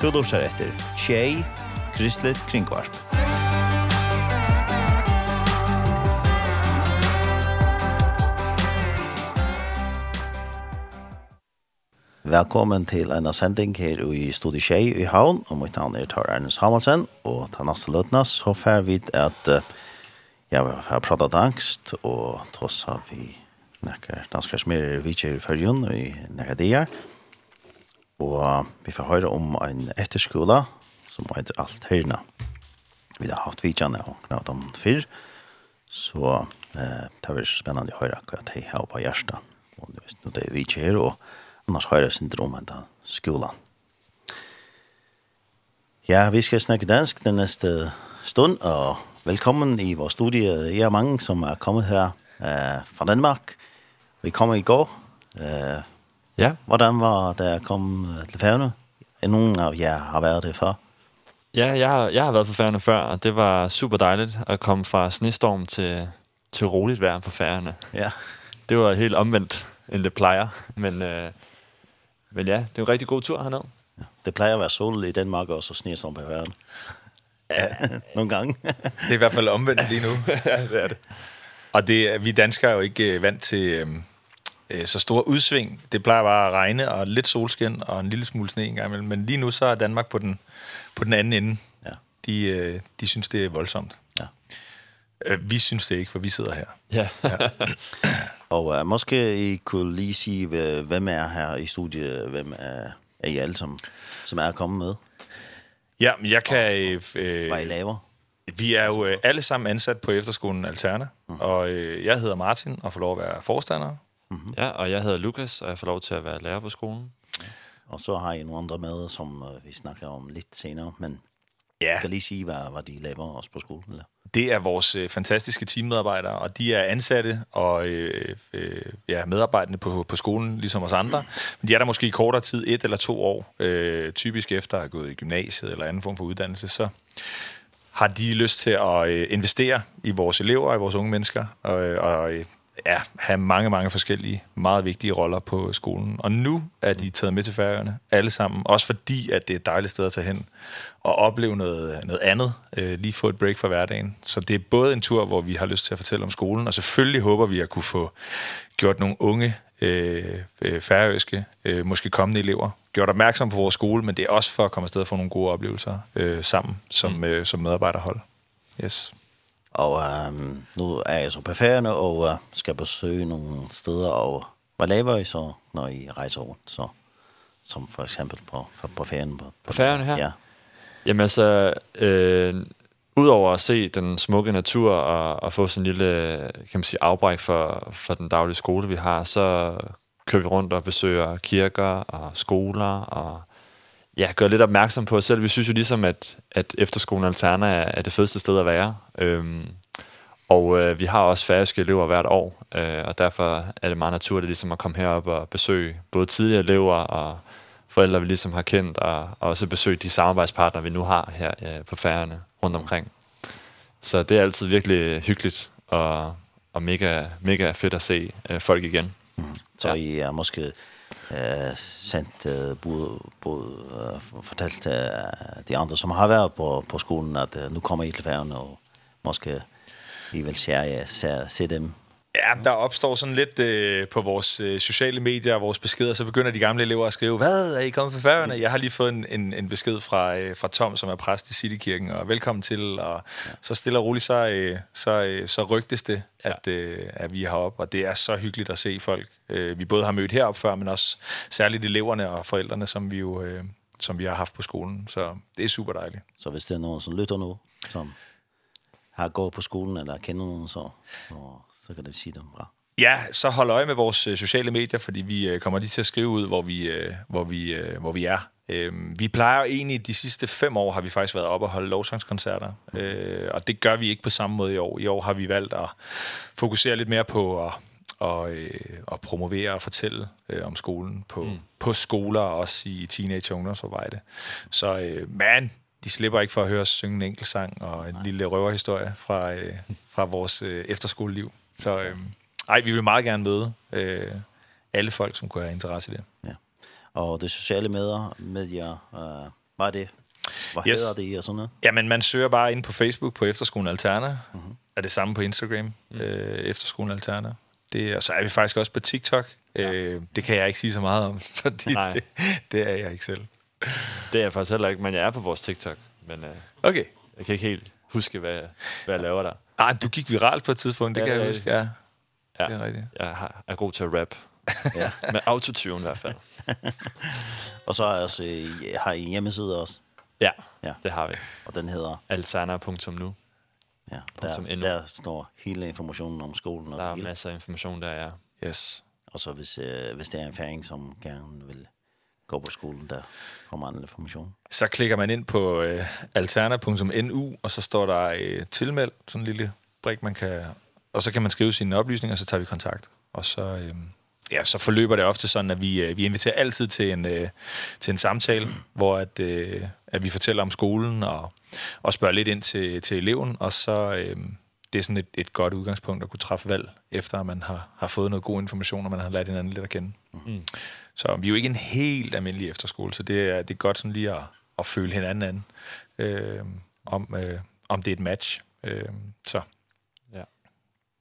Du lurer etter Tjei, Kristelig Kringvarp. Velkommen til en sending her i Studie Tjei i Havn, og mitt navn er Tar Ernest Hamalsen, og ta neste løtene så får vi at ja, vi har pratet angst, og tossa vi nekker danskar som er vidtjør i fyrjun i nekker det Og vi får høre om en etterskola som heter Alt Høyrna. Vi har haft vidtjene og knallt om fyrr. Så eh, det var spennende å høre hva de har på hjertet. Og nu det er vi ikke her, og annars har jeg sin skolan. Ja, vi skal snakke dansk den neste stund, og velkommen i vår studie. Jeg er mange, som er kommet her eh, fra Danmark. Vi kommer i går, eh, Ja. Hvordan var det at komme til Færøerne? Nogen af jer har været det før? Ja, jeg har, jeg har været på Færøerne før, og det var super dejligt at komme fra snestorm til, til roligt vejr på Færøerne. Ja. Det var helt omvendt, end det plejer. Men, øh, men ja, det var en rigtig god tur hernede. Ja. Det plejer at være sol i Danmark også, og snestorm på Færøerne. Ja. Nogle gange. det er i hvert fald omvendt lige nu. ja, det er det. Og det, vi danskere er jo ikke vant til, øhm, øh, så store udsving. Det plejer bare at regne og lidt solskin og en lille smule sne en gang imellem. Men lige nu så er Danmark på den, på den anden ende. Ja. De, øh, de synes, det er voldsomt. Ja. Øh, vi synes det ikke, for vi sidder her. Ja. ja. og uh, måske I kunne lige sige, hvem er her i studiet? Hvem er, er I alle, som, som er kommet med? Ja, men jeg kan... Og, øh, hvad I laver? Vi er jo øh, alle sammen ansat på efterskolen Alterna, mm. og øh, jeg hedder Martin og får lov at være forstander -hmm. Ja, og jeg hedder Lukas, og jeg får lov til at være lærer på skolen. Og så har jeg nogle andre med, som uh, vi snakker om lidt senere, men ja. kan lige sige, hvad, hvad de laver også på skolen? Eller? Det er vores øh, fantastiske teammedarbejdere, og de er ansatte og øh, øh, ja, medarbejdende på, på skolen, ligesom os andre. Men de er der måske i kortere tid, et eller to år, øh, typisk efter at have gået i gymnasiet eller anden form for uddannelse, så har de lyst til at øh, investere i vores elever og i vores unge mennesker, og, og ja, have mange, mange forskellige, meget vigtige roller på skolen. Og nu er de taget med til færøerne, alle sammen. Også fordi, at det er et dejligt sted at tage hen og opleve noget, noget andet. Øh, lige få et break fra hverdagen. Så det er både en tur, hvor vi har lyst til at fortælle om skolen, og selvfølgelig håber vi at kunne få gjort nogle unge øh, færøske, øh, måske kommende elever, gjort opmærksom på vores skole, men det er også for at komme afsted og få nogle gode oplevelser øh, sammen som, mm. øh, som medarbejderhold. Yes. Og um, nu er jeg så på færgerne og uh, skal besøge nogle steder. Og hvad laver I så, når I rejser rundt? Så, som for eksempel på, på, på. På, på, på her? Ja. Jamen altså, øh, udover at se den smukke natur og, og få sådan en lille kan man sige, afbræk for, for den daglige skole, vi har, så kører vi rundt og besøger kirker og skoler og ja, gør lidt opmærksom på os selv. Vi synes jo ligesom, at, at efterskolen Alterna er, er det fedeste sted at være. Øhm, og øh, vi har også færøske elever hvert år, øh, og derfor er det meget naturligt ligesom at komme herop og besøge både tidligere elever og forældre, vi ligesom har kendt, og, og også besøge de samarbejdspartnere, vi nu har her øh, på færgerne rundt omkring. Så det er altid virkelig hyggeligt og, og mega, mega fedt at se øh, folk igen. Mm. Så ja. I er måske eh sent både både fortalt de andre som har været på på skolen at nu kommer I til færgen og måske I vil se se, se dem. Ja, der opstår sådan lidt øh, på vores øh, sociale medier og vores beskeder, så begynder de gamle elever at skrive, hvad er I kommet fra færgerne? Jeg har lige fået en, en, en besked fra, øh, fra Tom, som er præst i Citykirken, og velkommen til, og ja. så stille og roligt, så, øh, så, øh, så rygtes det, ja. at, øh, at vi er heroppe, og det er så hyggeligt at se folk. Øh, vi både har mødt heroppe før, men også særligt eleverne og forældrene, som vi jo øh, som vi har haft på skolen, så det er super dejligt. Så hvis det er nogen, som lytter nu, som har gået på skolen eller kender nogen, så... Og så kan det sige dem bra. Ja, så hold øje med vores sociale medier, fordi vi kommer lige til at skrive ud, hvor vi, hvor vi, hvor vi er. Vi plejer egentlig, de sidste fem år har vi faktisk været oppe og holde lovsangskoncerter, og det gør vi ikke på samme måde i år. I år har vi valgt at fokusere lidt mere på at og øh, og promovere og fortælle øh, om skolen på mm. på skoler også i teenage ungdomsarbejde. Så øh, man de slipper ikke for at høre os synge en enkelt sang og en Nej. lille røverhistorie fra øh, fra vores øh, efterskoleliv. Så øh, ej, vi vil meget gerne møde øh, alle folk, som kunne have interesse i det. Ja. Og det sociale medier, medier øh, er det Hvad yes. hedder det i og sådan noget? Jamen, man søger bare ind på Facebook på Efterskolen Alterna. Mm -hmm. Er det samme på Instagram, mm. øh, Efterskolen Alterna. Det, og så er vi faktisk også på TikTok. Ja. Øh, det kan jeg ikke sige så meget om, fordi Nej. det, det er jeg ikke selv. det er jeg faktisk heller ikke, men jeg er på vores TikTok. Men øh, okay. jeg kan ikke helt huske, hvad, hvad jeg laver der. Ah, du gik viralt på et tidspunkt, det ja, kan jeg huske. Ja. ja. Det er rigtigt. Jeg er god til at rap. ja. Med autotune i hvert fald. og så altså, har I en hjemmeside også? Ja, ja, det har vi. Og den hedder? Alterna.nu. Ja, der, .nu. der står hele informationen om skolen. Og der er hele. masser af information der, ja. Yes. Og så hvis, øh, hvis det er en færing, som gerne vil gå på skolen der, får man anden information. Så klikker man ind på øh, alterna.nu, og så står der øh, tilmeld, sådan en lille brik, man kan, og så kan man skrive sine oplysninger, og så tager vi kontakt. Og så, øh, ja, så forløber det ofte sådan, at vi, øh, vi inviterer altid til en, øh, til en samtale, mm. hvor at, øh, at vi fortæller om skolen og, og spørger lidt ind til, til eleven, og så... Øh, det er sådan et, et godt udgangspunkt at kunne træffe valg, efter at man har, har fået noget god information, og man har lært hinanden lidt at kende. Mm. Så vi er jo ikke en helt almindelig efterskole, så det er, det er godt sådan lige at, at føle hinanden an, øh, om, øh, om det er et match. Øh, så. Ja.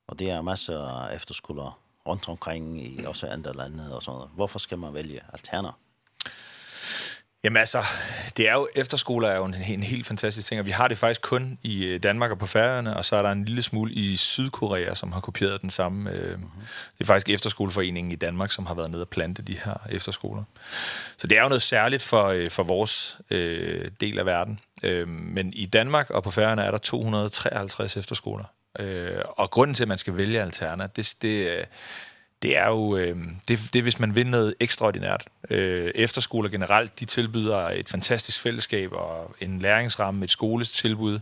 Og det er masser af efterskoler rundt omkring i også andre lande og sådan noget. Hvorfor skal man vælge alterner? Jamen altså, det er jo, efterskoler er jo en, en helt fantastisk ting, og vi har det faktisk kun i Danmark og på Færøerne, og så er der en lille smule i Sydkorea, som har kopieret den samme. Øh. Det er faktisk efterskoleforeningen i Danmark, som har været nede og plante de her efterskoler. Så det er jo noget særligt for, øh, for vores øh, del af verden. Øh, men i Danmark og på Færøerne er der 253 efterskoler. Øh, og grunden til, at man skal vælge Alterna, det, det, det er jo øh, det, det er, hvis man vil noget ekstraordinært. Øh, efterskoler generelt, de tilbyder et fantastisk fællesskab og en læringsramme, et skoletilbud,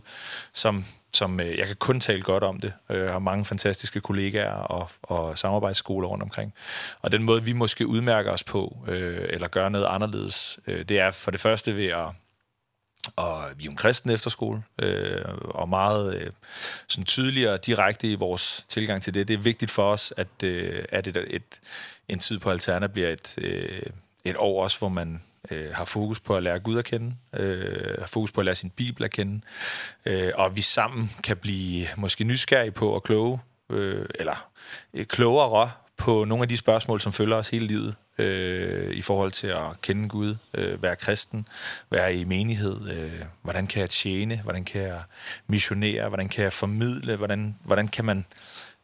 som, som øh, jeg kan kun tale godt om det. Jeg har mange fantastiske kollegaer og, og samarbejdsskoler rundt omkring. Og den måde, vi måske udmærker os på, øh, eller gør noget anderledes, øh, det er for det første ved at og vi er en kristen efterskole, øh, og meget øh, sådan tydeligere og direkte i vores tilgang til det. Det er vigtigt for os, at, øh, at et, et, en tid på Alterna bliver et, øh, et år også, hvor man øh, har fokus på at lære Gud at kende, øh, har fokus på at lære sin Bibel at kende, øh, og vi sammen kan blive måske nysgerrige på og kloge, øh, eller øh, klogere på nogle af de spørgsmål, som følger os hele livet, øh, i forhold til at kende Gud, øh, være kristen, være i menighed, øh, hvordan kan jeg tjene, hvordan kan jeg missionere, hvordan kan jeg formidle, hvordan, hvordan, kan, man,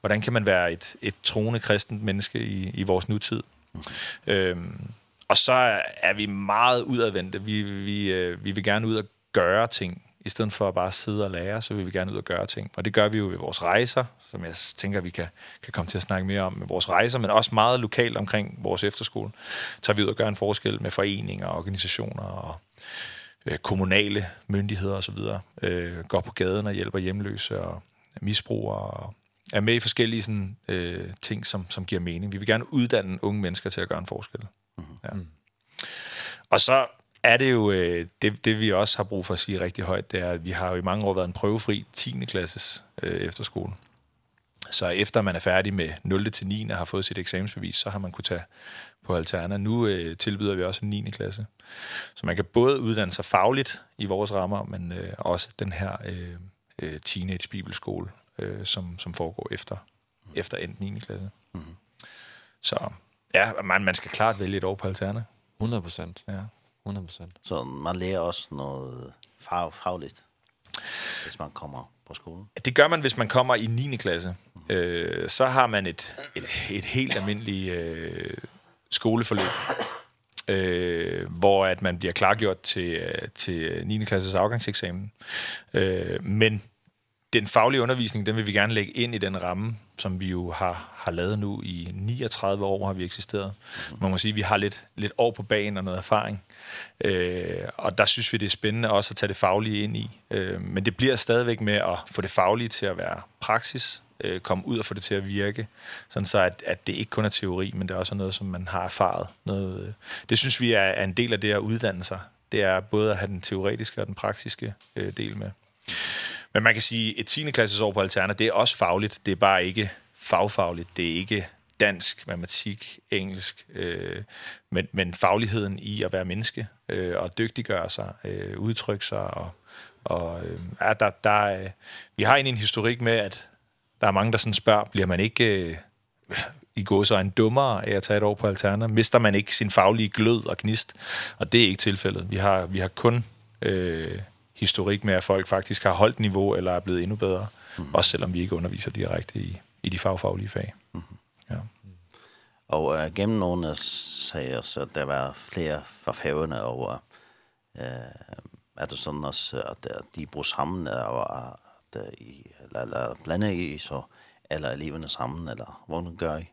hvordan kan man være et, et troende kristent menneske i, i vores nutid. Mm. Øhm, og så er vi meget udadvendte. Vi, vi, øh, vi vil gerne ud og gøre ting. I stedet for at bare sidde og lære, så vil vi gerne ud og gøre ting. Og det gør vi jo ved vores rejser, som jeg tænker, vi kan, kan komme til at snakke mere om med vores rejser, men også meget lokalt omkring vores efterskole. Så vi ud og gør en forskel med foreninger, organisationer og øh, kommunale myndigheder osv. Øh, går på gaden og hjælper hjemløse og misbrugere og er med i forskellige sådan, øh, ting, som, som giver mening. Vi vil gerne uddanne unge mennesker til at gøre en forskel. Mm -hmm. ja. Og så er det jo øh, det det vi også har brug for at sige rigtig højt, det er at vi har jo i mange år været en prøvefri 10. klasses øh, efterskole. Så efter man er færdig med 0. til 9. og har fået sit eksamensbevis, så har man kunne tage på Alterna. Nu øh, tilbyder vi også en 9. klasse. Så man kan både uddanne sig fagligt i vores rammer, men øh, også den her øh, øh, teenage bibelskole, øh, som, som foregår efter, mm. efter endt 9. klasse. Mm. Så ja, man, man skal klart vælge et år på Alterna. 100 procent. Ja. 100%. Så man lærer også noget fag, fagligt, hvis man kommer på skolen? Det gør man, hvis man kommer i 9. klasse. Øh, så har man et, et, et helt almindeligt øh, skoleforløb, øh, hvor at man bliver klargjort til, til 9. klasses afgangseksamen. Øh, men den faglige undervisning, den vil vi gerne lægge ind i den ramme, som vi jo har, har lavet nu i 39 år har vi eksisteret. Man må sige, at vi har lidt, lidt år på banen og noget erfaring. Øh, og der synes vi, det er spændende også at tage det faglige ind i. Øh, men det bliver stadigvæk med at få det faglige til at være praksis, øh, komme ud og få det til at virke, sådan så at, at det ikke kun er teori, men det er også noget, som man har erfaret. Noget, øh, det synes vi er, er en del af det at uddanne sig. Det er både at have den teoretiske og den praktiske øh, del med. Men man kan sige, et 10. klasses år på Alterna, det er også fagligt, det er bare ikke fagfagligt, det er ikke dansk, matematik, engelsk, øh, men, men fagligheden i at være menneske, øh, og dygtiggøre sig, øh, udtrykke sig, og, og øh, er der, der, øh, vi har egentlig en historik med, at der er mange, der sådan spørger, bliver man ikke øh, i går så en dummere af at tage et år på alterner? Mister man ikke sin faglige glød og gnist? Og det er ikke tilfældet. Vi har, vi har kun... Øh, historik med, at folk faktisk har holdt niveau eller er blevet endnu bedre, mm. også selvom vi ikke underviser direkte i, i de fagfaglige fag. Mm. Ja. Og uh, gennem nogle sager, så der var flere forfævende, og over, øh, er det sådan også, at, at de bruger sammen, og at, at I, eller, eller blander I så, eller eleverne sammen, eller hvordan gør I,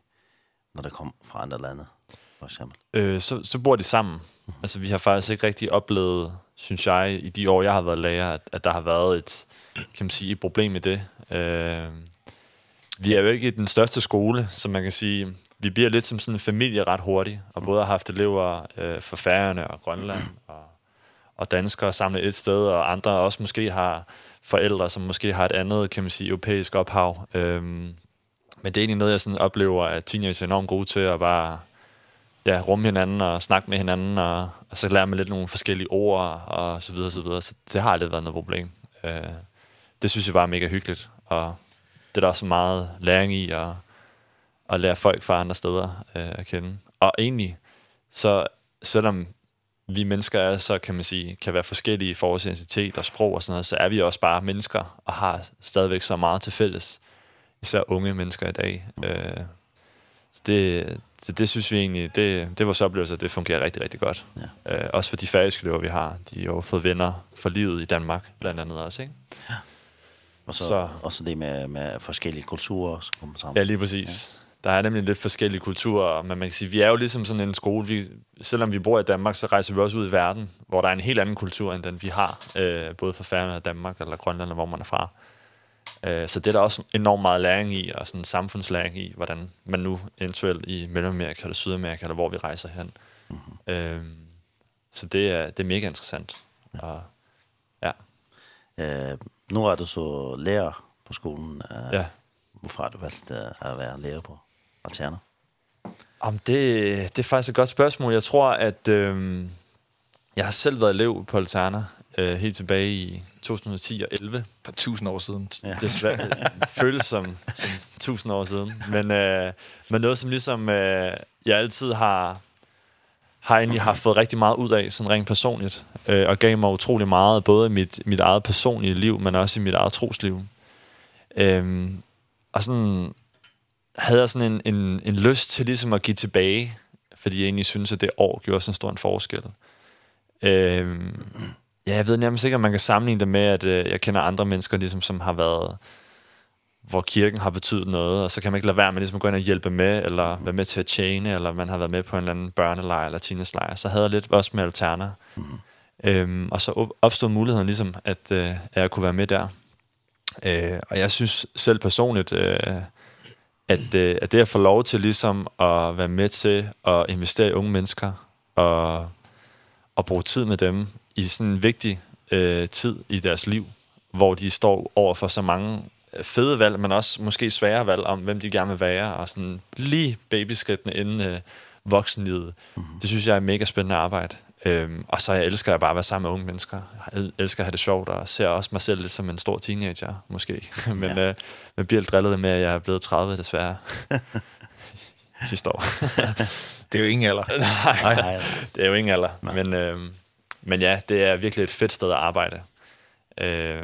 når det kommer fra andre lande? for eksempel? Øh, så, så bor de sammen. Mm. Altså, vi har faktisk ikke rigtig oplevet, synes jeg, i de år, jeg har været lærer, at, at der har været et, kan man sige, et problem med det. Øh, vi er jo ikke den største skole, så man kan sige, vi bliver lidt som sådan en familie ret hurtigt, og både har haft elever øh, fra Færøerne og Grønland, og, og danskere samlet et sted, og andre også måske har forældre, som måske har et andet, kan man sige, europæisk ophav. Øhm, men det er egentlig noget, jeg sådan oplever, at teenager er enormt gode til at bare ja, rumme hinanden og snakke med hinanden, og, og så lære med lidt nogle forskellige ord, og så videre, så videre. Så det har aldrig været noget problem. Øh, det synes jeg var mega hyggeligt, og det er der også meget læring i, og, og lære folk fra andre steder øh, at kende. Og egentlig, så selvom vi mennesker er, så kan man sige, kan være forskellige i forhold til identitet og sprog og sådan noget, så er vi også bare mennesker, og har stadigvæk så meget til fælles. Især unge mennesker i dag. Øh, så det, Så det synes vi egentlig, det, det var så oplevelse, at det fungerer rigtig, rigtig godt. Ja. Øh, også for de færøske løber, vi har, de har jo fået venner for livet i Danmark, blandt andet også, ikke? Ja. Og så, så også det med, med forskellige kulturer, som kommer sammen. Ja, lige præcis. Ja. Der er nemlig lidt forskellige kulturer, men man kan sige, vi er jo ligesom sådan en skole. Vi, selvom vi bor i Danmark, så rejser vi også ud i verden, hvor der er en helt anden kultur, end den vi har, øh, både for Færøerne og Danmark, eller Grønland, hvor man er fra. Øh, så det er der også enormt meget læring i, og sådan samfundslæring i, hvordan man nu eventuelt i Mellemamerika eller Sydamerika, eller hvor vi rejser hen. Mm-hmm. Øh, så det er, det er mega interessant. Og, ja. Øh, nu er du så lærer på skolen. Øh, ja. Hvorfor har du valgt at være lærer på Alterna? Om det, det er faktisk et godt spørgsmål. Jeg tror, at øh, jeg har selv været elev på Alterna øh, helt tilbage i 2010 og 11. For 1000 år siden. Ja. Desværre føles som, som 1000 år siden. Men, øh, men noget, som ligesom, øh, jeg altid har, har egentlig har fået rigtig meget ud af, sådan rent personligt, øh, og gav mig utrolig meget, både i mit, mit eget personlige liv, men også i mit eget trosliv. Øh, og sådan havde jeg sådan en, en, en lyst til ligesom at give tilbage, fordi jeg egentlig synes, at det år gjorde sådan en stor en forskel. Øhm, Ja, jeg ved nærmest ikke, om man kan sammenligne det med, at øh, jeg kender andre mennesker, ligesom, som har været hvor kirken har betydet noget, og så kan man ikke lade være med ligesom at gå ind og hjælpe med, eller være med til at tjene, eller man har været med på en eller anden børnelejr eller teenagelejr. Så havde jeg lidt også med alterner. Mm. Øhm, og så opstod muligheden ligesom, at, øh, at jeg kunne være med der. Øh, og jeg synes selv personligt, øh, at, øh, at det at få lov til ligesom at være med til at investere i unge mennesker, og, og bruge tid med dem, i sådan en vigtig øh, tid i deres liv, hvor de står over for så mange fede valg, men også måske svære valg om, hvem de gerne vil være, og sådan lige babyskridtene inden øh, voksenlivet. Mm -hmm. Det synes jeg er mega spændende arbejde. Øhm, og så jeg elsker jeg bare at være sammen med unge mennesker. Jeg elsker at have det sjovt, og ser også mig selv lidt som en stor teenager, måske. men, ja. øh, men bliver lidt drillet med, at jeg er blevet 30, desværre. sidste år. det er jo ingen alder. Nej, nej, det er jo ingen alder. Nej. Men, øh, men ja, det er virkelig et fedt sted at arbejde. Øh,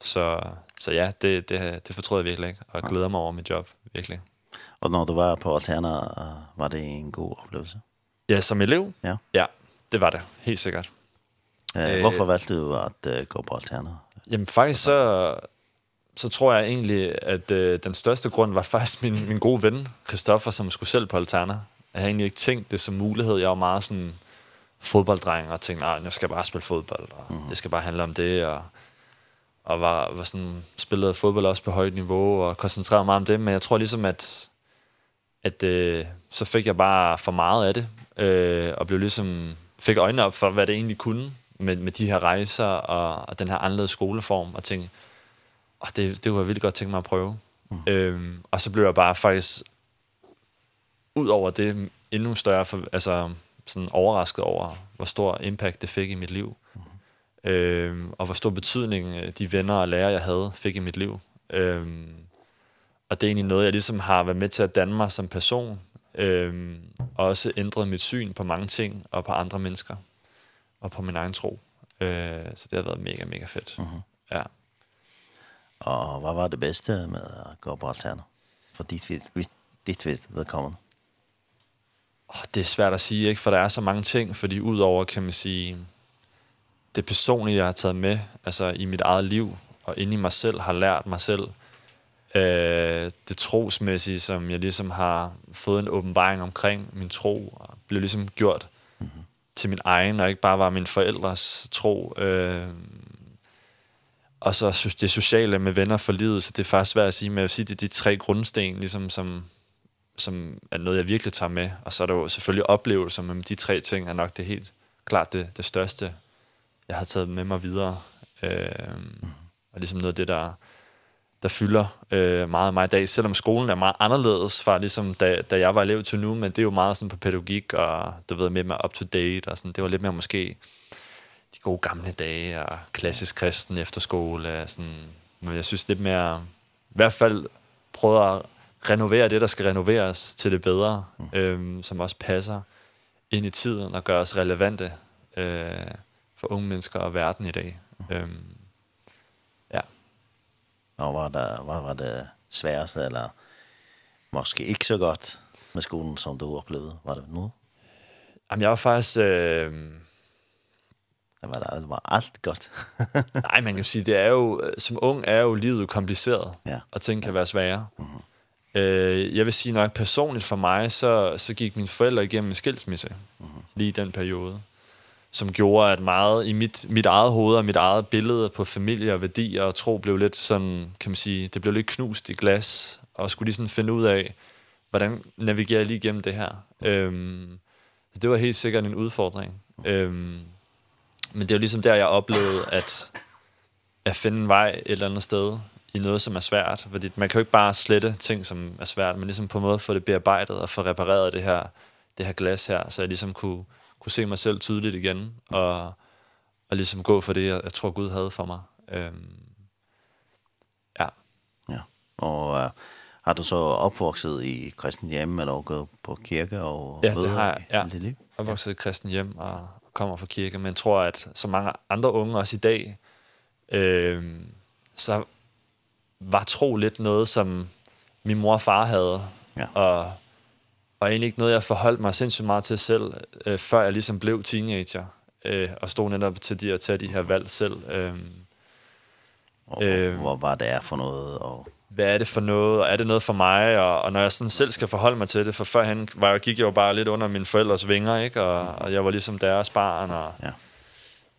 så, så ja, det, det, det fortrød jeg virkelig ikke, og jeg glæder mig over mit job, virkelig. Og når du var på Alterna, var det en god oplevelse? Ja, som elev? Ja. Ja, det var det, helt sikkert. Øh, hvorfor valgte du at øh, gå på Alterna? Jamen faktisk så, så tror jeg egentlig, at øh, den største grund var faktisk min, min gode ven, Christoffer, som skulle selv på Alterna. Jeg havde egentlig ikke tænkt det som mulighed. Jeg var meget sådan fodbolddreng og tænkte, nej, jeg skal bare spille fodbold, og mm. det skal bare handle om det, og, og var, var sådan, spillede fodbold også på højt niveau, og koncentrerede mig om det, men jeg tror ligesom, at, at øh, så fik jeg bare for meget af det, øh, og blev ligesom, fik øjnene op for, hvad det egentlig kunne, med, med de her rejser, og, og den her anderledes skoleform, og tænkte, og oh, det, det var jeg godt tænke mig at prøve. Mm. Øhm, og så blev jeg bare faktisk, ud over det, endnu større, for, altså, sådan overrasket over, hvor stor impact det fik i mit liv. Mm -hmm. Og hvor stor betydning de venner og lærere, jeg havde, fik i mit liv. Ehm og det er egentlig noget, jeg ligesom har været med til at danne mig som person, Ehm og også ændret mit syn på mange ting, og på andre mennesker, og på min egen tro. Øh, så det har været mega, mega fedt. Mm -hmm. Ja. Og hvad var det bedste med at gå på Alterna? For dit, dit, dit vedkommende? oh, det er svært at sige, ikke? for der er så mange ting, fordi udover, kan man sige, det personlige, jeg har taget med, altså i mit eget liv, og inde i mig selv, har lært mig selv, øh, det trosmæssige, som jeg ligesom har fået en åbenbaring omkring min tro, og blev ligesom gjort mm -hmm. til min egen, og ikke bare var min forældres tro. Øh, og så det sociale med venner for livet, så det er faktisk svært at sige, men jeg vil sige, det er de tre grundsten, ligesom, som som er noget, jeg virkelig tager med. Og så er der jo selvfølgelig oplevelser, men de tre ting er nok det helt klart det, det største, jeg har taget med mig videre. Øh, og ligesom noget af det, der, der fylder øh, meget af mig i dag, selvom skolen er meget anderledes fra ligesom da, da jeg var elev til nu, men det er jo meget sådan på pædagogik, og du ved, mere mere up to date, og sådan, det var lidt mere måske de gode gamle dage, og klassisk kristen efterskole, sådan, men jeg synes lidt mere, i hvert fald prøver at renovere det, der skal renoveres til det bedre, mm. øhm, som også passer ind i tiden og gør os relevante øh, for unge mennesker og verden i dag. Mm. Øhm, ja. Og var det, var var det sværeste, eller måske ikke så godt med skolen, som du oplevede? Var det nu? Jamen, jeg var faktisk... Øh, Det var, det var alt godt. Nej, man kan jo sige, det er jo, som ung er jo livet kompliceret, ja. og ting kan være svære. Mm -hmm. Øh, jeg vil sige nok personligt for mig, så, så gik mine forældre igennem en skilsmisse uh -huh. lige i den periode, som gjorde, at meget i mit, mit eget hoved og mit eget billede på familie og værdier og tro blev lidt sådan, kan man sige, det blev lidt knust i glas, og skulle lige sådan finde ud af, hvordan navigerer jeg lige igennem det her. Ehm så det var helt sikkert en udfordring. Ehm men det var ligesom der, jeg oplevede, at at finde en vej et eller andet sted i noget, som er svært. Fordi man kan jo ikke bare slette ting, som er svært, men ligesom på en måde få det bearbejdet og få repareret det her, det her glas her, så jeg ligesom kunne, kunne se mig selv tydeligt igen, og, og ligesom gå for det, jeg, jeg tror Gud havde for mig. Øhm, ja. Ja, og... uh, har du så opvokset i kristen hjem, eller gået på kirke? Og ja, det har jeg. Ja. Liv? Jeg har vokset i kristen hjem og kommer fra kirke, men jeg tror, at så mange andre unge også i dag, ehm så var tro lidt noget, som min mor og far havde. Ja. Og, og egentlig ikke noget, jeg forholdt mig sindssygt meget til selv, øh, før jeg ligesom blev teenager. Øh, og stod netop til de, at tage de her valg selv. Øh, og øh, hvor var det er for noget? Og... Hvad er det for noget? Og er det noget for mig? Og, og når jeg sådan selv skal forholde mig til det, for førhen var, jeg, gik jeg jo bare lidt under mine forældres vinger, ikke? Og, og jeg var ligesom deres barn. Og, ja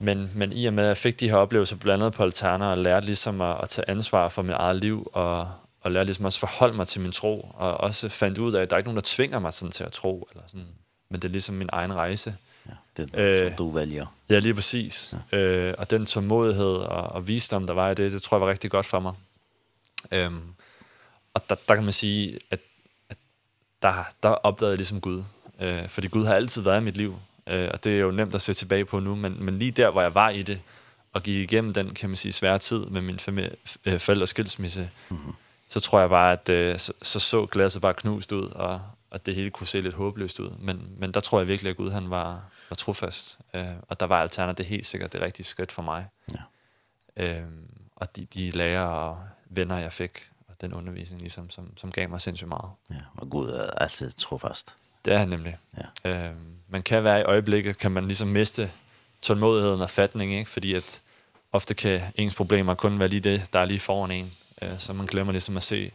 men, men i og med, at jeg fik de her oplevelser blandt andet på Alterna, og lærte ligesom at, at tage ansvar for mit eget liv, og, og lærte ligesom også forholde mig til min tro, og også fandt ud af, at der er ikke nogen, der tvinger mig sådan til at tro, eller sådan. men det er ligesom min egen rejse. Ja, det er øh, som du vælger. Ja, lige præcis. Ja. Øh, og den tålmodighed og, og visdom, der var i det, det tror jeg var rigtig godt for mig. Øhm, og der, der kan man sige, at, at der, der opdagede jeg ligesom Gud. Øh, fordi Gud har altid været i mit liv. Øh, og det er jo nemt at se tilbage på nu, men, men lige der, hvor jeg var i det, og gik igennem den, kan man sige, svære tid med min familie, øh, forældres skilsmisse, mm så tror jeg bare, at øh, så, så så glasset bare knust ud, og, og det hele kunne se lidt håbløst ud. Men, men der tror jeg virkelig, at Gud han var, var trofast, øh, og der var alternativ, det helt sikkert det rigtige skridt for mig. Ja. Øh, og de, de lærer og venner, jeg fik, og den undervisning, ligesom, som, som gav mig sindssygt meget. Ja, og Gud er altid trofast. Det er han nemlig. Ja. Øh, man kan være i øjeblikket, kan man ligesom miste tålmodigheden og fatning, ikke? fordi at ofte kan ens problemer kun være lige det, der er lige foran en. Øh, så man glemmer ligesom at se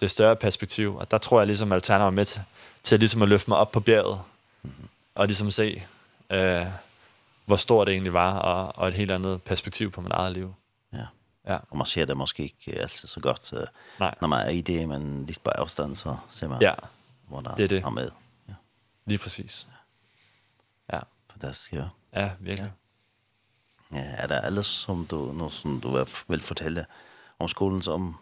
det større perspektiv, og der tror jeg ligesom, at Alterna var med til, til ligesom at løfte mig op på bjerget, mm -hmm. og ligesom se, øh, hvor stort det egentlig var, og, og et helt andet perspektiv på mit eget liv. Ja. Ja. Og man ser det måske ikke altid så godt, Nej. når man er i det, men lidt på afstand, så ser man, ja. hvor der det er det. er med. Ja. Lige præcis. Ja. Ja. Fantastisk, ja. Ja, virkelig. Ja. ja er der alles, som du, noget, som du vil fortælle om skolen, som...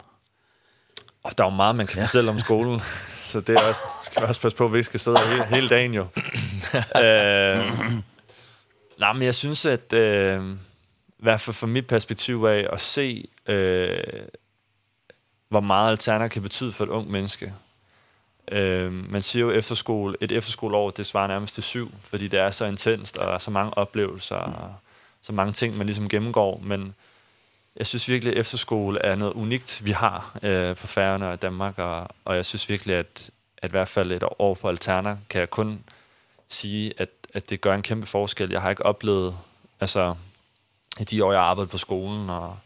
Og der er jo meget, man kan ja. fortælle om skolen. Så det er også, skal vi også passe på, at vi ikke skal sidde hele, hele dagen jo. øh, nej, men jeg synes, at øh, i hvert fald fra mit perspektiv af at se, øh, hvor meget alternativ kan betyde for et ung menneske, Øh, man siger jo efterskole, et efterskoleår, det svarer nærmest til syv, fordi det er så intenst, og der er så mange oplevelser, mm. og så mange ting, man ligesom gennemgår, men jeg synes virkelig, at efterskole er noget unikt, vi har øh, på Færøerne og Danmark, og, og jeg synes virkelig, at, at i hvert fald et år på Alterna, kan jeg kun sige, at, at det gør en kæmpe forskel. Jeg har ikke oplevet, altså i de år, jeg har arbejdet på skolen, og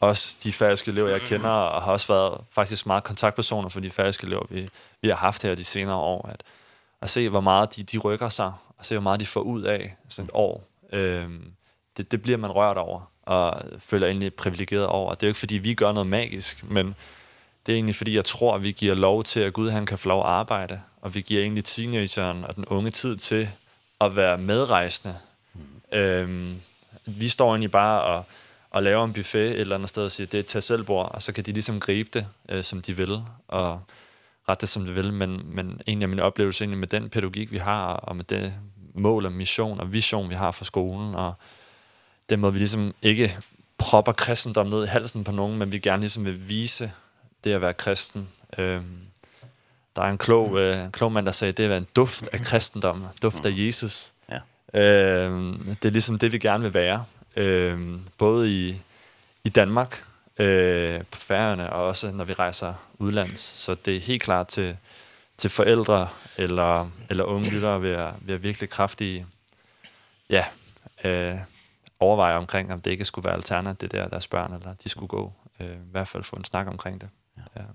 også de færøske elever, jeg kender, og har også været faktisk meget kontaktpersoner for de færøske elever, vi, vi har haft her de senere år, at, at se, hvor meget de, de rykker sig, og se, hvor meget de får ud af sådan et år. Øhm, det, det bliver man rørt over, og føler egentlig privilegeret over. Det er jo ikke, fordi vi gør noget magisk, men det er egentlig, fordi jeg tror, at vi giver lov til, at Gud han kan få lov at arbejde, og vi giver egentlig teenageren og den unge tid til at være medrejsende. Mm. Øhm, vi står egentlig bare og og laver en buffet et eller andet sted og siger, det er et tag selv bord, og så kan de ligesom gribe det, øh, som de vil, og rette det, som de vil. Men, men egentlig er min oplevelse egentlig med den pædagogik, vi har, og med det mål og mission og vision, vi har for skolen, og den måde, vi ligesom ikke propper kristendom ned i halsen på nogen, men vi gerne ligesom vil vise det at være kristen. Ehm der er en klog, øh, en klog mand, der sagde, det er en duft af kristendom, duft af Jesus. Ja. Ehm det er ligesom det, vi gerne vil være øh, både i, i Danmark, øh, på færgerne, og også når vi rejser udlands. Så det er helt klart til, til forældre eller, eller unge lyttere vil jeg, vil jeg virkelig kraftige ja, øh, overveje omkring, om det ikke skulle være alternativt, det der deres børn, eller de skulle gå, øh, i hvert fald få en snak omkring det. Ja. Øh,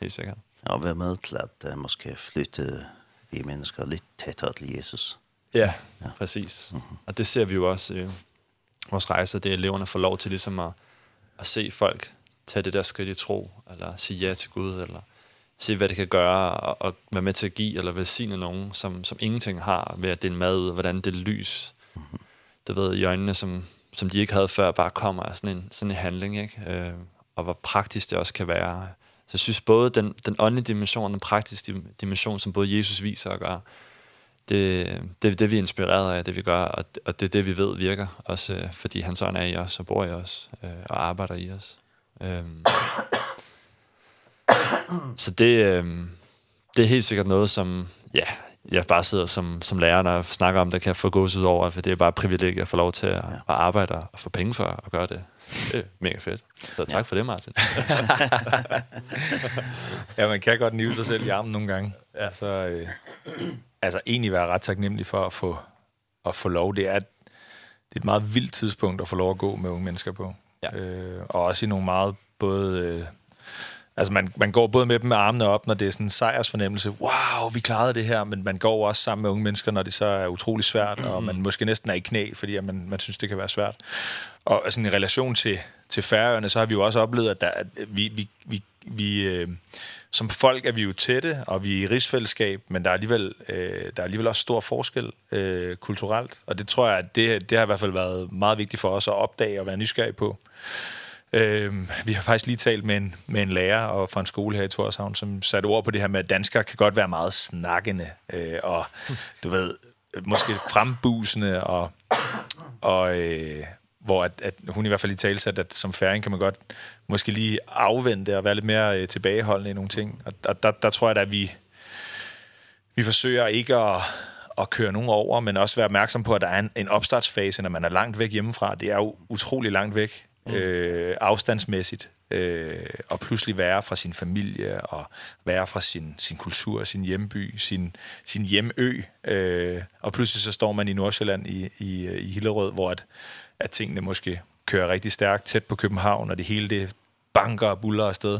helt sikkert. Ja, og være med til at uh, måske flytte de mennesker lidt tættere til Jesus. Ja, ja. præcis. Mm -hmm. Og det ser vi jo også øh, vores rejse, det er, eleverne får lov til ligesom at, at se folk tage det der skridt i tro, eller sige ja til Gud, eller se hvad det kan gøre, og, og være med til at give, eller velsigne nogen, som, som ingenting har ved at dele mad ud, hvordan det lys, mm -hmm. du ved, i øjnene, som, som de ikke havde før, bare kommer af sådan en, sådan en handling, ikke? Øh, og hvor praktisk det også kan være. Så jeg synes både den, den åndelige dimension og den praktiske dimension, som både Jesus viser og gør, det, det, det vi er inspireret af, det vi gør, og, og det er det, vi ved virker, også øh, fordi han sådan er i os, og bor i os, øh, og arbejder i os. Øh, så det, øh, det er helt sikkert noget, som ja, jeg bare sidder som, som lærer og snakker om, det kan få gås ud over, for det er bare et privilegie at få lov til at, ja. at arbejde og få penge for at gøre det. Det er mega fedt. Så tak ja. for det, Martin. ja, man kan godt nive sig selv i armen nogle gange. Ja. Så, øh, altså egentlig være ret taknemmelig for at få, at få lov. Det er, det er et meget vildt tidspunkt at få lov at gå med unge mennesker på. Ja. Øh, og også i nogle meget både... Øh, altså man, man går både med dem med armene op, når det er sådan en sejrsfornemmelse. Wow, vi klarede det her. Men man går også sammen med unge mennesker, når det så er utrolig svært. Mm. Og man måske næsten er i knæ, fordi at man, man synes, det kan være svært. Og sådan i relation til, til færøerne, så har vi jo også oplevet, at, der, at vi, vi, vi vi øh, som folk er vi jo tætte, og vi er i rigsfællesskab, men der er alligevel, øh, der er alligevel også stor forskel øh, kulturelt, og det tror jeg, at det, det har i hvert fald været meget vigtigt for os at opdage og være nysgerrige på. Øh, vi har faktisk lige talt med en, med en lærer og fra en skole her i Torshavn, som satte ord på det her med, at danskere kan godt være meget snakkende, øh, og du ved, måske frembusende og, og, øh, hvor at, at hun i hvert fald i tale sat, at som færing kan man godt måske lige afvente og være lidt mere øh, tilbageholdende i nogle ting. Og, og der, der tror jeg da, at vi, vi forsøger ikke at, at køre nogen over, men også være opmærksom på, at der er en, en opstartsfase, når man er langt væk hjemmefra. Det er jo utrolig langt væk øh, afstandsmæssigt, øh, og pludselig være fra sin familie, og være fra sin, sin kultur, sin hjemby, sin, sin hjemø. Øh, og pludselig så står man i Nordsjælland i, i, i Hillerød, hvor at, at tingene måske kører rigtig stærkt tæt på København, og det hele det banker og buller afsted.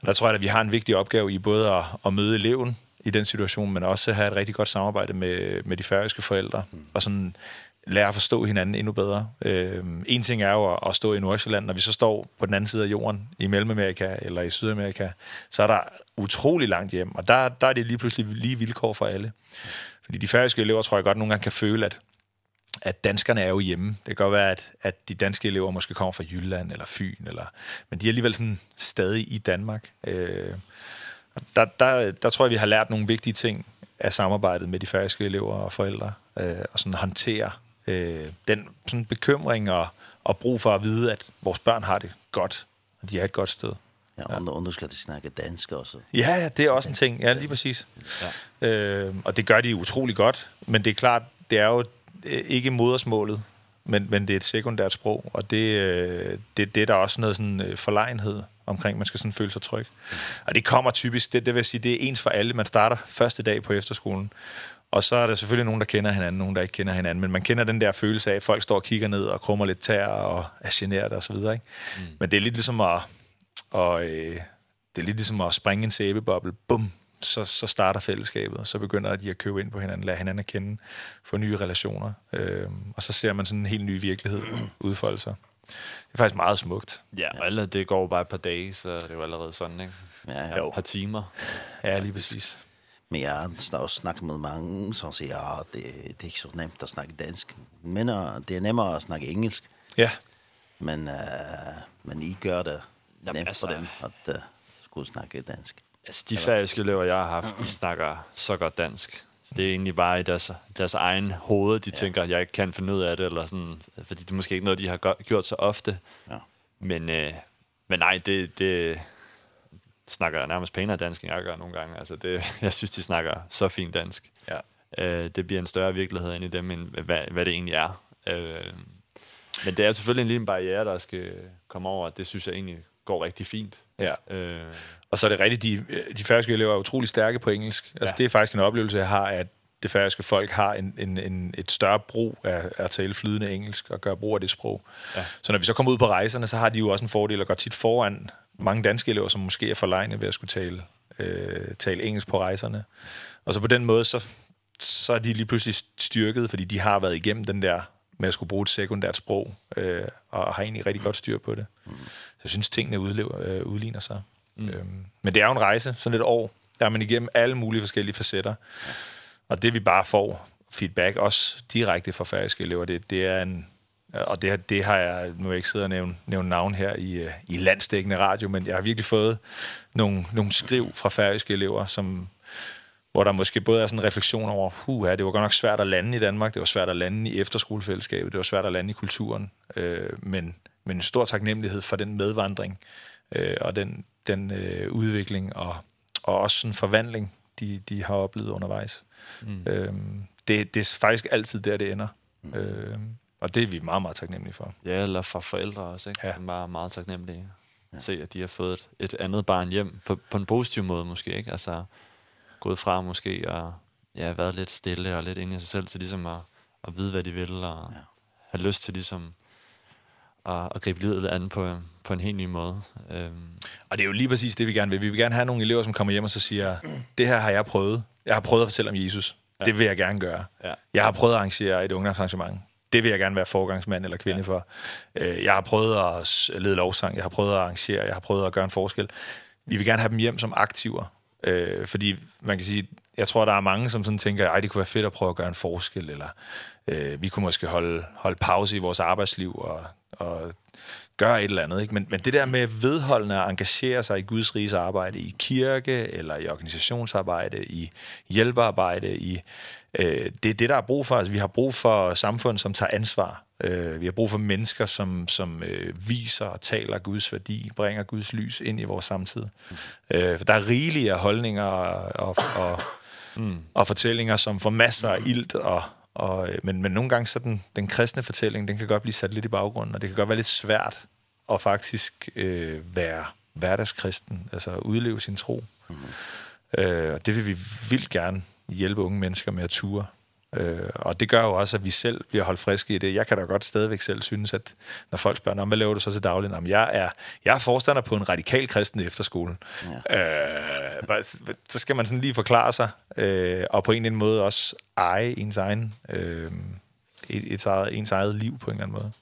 Og der tror jeg, at vi har en vigtig opgave i både at, at møde eleven i den situation, men også have et rigtig godt samarbejde med, med de færøske forældre, mm. og sådan lære at forstå hinanden endnu bedre. Øh, en ting er jo at, at stå i Nordsjælland, når vi så står på den anden side af jorden, i Mellemamerika eller i Sydamerika, så er der utrolig langt hjem, og der, der er det lige pludselig lige vilkår for alle. Fordi de færøske elever tror jeg godt nogle gange kan føle, at at danskerne er jo hjemme. Det kan godt være, at, at de danske elever måske kommer fra Jylland eller Fyn, eller, men de er alligevel sådan stadig i Danmark. Øh, der, der, der tror jeg, vi har lært nogle vigtige ting af samarbejdet med de færøske elever og forældre, øh, og sådan håndtere øh, den sådan bekymring og, og brug for at vide, at vores børn har det godt, og de er et godt sted. Ja, og ja. nu skal de snakke dansk også. Ja, ja, det er også en ting. Ja, lige præcis. Ja. Øh, og det gør de utrolig godt, men det er klart, det er jo ikke modersmålet, men men det er et sekundært sprog, og det det det der er også noget sådan forlegenhed omkring man skal sådan føle sig tryg. Og det kommer typisk det det vil sige det er ens for alle. Man starter første dag på efterskolen. Og så er der selvfølgelig nogen der kender hinanden, nogen der ikke kender hinanden, men man kender den der følelse af at folk står og kigger ned og krummer lidt tær og er generet og så videre, ikke? Mm. Men det er lidt ligesom at og øh, det er lidt ligesom at springe en sæbeboble. Bum, så, så starter fællesskabet, og så begynder de at købe ind på hinanden, lære hinanden at kende, få nye relationer, øh, og så ser man sådan en helt ny virkelighed udfolde sig. Det er faktisk meget smukt. Ja, og allerede, det går bare et par dage, så det er jo allerede sådan, ikke? Ja, ja. Et par timer. Ja, lige præcis. Men jeg har også snakket med mange, som siger, at oh, det, det er ikke så nemt at snakke dansk. Men uh, det er nemmere at snakke engelsk. Ja. Men, uh, men I gør det Jamen, nemt altså, for dem at uh, skulle snakke dansk. Altså de færøske elever, jeg har haft, de snakker så godt dansk. Så det er egentlig bare i deres, deres egen hoved, de ja. tænker, jeg ikke kan finde ud af det, eller sådan, fordi det er måske ikke noget, de har gjort så ofte. Ja. Men, øh, men nej, det, det snakker jeg nærmest pænere dansk, end jeg gør nogle gange. Altså det, jeg synes, de snakker så fint dansk. Ja. Øh, det bliver en større virkelighed end i dem, end hvad, hvad det egentlig er. Øh, men det er selvfølgelig en lille barriere, der skal komme over, det synes jeg egentlig går rigtig fint. Ja. Øh. Og så er det rigtigt, de, de færøske elever er utrolig stærke på engelsk. Altså, ja. det er faktisk en oplevelse, jeg har, at det færøske folk har en, en, en, et større brug af, at tale flydende engelsk og gøre brug af det sprog. Ja. Så når vi så kommer ud på rejserne, så har de jo også en fordel og går tit foran mange danske elever, som måske er forlegne ved at skulle tale, øh, tale engelsk på rejserne. Og så på den måde, så, så er de lige pludselig styrket, fordi de har været igennem den der med at skulle bruge et sekundært sprog, øh, og har egentlig rigtig godt styr på det. Mm. Så jeg synes, tingene udlever, øh, udligner sig. Mm. Øhm, men det er jo en rejse, sådan et år, der er man igennem alle mulige forskellige facetter. Ja. Og det vi bare får feedback, også direkte fra færøske elever, det, det er en, og det, det har jeg, nu jeg ikke sidder og nævne, nævne navn her i, i landstækkende radio, men jeg har virkelig fået nogle, nogle skriv fra færøske elever, som hvor der måske både er sådan en refleksion over, huh, det var godt nok svært at lande i Danmark, det var svært at lande i efterskolefællesskabet, det var svært at lande i kulturen, øh, men, men en stor taknemmelighed for den medvandring øh, og den, den øh, udvikling og, og også sådan forvandling, de, de har oplevet undervejs. Mm. Øh, det, det er faktisk altid der, det ender. Mm. Øh, og det er vi meget, meget taknemmelige for. Ja, eller for forældre også, ikke? Ja. Meget, meget taknemmelige. Ja. Se, at de har fået et, et andet barn hjem, på, på en positiv måde måske, ikke? Altså, gået fra måske, og ja, været lidt stille og lidt inde i sig selv, til ligesom at, at vide, hvad de vil, og ja. have lyst til ligesom at, at gribe livet an på, på en helt ny måde. Øhm. Og det er jo lige præcis det, vi gerne vil. Vi vil gerne have nogle elever, som kommer hjem og så siger, det her har jeg prøvet. Jeg har prøvet at fortælle om Jesus. Ja. Det vil jeg gerne gøre. Ja. Jeg har prøvet at arrangere et ungdomsarrangement. Det vil jeg gerne være forgangsmand eller kvinde ja. for. Jeg har prøvet at lede lovsang. Jeg har prøvet at arrangere. Jeg har prøvet at gøre en forskel. Vi vil gerne have dem hjem som aktiver. Øh, fordi man kan sige, jeg tror, der er mange, som sådan tænker, ej, det kunne være fedt at prøve at gøre en forskel, eller øh, vi kunne måske holde, holde pause i vores arbejdsliv og, og gøre et eller andet. Ikke? Men, men det der med vedholdende at engagere sig i Guds riges arbejde, i kirke eller i organisationsarbejde, i hjælpearbejde, i, øh, det er det, der er brug for. Altså, vi har brug for samfund, som tager ansvar Øh, vi har brug for mennesker, som, som øh, viser og taler Guds værdi, bringer Guds lys ind i vores samtid. Mm. Øh, for der er rigelige holdninger og, og, mm. og fortællinger, som får masser af ilt. Og, og, men, men nogle gange så den, den kristne fortælling, den kan godt blive sat lidt i baggrunden, og det kan godt være lidt svært at faktisk øh, være hverdagskristen, altså udleve sin tro. Mm. Øh, og det vil vi vildt gerne hjælpe unge mennesker med at ture Øh, og det gør jo også, at vi selv bliver holdt friske i det. Jeg kan da godt stadigvæk selv synes, at når folk spørger, hvad laver du så til daglig? Jamen, jeg er, jeg er forstander på en radikal kristen i efterskolen. Ja. Øh, så skal man sådan lige forklare sig, øh, og på en eller anden måde også eje ens egen, øh, et, et, eget, ens eget liv på en eller anden måde.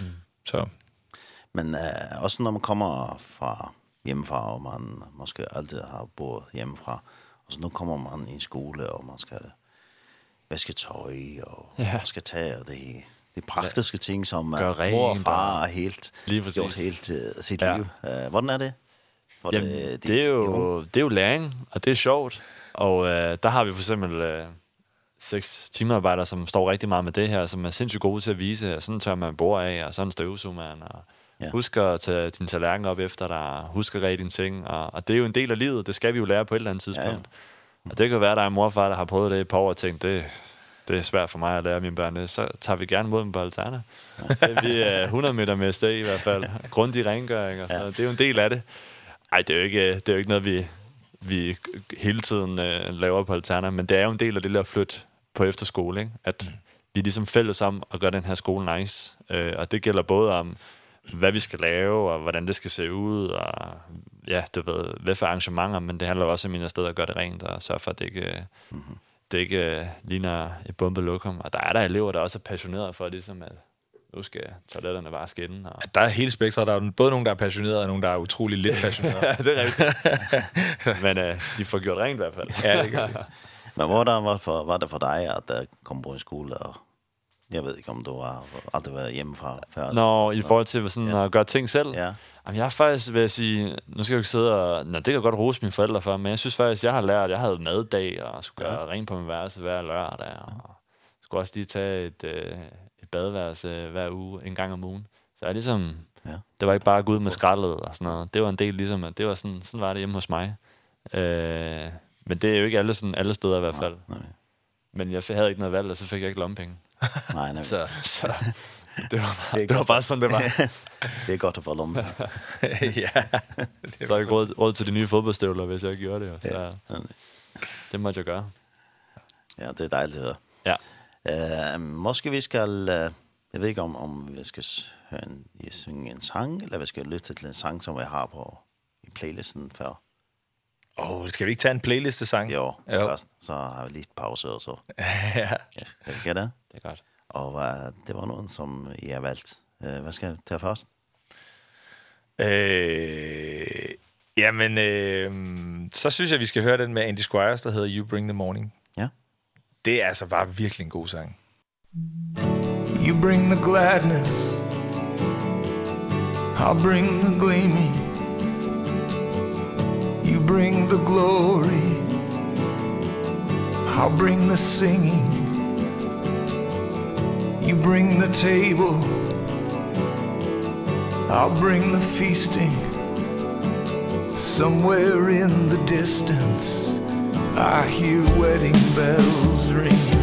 Mm. Så. Men øh, også når man kommer fra hjemmefra, og man måske altid har boet hjemmefra, og så nu kommer man i en skole, og man skal vasketøj og ja. skal tage og det de praktiske ja. ting som Gør rent, mor og far og helt lige præcis. gjort helt uh, sit ja. liv. Uh, hvordan er det? For Jamen, det, det, det, er jo, det er jo læring, og det er sjovt. Og uh, der har vi for eksempel uh, seks timearbejdere, som står rigtig meget med det her, som er sindssygt gode til at vise, at sådan tør man bor af, og sådan støvsuger man, og Ja. Husk at tage din tallerken op efter dig, husk at ræde dine ting, og, og det er jo en del af livet, det skal vi jo lære på et eller andet tidspunkt. Ja, ja. Og det kan være, at der er en far, der har prøvet det i et par år og tænkt, det, det er svært for mig at lære mine børn det, så tager vi gerne mod dem på Altana. Ja. Vi er 100 meter med sted i hvert fald. Grundig rengøring og sådan ja. noget. Det er jo en del af det. Ej, det er jo ikke, det er jo ikke noget, vi, vi hele tiden øh, laver på Altana, men det er jo en del af det der flyt på efterskole, ikke? at vi er ligesom fælles om at gøre den her skole nice. Øh, og det gælder både om hvad vi skal lave, og hvordan det skal se ud, og ja, du ved, hvad for arrangementer, men det handler også om mine steder at gøre det rent, og sørge for, at det ikke, mm-hmm. det ikke ligner et bombelokum. Og der er der elever, der også er passionerede for, ligesom at nu skal toiletterne bare skinne. Og... Der er hele spektret. Der er både nogen, der er passionerede, og nogen, der er utrolig lidt passionerede. ja, det er rigtigt. men øh, de får gjort rent i hvert fald. ja, det gør det. Men hvordan var, for, var det for dig, at der kom på en skole og Jeg ved ikke, om du har aldrig været hjemmefra før. Nå, i forhold til sådan ja. at gøre ting selv. Ja. Jamen, jeg har faktisk, vil jeg sige, nu skal jeg jo ikke sidde og... Nå, det kan jeg godt rose mine forældre for, men jeg synes faktisk, jeg har lært, jeg havde maddag, og skulle gøre ja. rent på min værelse hver lørdag, og ja. skulle også lige tage et, øh, et badeværelse hver uge, en gang om ugen. Så jeg ligesom... Ja. Det var ikke bare at gå ud med skraldet og sådan noget. Det var en del ligesom, at det var sådan, sådan var det hjemme hos mig. Øh, men det er jo ikke alle, sådan, alle steder i hvert fald. Nej, nej. Men jeg havde ikke noget valg, og så fik jeg ikke lommepenge. Nej, nej. Så, så. Det var, det var bare sådan, det var. det er godt at få lommen. ja. Det så har jeg ikke råd, råd til de nye fodboldstøvler, hvis jeg gjorde det. Så ja. det måtte jeg gøre. Ja, det er dejligt at høre. Ja. Uh, måske vi skal, uh, jeg ved ikke om, om vi skal høre en, I synge en sang, eller vi skal lytte til en sang, som vi har på i playlisten før. Åh, oh, skal vi ikke tage en playliste-sang? Jo, jo. Først, så har vi lige pause og så. ja. ja. Kan vi det? Det er klart. Og uh, det var noen som jeg har valgt. Uh, hva skal jeg ta først? Øh, jamen, øh, så synes jeg, vi skal høre den med Andy Squires, der hedder You Bring the Morning. Ja. Det er altså bare virkelig en god sang. You bring the gladness I'll bring the gleaming You bring the glory I'll bring the singing You bring the table. I'll bring the feasting. Somewhere in the distance I hear wedding bells ringing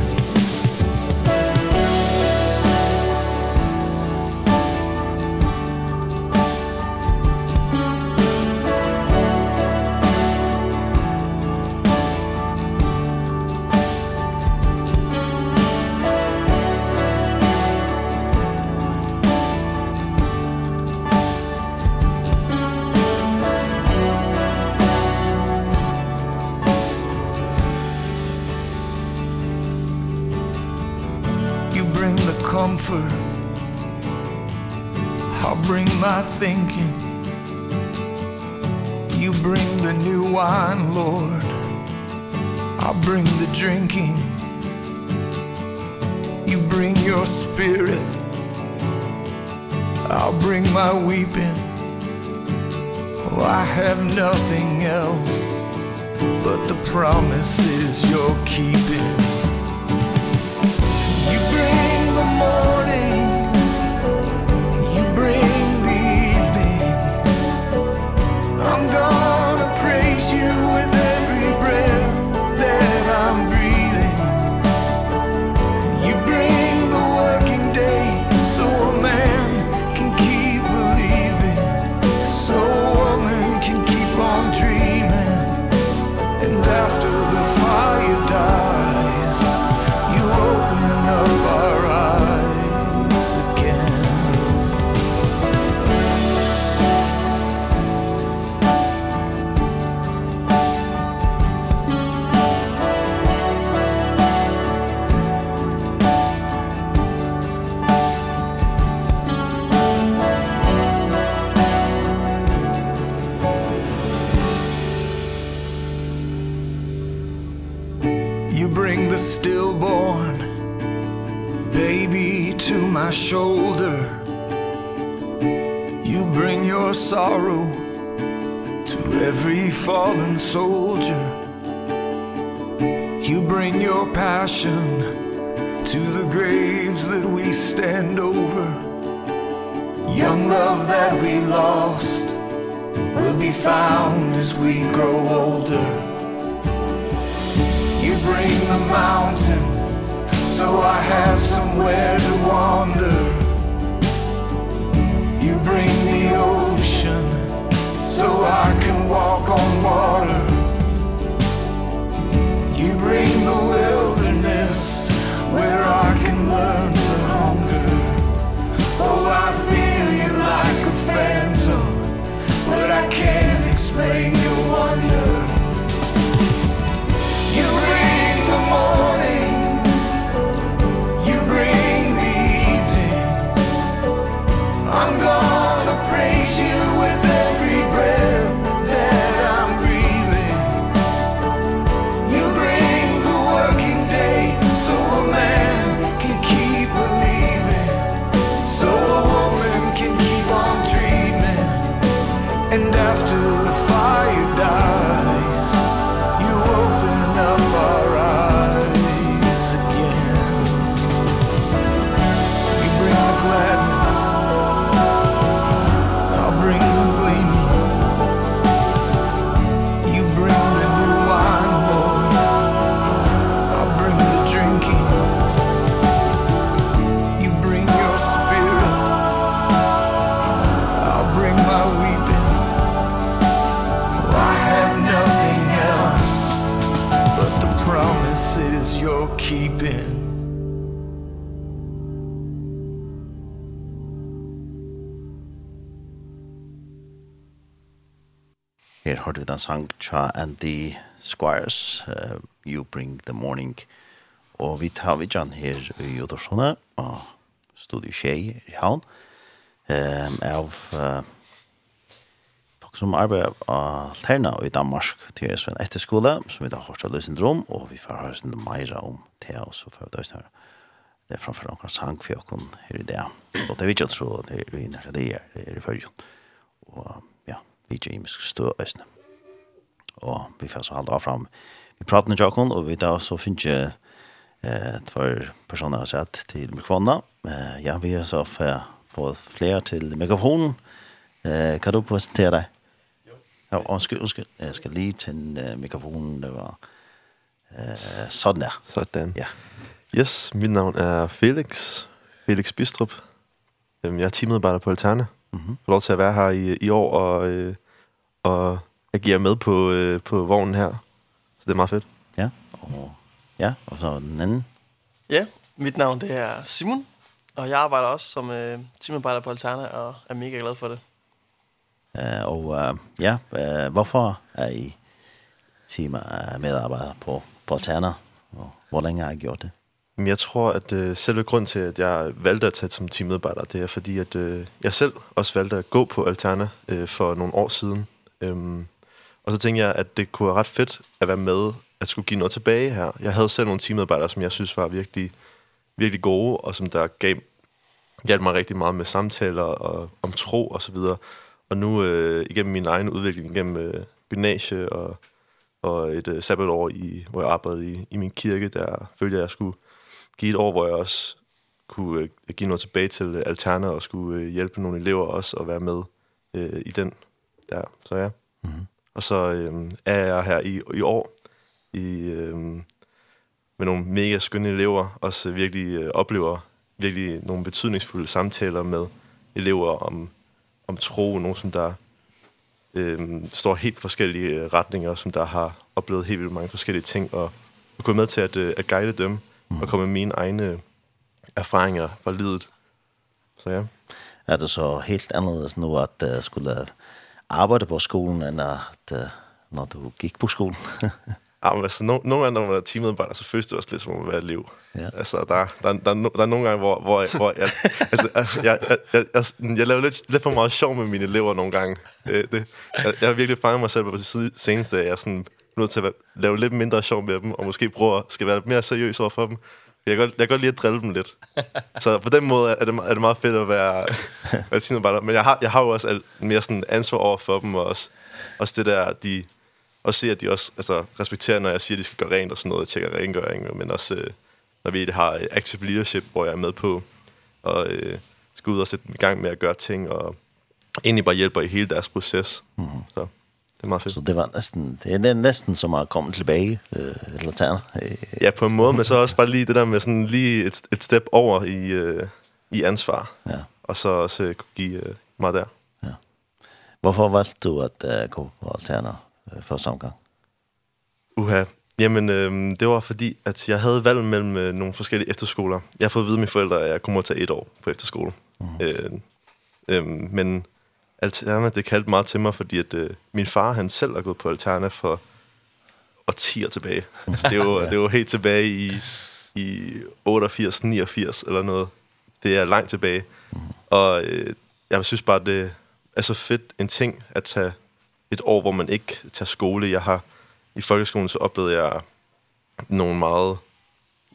thinking. Her hørte vi den sang tja Andy Squires, uh, You Bring the Morning. Og vi tar vi Jan her i Jodorsone, og studio Kjei i Havn. Um, av uh, folk som arbeider av Terna i Danmark til er en etterskole, som vi da har hørt av Løsendrom, og vi får høre sin meira om det, og så får vi da høre det er framfor noen sang for dere her i det. Og det er vi ikke tro, det er vi nærmere det er i følgen. Og vi er imisk stå østene. Og vi får så halda av fram. Vi prater med Jakon, og vi da så finnes eh, tvær personer har sett til mikrofonen. Eh, ja, vi har så fått flere til mikrofonen. Eh, kan du presentere deg? Ja, undskyld, undskyld. Jeg skal lige til uh, mikrofonen, det var uh, sådan der. Sådan. Ja. Yes, mit navn er Felix, Felix Bistrup. Jeg er teamedarbejder på Alterne. Mm -hmm. Får lov til at være her i, i år og, øh, og agere med på, øh, på vognen her. Så det er meget fedt. Ja, og, ja, og så den anden. Ja, mit navn det er Simon, og jeg arbejder også som øh, teamarbejder på Alterna, og er mega glad for det. Uh, og uh, ja, uh, hvorfor er I teammedarbejder på, på Alterna, og hvor længe har I gjort det? Jeg tror, at øh, selve grund til, at jeg valgte at tage som teammedarbejder, det er fordi, at øh, jeg selv også valgte at gå på Alterna øh, for nogle år siden. Øhm, og så tænkte jeg, at det kunne være ret fedt at være med, at skulle give noget tilbage her. Jeg havde selv nogle teammedarbejdere som jeg synes var virkelig, virkelig gode, og som der gav, hjalp mig rigtig meget med samtaler og om tro og så videre. Og nu øh, igennem min egen udvikling, igennem øh, gymnasie og, og et øh, sabbatår, i, hvor jeg arbejdede i, i min kirke, der følte jeg, at jeg skulle give et år, hvor jeg også kunne øh, give noget tilbage til Alterna og skulle øh, hjælpe nogle elever også og være med øh, i den der. Så ja. Mm -hmm. Og så øh, er jeg her i, i år i, øh, med nogle mega skønne elever, også virkelig øh, oplever virkelig nogle betydningsfulde samtaler med elever om, om tro, nogen som der øh, står helt forskellige retninger, som der har oplevet helt vildt mange forskellige ting, og, og gå med til at, øh, at guide dem og komme med mine egne erfaringer fra livet. Så ja. Er det så helt anderledes nu, at uh, skulle arbejde på skolen, end at, uh, når du gik på skolen? Ja, men altså, no, nogle gange, når man er teammedarbejder, så føles det også lidt, som om man er et liv. Ja. Altså, der, der, der, der der er nogle gange, hvor, hvor, hvor jeg, altså, jeg, jeg, jeg, jeg, jeg laver lidt, lidt for meget sjov med mine elever nogle gange. Det, det, jeg, jeg har virkelig fanget mig selv på det seneste, at jeg sådan, nødt til at lave lidt mindre sjov med dem, og måske prøve at skal være lidt mere seriøs overfor dem. Jeg kan, godt, jeg kan godt lide at drille dem lidt. Så på den måde er det, er det meget fedt at være latinoarbejder. Men jeg har, jeg har jo også al, mere sådan ansvar over for dem, og også, også det der, de, og se, at de også altså, respekterer, når jeg siger, at de skal gøre rent og sådan noget, og tjekker rengøring, men også øh, når vi har active leadership, hvor jeg er med på, og øh, skal ud og sætte dem i gang med at gøre ting, og egentlig bare hjælper i hele deres proces. Mm -hmm. Så. Det var fint. Så det var næsten, det er næsten som har komme tilbage, eh eller tärna. Ja, på en måde, men så også bare lige det der med sådan lige et et step over i øh, i ansvar. Ja. Og så også kunne give øh, mig der. Ja. Hvorfor valgte du at øh, gå på alterner øh, første omgang? Uha. Jamen, øh, det var fordi, at jeg havde valgt mellem øh, nogle forskellige efterskoler. Jeg har fået at vide af mine forældre, at jeg kunne måtte tage et år på efterskole. Mm. Øh, øh, men Alterna, det kaldte meget til mig, fordi at, øh, min far han selv har gået på Alterna for årtier tilbage. Altså, det, var, ja. det var helt tilbage i, i 88, 89 eller noget. Det er langt tilbage. Mm. Og øh, jeg synes bare, det er så fedt en ting at tage et år, hvor man ikke tager skole. Jeg har i folkeskolen så oplevede jeg nogle meget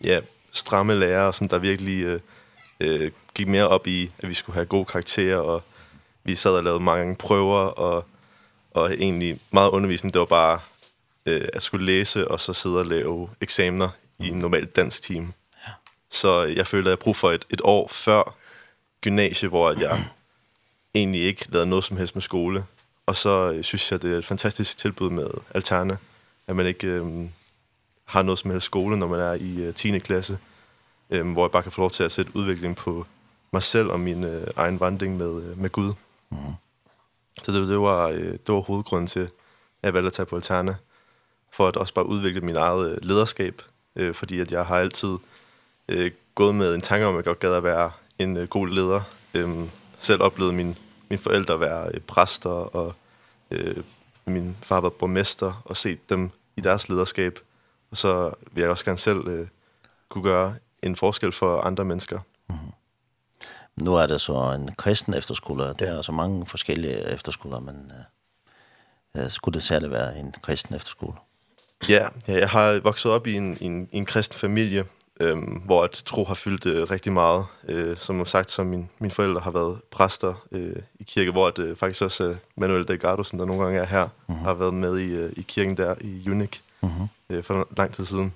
ja, stramme lærere, som der virkelig øh, øh, gik mere op i, at vi skulle have gode karakterer og vi sad og lavede mange prøver, og, og egentlig meget undervisning, det var bare øh, at skulle læse, og så sidde og lave eksamener i en normal dansk time. Ja. Så jeg følte, at jeg brug for et, et år før gymnasie, hvor at jeg egentlig ikke lavede noget som helst med skole. Og så synes jeg, det er et fantastisk tilbud med Alterna, at man ikke øh, har noget som helst skole, når man er i øh, 10. klasse, Øh, hvor jeg bare kan få lov til at sætte udvikling på mig selv og min øh, egen vandring med, øh, med Gud. Mm. Så det, det, var, det var hovedgrunden til, at jeg valgte at tage på Alterna, for at også bare udvikle min eget lederskab, øh, fordi at jeg har altid øh, gået med en tanke om, at jeg godt gad at være en øh, god leder. Øh, selv oplevet min, mine forældre være øh, præster, og øh, min far var borgmester, og set dem i deres lederskab. Og så vil jeg også gerne selv øh, kunne gøre en forskel for andre mennesker. Nu er det så en kristen efterskole. Det er så mange forskellige efterskoler, men øh, skulle det særligt være en kristen efterskole? Ja, ja jeg har vokset op i en, en, en kristen familie, øhm, hvor at tro har fyldt øh, rigtig meget. Øh, som sagt, som min, mine forældre har været præster øh, i kirke, hvor at, øh, faktisk også øh, Manuel Delgado, som der nogle gange er her, mm -hmm. har været med i, øh, i kirken der i Unik mm -hmm. øh, for lang tid siden.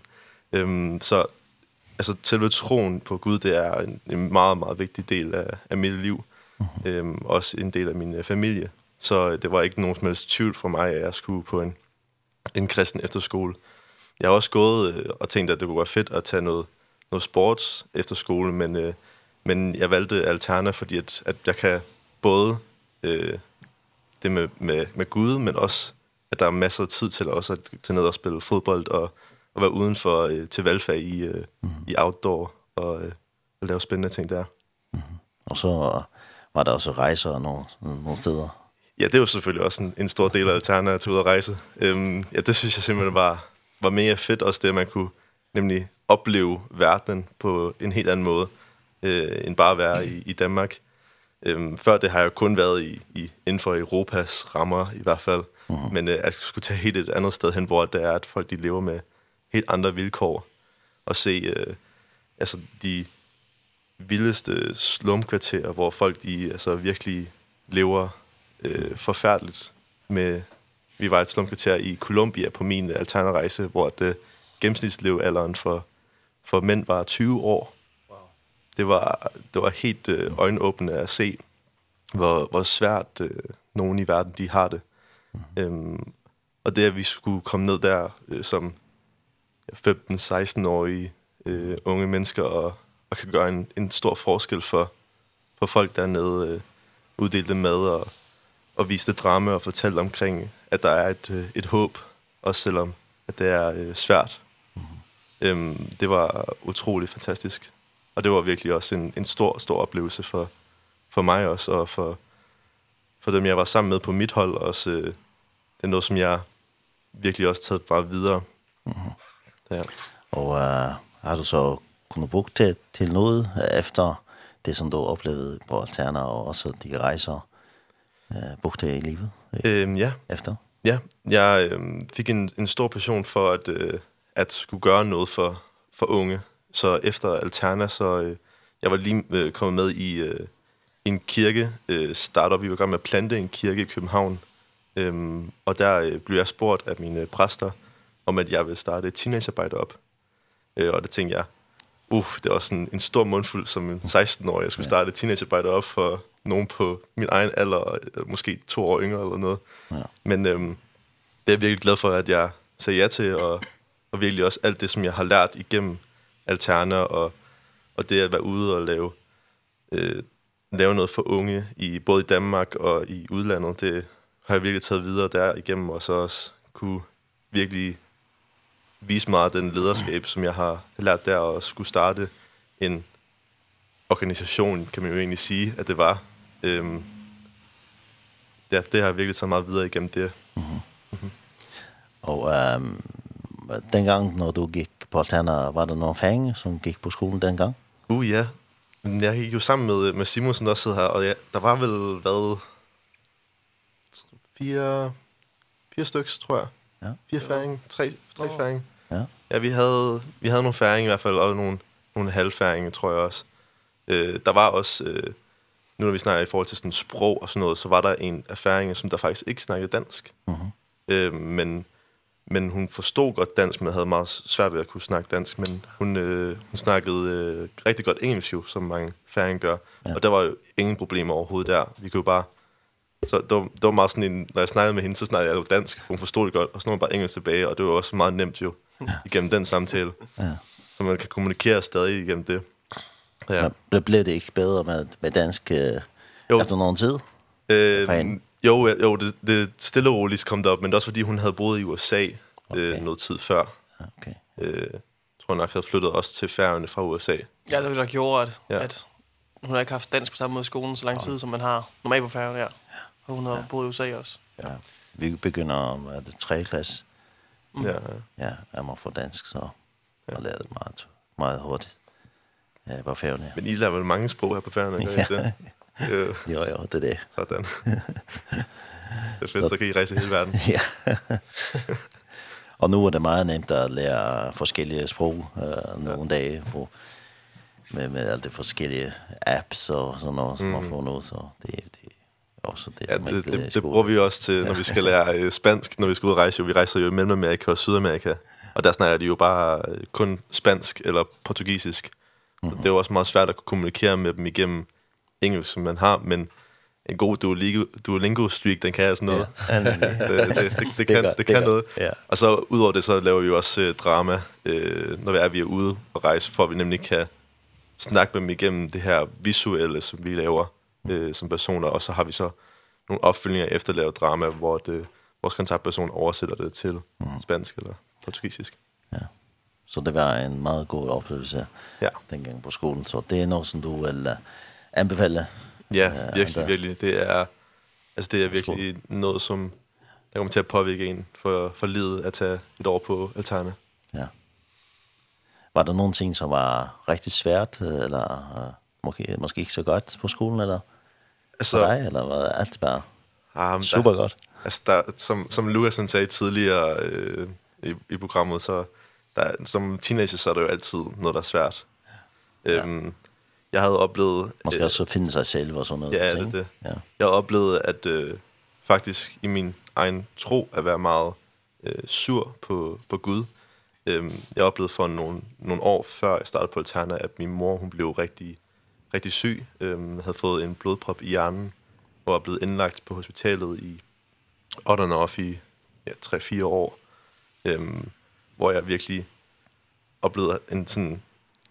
Øhm, så altså selve troen på Gud, det er en, en meget, meget vigtig del af, af mit liv. Uh -huh. Øhm, også en del af min uh, familie. Så det var ikke nogen som helst tvivl for mig, at jeg skulle på en, en kristen efterskole. Jeg har også gået øh, og tænkt, at det kunne være fedt at tage noget, noget sports efterskole, men, øh, men jeg valgte Alterna, fordi at, at jeg kan både øh, det med, med, med Gud, men også at der er masser af tid til også at tage ned og spille fodbold og at være udenfor øh, til valgfag i, øh, mm. i outdoor og, øh, og lave spændende ting der. Mm. Og så var der også rejser nogle, nogle steder. Ja, det var selvfølgelig også en, en stor del af alternativet at tage ud og rejse. Øhm, ja, det synes jeg simpelthen var, var mega fedt, også det, at man kunne nemlig opleve verden på en helt anden måde, øh, end bare at være i, i Danmark. Øhm, før det har jeg kun været i, i, inden for Europas rammer i hvert fald, mm. men øh, at skulle tage helt et andet sted hen, hvor det er, at folk de lever med helt andre vilkår. Og se øh, altså de vildeste slumkvarterer, hvor folk de altså virkelig lever øh, forfærdeligt med vi var et slumkvarter i Colombia på min alterne rejse, hvor det gennemsnitslevealderen for for mænd var 20 år. Wow. Det var det var helt øh, øjenåbende at se hvor hvor svært øh, nogen i verden de har det. Mm. Ehm og det at vi skulle komme ned der øh, som 15-16-årige øh, unge mennesker og, og kan gøre en, en stor forskel for, for folk dernede. Øh, uddelte mad og, og viste drama og fortalte omkring, at der er et, øh, et håb, også selvom at det er øh, svært. Mm -hmm. øhm, det var utrolig fantastisk. Og det var virkelig også en, en stor, stor oplevelse for, for mig også, og for, for dem, jeg var sammen med på mit hold. Også, øh, det er noget, som jeg virkelig også taget bare videre. Mm -hmm. Ja. Og uh, har du så kunnet bruge til, til noget efter det, som du oplevede på Alterna, og også de rejser, uh, brugte i livet? Ehm øhm, ja. Efter? Ja, jeg øh, fik en, en stor passion for at, øh, at skulle gøre noget for, for unge. Så efter Alterna, så øh, jeg var lige øh, kommet med i øh, en kirke, øh, startup, vi var i gang med at plante en kirke i København. Øhm, og der øh, blev jeg spurgt af mine præster, øh, om at jeg vil starte et teenagearbejde op. Øh, og det tænkte jeg, uh, det var sådan en stor mundfuld som en 16-årig, jeg skulle starte et teenagearbejde op for nogen på min egen alder, måske to år yngre eller noget. Ja. Men øhm, det er jeg virkelig glad for, at jeg sagde ja til, og, og virkelig også alt det, som jeg har lært igennem Alterna, og, og det at være ude og lave, øh, lave noget for unge, i, både i Danmark og i udlandet, det har jeg virkelig taget videre der igennem, og så også kunne virkelig vise mig den lederskab, som jeg har lært der og skulle starte en organisation, kan man jo egentlig sige, at det var. Øhm, det, det har virkelig så meget videre igennem det. Mm -hmm. Og øhm, dengang, når du gik på Altana, var der nogle fang, som gik på skolen dengang? Uh, ja. Jeg gik jo sammen med, med Simon, som også sidder her, og ja, der var vel, hvad, fire, fire stykker, tror jeg, Ja. Fire færing, tre, tre oh. færing. Ja. Ja, vi havde, vi havde nogle færing i hvert fald, og nogle, nogle halvfæringe, tror jeg også. Øh, der var også, øh, nu når vi snakker i forhold til sådan sprog og sådan noget, så var der en af færingene, som der faktisk ikke snakkede dansk. Mhm. -huh. øh, men, men hun forstod godt dansk, men havde meget svært ved at kunne snakke dansk. Men hun, øh, hun snakkede øh, rigtig godt engelsk jo, som mange færinger gør. Ja. Og der var jo ingen problemer overhovedet der. Vi kunne jo bare Så det var, det var meget sådan en, når jeg snakkede med hende, så snakkede jeg jo dansk, hun forstod det godt, og så var hun bare engelsk tilbage, og det var også meget nemt jo, ja. igennem den samtale. Ja. Så man kan kommunikere stadig igennem det. Ja. Men ble- blev det ikke bedre med, med dansk øh, jo. efter nogen tid? Øh, jo, jo det, det stille og roligt kom det op, men det også fordi hun havde boet i USA okay. øh, noget tid før. Okay. Øh, tror jeg nok, havde flyttet også til færgerne fra USA. Ja, det var nok gjort, at, ja. at hun har ikke haft dansk på samme måde i skolen så lang tid, som man har normalt på færgerne, ja. ja hun har bor hos også. Ja. Vi begynder om er det 3. klasse. Mm. Ja. Ja, jeg må få dansk, så jeg lærte det meget, meget hurtigt øh, på færgen Ja. Men I lærer vel mange sprog her på færgerne, gør I ikke det? Jo. jo, jo, det er det. Sådan. det er fedt, så kan I rejse hele verden. ja. og nu er det meget nemt at lære forskellige sprog øh, nogle ja. dage på, med, med alle de forskellige apps og sådan noget, som mm. man får nu, så det, det Også det, ja, det, det, det bruger vi også til, når vi skal lære spansk, når vi skal ud og rejse. Vi rejser jo i Mellemamerika og Sydamerika, og der snakker de jo bare kun spansk eller portugisisk. Mm -hmm. Det er jo også meget svært at kunne kommunikere med dem igennem engelsk, som man har, men en god Duolingo, Duolingo streak, den kan sådan noget. Ja, det, det, det, det, kan, det, kan noget. Ja. Og så udover det, så laver vi jo også eh, drama, øh, når vi er, vi er ude og rejse, for at vi nemlig kan snakke med dem igennem det her visuelle, som vi laver øh, som personer, og så har vi så nogle opfølgninger efter lavet drama, hvor det, vores kontaktperson oversætter det til mm. spansk eller portugisisk. Ja. Så det var en meget god oplevelse ja. dengang på skolen, så det er noget, som du vil anbefale? Ja, virkelig, andre. virkelig. Det er, altså det er virkelig noget, som der kommer til at påvirke en for, for livet at tage et år på Altana. Ja. Var der nogen ting, som var rigtig svært, eller måske, måske ikke så godt på skolen, eller? Så nej, eller hvad? Alt bare um, super godt. Altså, der, som, som Lukasen sagde tidligere øh, i, i programmet, så der, som teenager, så er det jo altid noget, der er svært. Ja. Øhm, jeg havde oplevet... Måske øh, også finde sig selv og sådan noget. Ja, ting. det det. Ja. Jeg havde oplevet, at øh, faktisk i min egen tro at være meget øh, sur på, på Gud. Øhm, jeg oplevede for nogle, nogle år før jeg startede på Alterna, at min mor hun blev rigtig rigtig syg, øhm, havde fået en blodprop i armen, og var blevet indlagt på hospitalet i otterne off i ja, 3-4 år, øhm, hvor jeg virkelig oplevede en, sådan,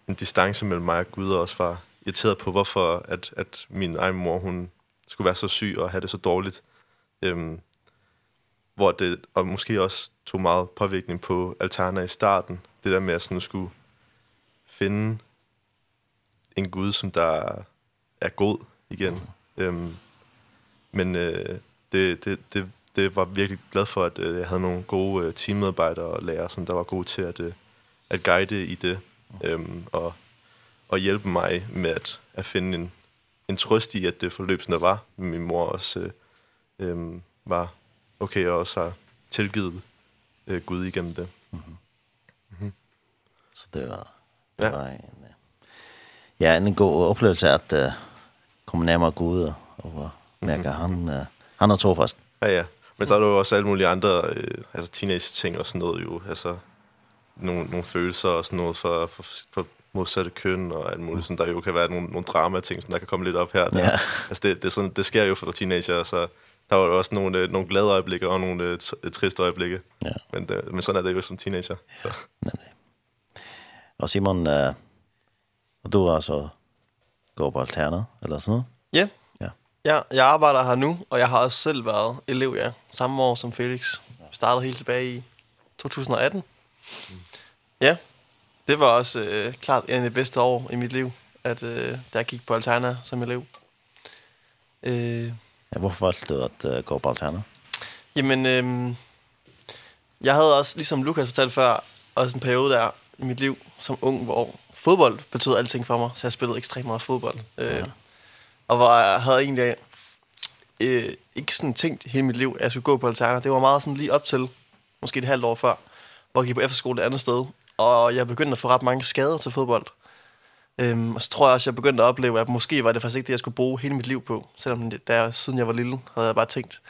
en distance mellem mig og Gud, og også var irriteret på, hvorfor at, at min egen mor hun skulle være så syg og have det så dårligt. Øhm, hvor det, og måske også tog meget påvirkning på Alterna i starten, det der med at sådan skulle finde en Gud, som der er god igen. Mm. Øhm, men øh, det, det, det, det var virkelig glad for, at øh, jeg havde nogle gode øh, teammedarbejdere og lærere, som der var gode til at, øh, at guide i det. Ehm Øhm, og, og hjælpe mig med at, at finde en, en trøst i, at det forløb, som der var. Min mor også øh, øh, var okay og også har tilgivet øh, Gud igennem det. Mm mhm. Mm. Så det var, det ja. var en... Øh ja, en god oplevelse at uh, komme nærmere Gud og, og mærke, mm -hmm. han, uh, han er trofast. Ja, ja. Men så er der jo også alle mulige andre øh, altså teenage-ting og sådan noget jo. Altså nogle, nogle følelser og sådan noget for, for, for modsatte køn og alt muligt. Sådan, der jo kan være nogle, nogle drama-ting, som der kan komme lidt op her. Der. Ja. Altså det, det, er sådan, det sker jo for teenager, så der var også nogle, øh, nogle glade øjeblikke og nogle øh, triste øjeblikke. Ja. Men, øh, men sådan er det jo som teenager. Så. Nemlig. Og Simon, øh, du då altså går på alterna eller så? Ja. Yeah. Ja. Ja, jeg arbejder her nu og jeg har også selv været elev ja, Samme år som Felix. Startede helt tilbage i 2018. Ja. Det var også øh, klart en af de bedste år i mit liv, at øh, da jeg gik på Alterna som elev. Øh, ja, hvorfor valgte du at øh, gå på Alterna? Jamen, øh, jeg havde også, ligesom Lukas fortalte før, også en periode der, i mit liv som ung, hvor fodbold betød alting for mig, så jeg spillede ekstremt meget fodbold. Øh, ja. Og hvor jeg havde egentlig øh, ikke sådan tænkt hele mit liv, at jeg skulle gå på alterner. Det var meget sådan lige op til, måske et halvt år før, hvor jeg gik på efterskole et andet sted, og jeg begyndte at få ret mange skader til fodbold. Øhm, og så tror jeg også, jeg begyndte at opleve, at måske var det faktisk ikke det, jeg skulle bruge hele mit liv på. Selvom det, der, siden jeg var lille, havde jeg bare tænkt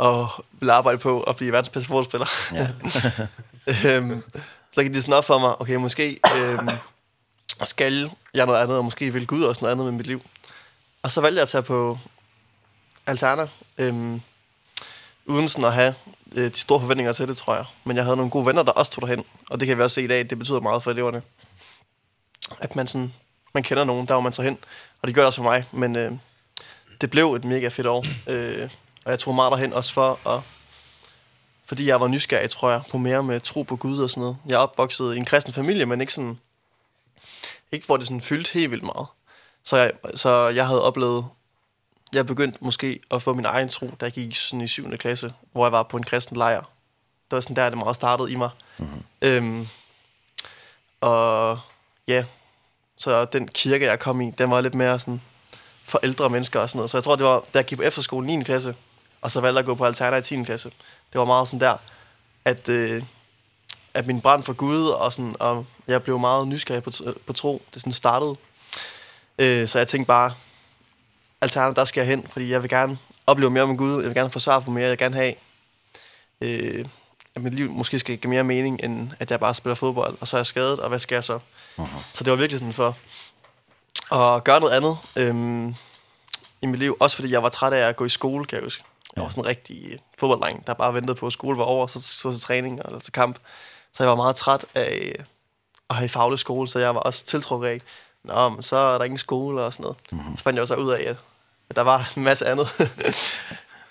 at ville arbejde på at blive verdens bedste fodboldspiller. Ja. øhm, så gik det sådan op for mig, okay, måske øh, skal jeg noget andet, og måske vil Gud også noget andet med mit liv. Og så valgte jeg at tage på Alterna, øh, uden sådan at have øh, de store forventninger til det, tror jeg. Men jeg havde nogle gode venner, der også tog derhen, og det kan vi også se i dag, det betyder meget for eleverne. At man sådan, man kender nogen, der hvor man tager hen, og det gør det også for mig, men øh, det blev et mega fedt år. Øh, og jeg tog meget derhen også for at fordi jeg var nysgerrig, tror jeg, på mere med tro på Gud og sådan noget. Jeg er opvokset i en kristen familie, men ikke sådan, ikke hvor det sådan fyldte helt vildt meget. Så jeg, så jeg havde oplevet, jeg begyndte måske at få min egen tro, da jeg gik sådan i 7. klasse, hvor jeg var på en kristen lejr. Det var sådan der, det meget startede i mig. Mm-hmm. Øhm, og ja, så den kirke, jeg kom i, den var lidt mere sådan for ældre mennesker og sådan noget. Så jeg tror, det var, da jeg gik på efterskolen 9. klasse, og så valgte jeg at gå på alternativ 10. klasse. Det var meget sådan der, at, øh, at min brand for Gud, og, sådan, og jeg blev meget nysgerrig på, på tro, det sådan startede. Øh, så jeg tænkte bare, Alterna, der skal jeg hen, fordi jeg vil gerne opleve mere om Gud, jeg vil gerne forsvare for mere, jeg vil gerne have, øh, at mit liv måske skal give mere mening, end at jeg bare spiller fodbold, og så er jeg skadet, og hvad skal jeg så? Uh -huh. Så det var virkelig sådan for at gøre noget andet øhm, i mit liv, også fordi jeg var træt af at gå i skole, kan jeg huske. Jeg var sådan en rigtig fodbolddreng, der bare ventede på, at skole var over, så så til træning eller til kamp. Så jeg var meget træt af at have faglig skole, så jeg var også tiltrukket af, Nå, men så er der ingen skole og sådan noget. Mm -hmm. Så fandt jeg også ud af, at der var en masse andet.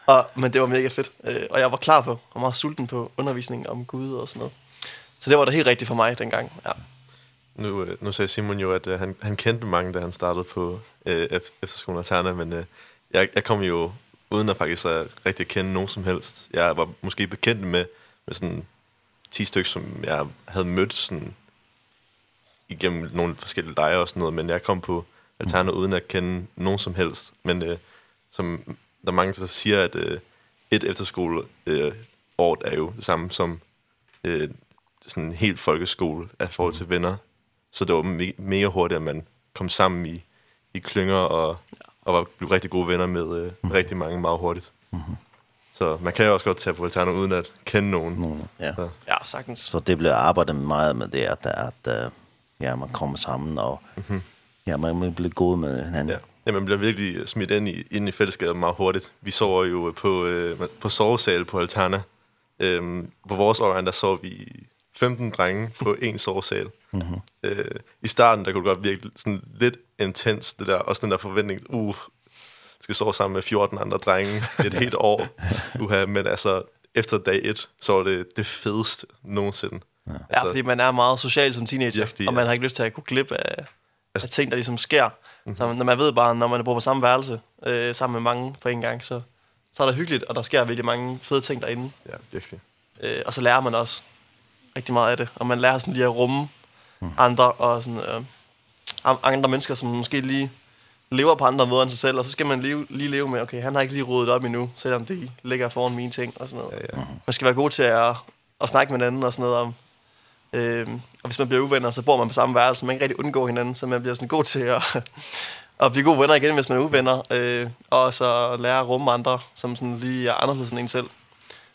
og, men det var mega fedt. Og jeg var klar på, og meget sulten på undervisning om Gud og sådan noget. Så det var da helt rigtigt for mig dengang, ja. Nu, nu sagde Simon jo, at uh, han, han kendte mange, da han startede på uh, efterskolen Alterna, men uh, jeg, jeg kom jo uden at faktisk at rigtig kende nogen som helst. Jeg var måske bekendt med, med sådan 10 stykker, som jeg havde mødt sådan, igennem nogle forskellige lejre og sådan noget, men jeg kom på Alterna uden at kende nogen som helst. Men øh, som der er mange, der siger, at øh, et efterskole øh, året er jo det samme som øh, sådan en helt folkeskole af forhold til venner. Så det var me mega hurtigt, at man kom sammen i, i klynger og og var, blev rigtig gode venner med øh, mm. rigtig mange meget hurtigt. Mm -hmm. Så man kan jo også godt tage på Alterna uden at kende nogen. Mm, ja. Så. ja, sagtens. Så det blev arbejdet meget med det, at, at uh, ja, man kommer sammen, og mm -hmm. ja, man bliver god med hinanden. Ja. Ja, man bliver virkelig smidt ind i, ind i fællesskabet meget hurtigt. Vi sover jo på, øh, på sovesal på Alterna. Øhm, på vores årgang, der sov vi 15 drenge på en sovesal. Mm -hmm. øh, I starten, der kunne det godt virke sådan lidt intens, det der, også den der forventning, uh, skal sove sammen med 14 andre drenge et helt år. Uha, men altså, efter dag 1, så var det det fedeste nogensinde. Ja, altså, ja fordi man er meget social som teenager, virkelig, og man har ikke lyst til at kunne klippe af, altså, af ting, der ligesom sker. Mm -hmm. Så når man ved bare, når man bor på samme værelse, øh, sammen med mange på en gang, så, så er det hyggeligt, og der sker virkelig mange fede ting derinde. Ja, virkelig. Øh, og så lærer man også rigtig meget af det, og man lærer sådan lige at rumme mm. andre, og sådan, øh, andre mennesker, som måske lige lever på andre måder end sig selv, og så skal man leve, lige leve med, okay, han har ikke lige rodet op endnu, selvom det ligger foran mine ting og sådan noget. Ja, ja. Man skal være god til at, at snakke med hinanden og sådan noget om, øh, og hvis man bliver uvenner, så bor man på samme værelse, man kan ikke rigtig undgå hinanden, så man bliver sådan god til at, at blive gode venner igen, hvis man er uvenner, øh, og så lære at rumme andre, som sådan lige er anderledes end en selv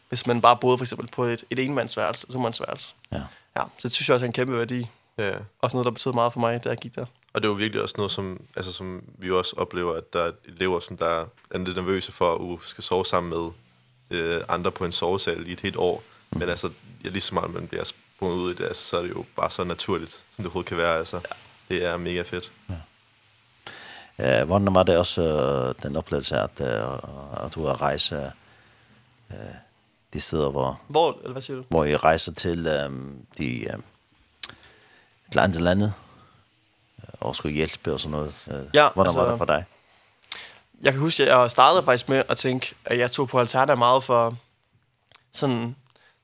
hvis man bare boede for eksempel på et, et enmandsværelse, et tomandsværelse. Ja. ja. Så det synes jeg også er en kæmpe værdi. Ja. Også noget, der betød meget for mig, da jeg gik der. Og det er jo virkelig også noget, som, altså, som vi også oplever, at der er elever, som der er lidt nervøse for at uh, skal sove sammen med øh, andre på en sovesal i et helt år. Mm. Men altså, ja, lige så meget man bliver sprunget ud i det, altså, så er det jo bare så naturligt, som det overhovedet kan være. Altså. Ja. Det er mega fedt. Ja. Eh, hvordan var det også den oplevelse, at, at du har rejse eh, de steder, hvor, hvor, eller hvad siger du? hvor I rejser til øhm, de, øhm, til andre til landet og skulle hjælpe og sådan noget. Ja, Hvordan altså, var det for dig? Jeg kan huske, at jeg startede faktisk med at tænke, at jeg tog på Alterna meget for sådan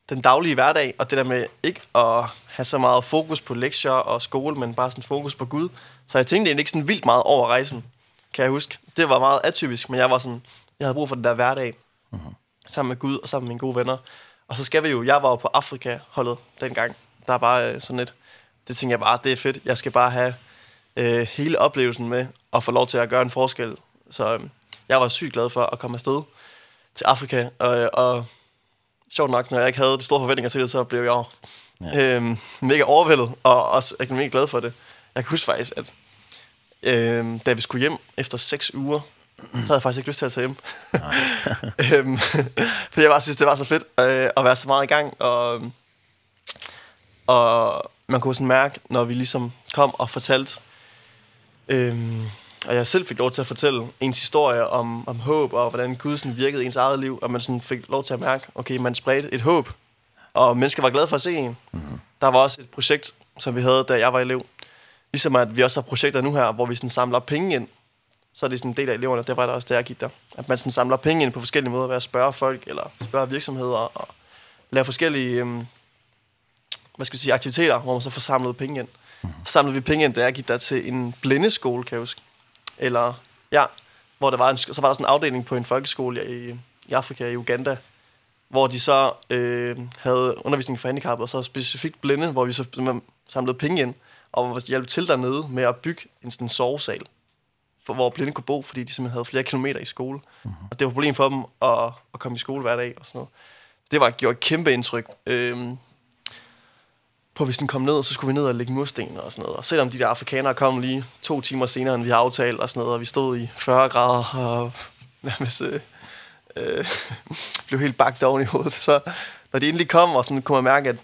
den daglige hverdag, og det der med ikke at have så meget fokus på lektier og skole, men bare sådan fokus på Gud. Så jeg tænkte egentlig ikke sådan vildt meget over rejsen, kan jeg huske. Det var meget atypisk, men jeg var sådan, jeg havde brug for den der hverdag. Mm -hmm sammen med Gud og sammen med mine gode venner. Og så skal vi jo, jeg var jo på Afrika-holdet dengang. Der var øh, sådan et, det tænkte jeg bare, det er fedt. Jeg skal bare have øh, hele oplevelsen med og få lov til at gøre en forskel. Så øh, jeg var sygt glad for at komme afsted til Afrika. Og, og sjovt nok, når jeg ikke havde de store forventninger til det, så blev jeg ja. øh, mega overvældet og også jeg er mega glad for det. Jeg kan huske faktisk, at øh, da vi skulle hjem efter seks uger så havde jeg faktisk ikke lyst til at tage hjem. øhm, fordi jeg bare synes, det var så fedt øh, at være så meget i gang, og, og man kunne sådan mærke, når vi ligesom kom og fortalte, øhm, og jeg selv fik lov til at fortælle ens historie om, om håb, og hvordan Gud sådan virkede i ens eget liv, og man sådan fik lov til at mærke, okay, man spredte et håb, og mennesker var glade for at se en. Mm -hmm. Der var også et projekt, som vi havde, da jeg var elev, ligesom at vi også har projekter nu her, hvor vi sådan samler penge ind, så er det sådan en del af eleverne, det var der også, der jeg gik der. At man sådan samler penge ind på forskellige måder ved at spørge folk, eller spørge virksomheder, og lave forskellige øhm, hvad skal vi sige, aktiviteter, hvor man så får samlet penge ind. Så samlede vi penge ind, da jeg gik der til en blindeskole, kan jeg huske. Eller, ja, hvor der var en, så var der sådan en afdeling på en folkeskole i, i Afrika, i Uganda, hvor de så øh, havde undervisning for handicappede, og så specifikt blinde, hvor vi så samlede penge ind, og hvor vi hjalp til dernede med at bygge en sådan sovesal for, hvor blinde kunne bo, fordi de simpelthen havde flere kilometer i skole. Mm -hmm. Og det var et problem for dem at, at komme i skole hver dag og sådan noget. Det var, gjorde et kæmpe indtryk. Øhm, på hvis den kom ned, så skulle vi ned og lægge mursten og sådan noget. Og selvom de der afrikanere kom lige to timer senere, end vi havde aftalt og sådan noget, og vi stod i 40 grader og nærmest øh, øh, blev helt bagt oven i hovedet, så når de endelig kom, og sådan, kunne man mærke, at,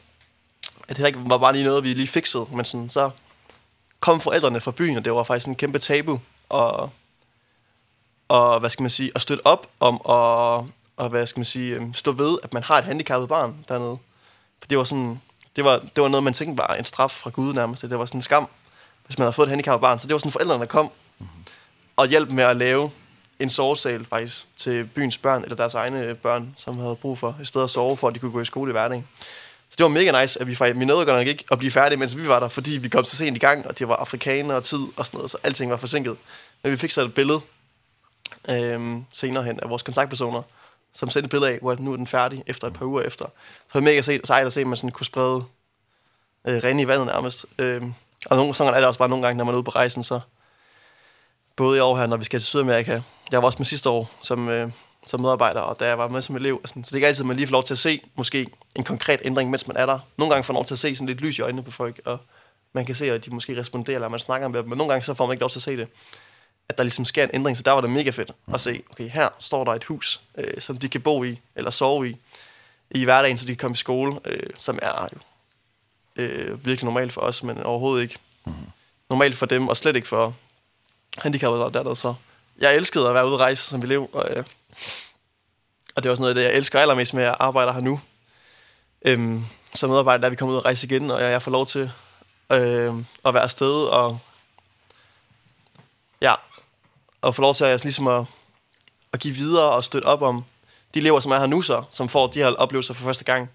at det ikke var bare lige noget, vi lige fikset, men sådan, så kom forældrene fra byen, og det var faktisk en kæmpe tabu og, og hvad skal man sige, at støtte op om at, og hvad skal man sige, stå ved, at man har et handicappet barn dernede. For det var sådan, det var, det var noget, man tænkte var en straf fra Gud nærmest. Det var sådan en skam, hvis man havde fået et handicappet barn. Så det var sådan forældrene, der kom og hjalp med at lave en sovesal faktisk til byens børn, eller deres egne børn, som havde brug for, et sted at sove for, at de kunne gå i skole i hverdagen. Så det var mega nice, at vi faktisk, vi nåede godt nok ikke at blive færdige, mens vi var der, fordi vi kom så sent i gang, og det var afrikanere og tid og sådan noget, så alting var forsinket. Men vi fik så et billede øhm, senere hen af vores kontaktpersoner, som sendte et billede af, hvor nu er den færdig efter et par uger efter. Så det var mega se- sejt at se, at man sådan kunne sprede øh, rene i vandet nærmest. Øhm, og nogle, sådan er det også bare nogle gange, når man er ude på rejsen, så både i år her, når vi skal til Sydamerika. Jeg var også med sidste år, som øh, som medarbejder, og da jeg var med som elev. Og sådan. Så det er ikke altid, at man lige får lov til at se måske en konkret ændring, mens man er der. Nogle gange får man lov til at se sådan lidt lys i øjnene på folk, og man kan se, at de måske responderer, eller man snakker med dem, men nogle gange så får man ikke lov til at se det at der ligesom sker en ændring, så der var det mega fedt at se, okay, her står der et hus, øh, som de kan bo i, eller sove i, i hverdagen, så de kan komme i skole, øh, som er jo øh, virkelig normalt for os, men overhovedet ikke mm. normalt for dem, og slet ikke for handicappede, der, dernede, så. Jeg elskede at være ude at rejse som elev, og øh, Og det er også noget af det, jeg elsker allermest med at arbejde her nu. Øhm, som medarbejder, da vi kommer ud og rejse igen, og jeg, jeg får lov til øh, at være afsted, og ja, og få lov til at, ligesom at, at give videre og støtte op om de elever, som er her nu så, som får de her oplevelser for første gang,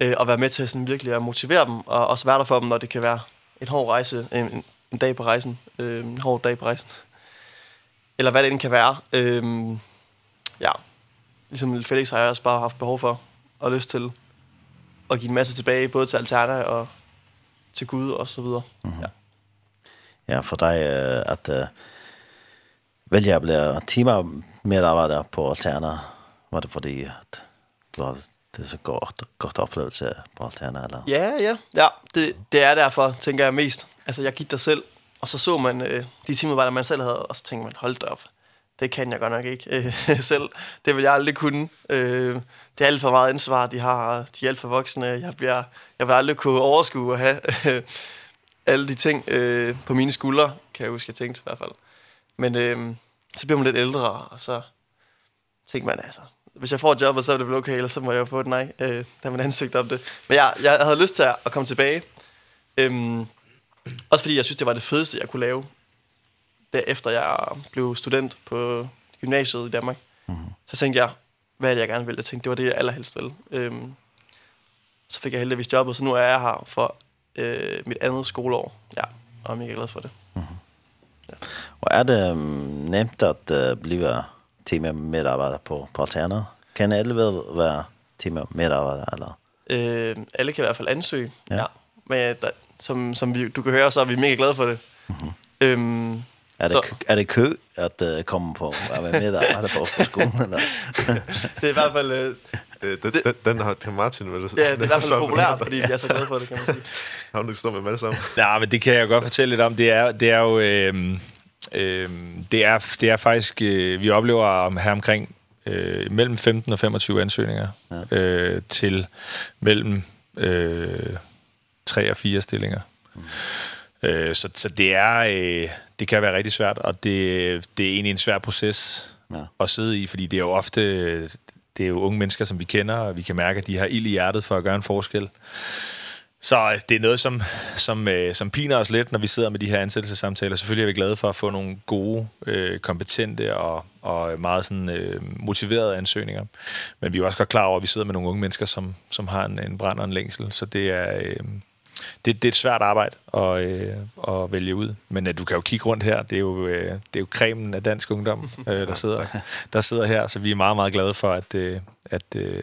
øh, og være med til sådan, virkelig at motivere dem, og også være der for dem, når det kan være en hård rejse, en, en dag på rejsen, øh, en hård dag på rejsen, eller hvad det end kan være. Øh, ja, ligesom Felix har jeg også bare haft behov for og lyst til at give en masse tilbage, både til Alterna og til Gud og så videre. Mm -hmm. ja. ja, for dig, at uh, vælge at blive timer medarbejder på Alterna, var det fordi, at du har det er så godt, godt oplevelse på Alterna? Eller? Ja, ja, ja det, det er derfor, tænker jeg mest. Altså, jeg gik der selv, og så så man øh, de timer, der man selv havde, og så tænkte man, hold da op, det kan jeg godt nok ikke øh, selv. Det vil jeg aldrig kunne. Øh, det er alt for meget ansvar, de har. De er alt for voksne. Jeg, bliver, jeg vil aldrig kunne overskue at have øh, alle de ting øh, på mine skuldre, kan jeg huske, jeg tænkte i hvert fald. Men øh, så bliver man lidt ældre, og så tænker man altså, hvis jeg får jobbet, så er det vel okay, eller så må jeg jo få et nej, øh, da man ansøgte om det. Men jeg, jeg havde lyst til at komme tilbage. Øhm, også fordi jeg synes, det var det fedeste, jeg kunne lave efter jeg blev student på gymnasiet i Danmark, mm -hmm. så tænkte jeg, hvad er det, jeg gerne ville? Jeg tænkte, det var det, jeg allerhelst ville. Øhm, så fik jeg heldigvis jobbet, så nu er jeg her for øh, mit andet skoleår. Ja, og jeg er mega glad for det. Mm -hmm. ja. Og er det um, nemt at uh, blive time medarbejder på, på Alterna? Kan alle være time medarbejder? Eller? Øh, alle kan i hvert fald ansøge, ja. ja. Men der, som, som vi, du kan høre, så er vi mega glade for det. Mm -hmm. øhm, Er det är det kø at uh, komme på av med där at på skolen eller? det er i hvert fall uh, det, det, det, den har til Martin vel. Ja, det er i hvert fald populært, fordi jeg er så glad for det, kan man sige. Har du står stået med det sammen? Ja, men det kan jeg godt fortælle lidt om. Det er, det er jo... ehm ehm det, er, det er faktisk... Øh, vi oplever her omkring øh, mellem 15 og 25 ansøgninger ja. øh, til mellem øh, 3 og 4 stillinger. Mm. Øh, så, så det er, øh, det kan være rigtig svært, og det, det er egentlig en svær proces ja. at sidde i, fordi det er jo ofte, det er jo unge mennesker, som vi kender, og vi kan mærke, at de har ild i hjertet for at gøre en forskel. Så det er noget, som, som, øh, som piner os lidt, når vi sidder med de her ansættelsessamtaler. Selvfølgelig er vi glade for at få nogle gode, øh, kompetente og, og meget sådan, øh, motiverede ansøgninger. Men vi er jo også godt klar over, at vi sidder med nogle unge mennesker, som, som har en, en brand og en længsel. Så det er... Øh, det, det er et svært arbejde at, øh, at vælge ud. Men øh, du kan jo kigge rundt her. Det er jo, øh, det er jo kremen af dansk ungdom, øh, der, sidder, der sidder her. Så vi er meget, meget glade for, at, øh, at, øh,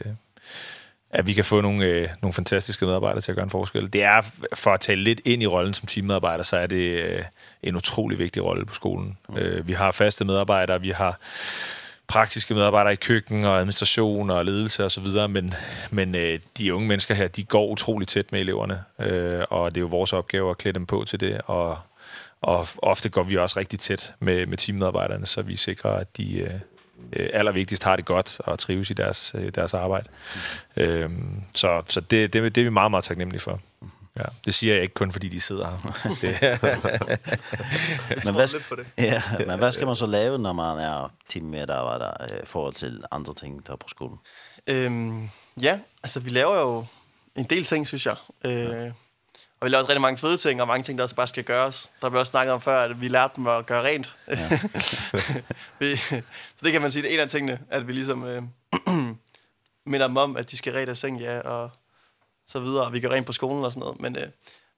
at vi kan få nogle, øh, nogle fantastiske medarbejdere til at gøre en forskel. Det er, for at tale lidt ind i rollen som teammedarbejder, så er det øh, en utrolig vigtig rolle på skolen. Øh, vi har faste medarbejdere, vi har praktiske medarbejdere i køkken og administration og ledelse og så videre, men, men øh, de unge mennesker her, de går utrolig tæt med eleverne, øh, og det er jo vores opgave at klæde dem på til det, og, og ofte går vi også rigtig tæt med, med teammedarbejderne, så vi sikrer, at de øh, allervigtigst har det godt og trives i deres, øh, deres arbejde. Mm. Øh, så så det, det, det er vi meget, meget taknemmelige for. Mm. Ja, det siger jeg ikke kun fordi de sidder her. men hvad Ja, men hvad skal man så lave når man er der i forhold til andre ting der på skolen? Ehm ja, altså vi laver jo en del ting synes jeg. Eh ja. Og vi laver også rigtig mange fede ting, og mange ting, der også bare skal gøres. Der har vi også snakket om før, at vi lærte dem at gøre rent. Ja. vi, så det kan man sige, det er en af tingene, at vi ligesom øh, minder dem om, at de skal rent af seng, ja, og så videre. Vi går rent på skolen og sådan noget. Men øh,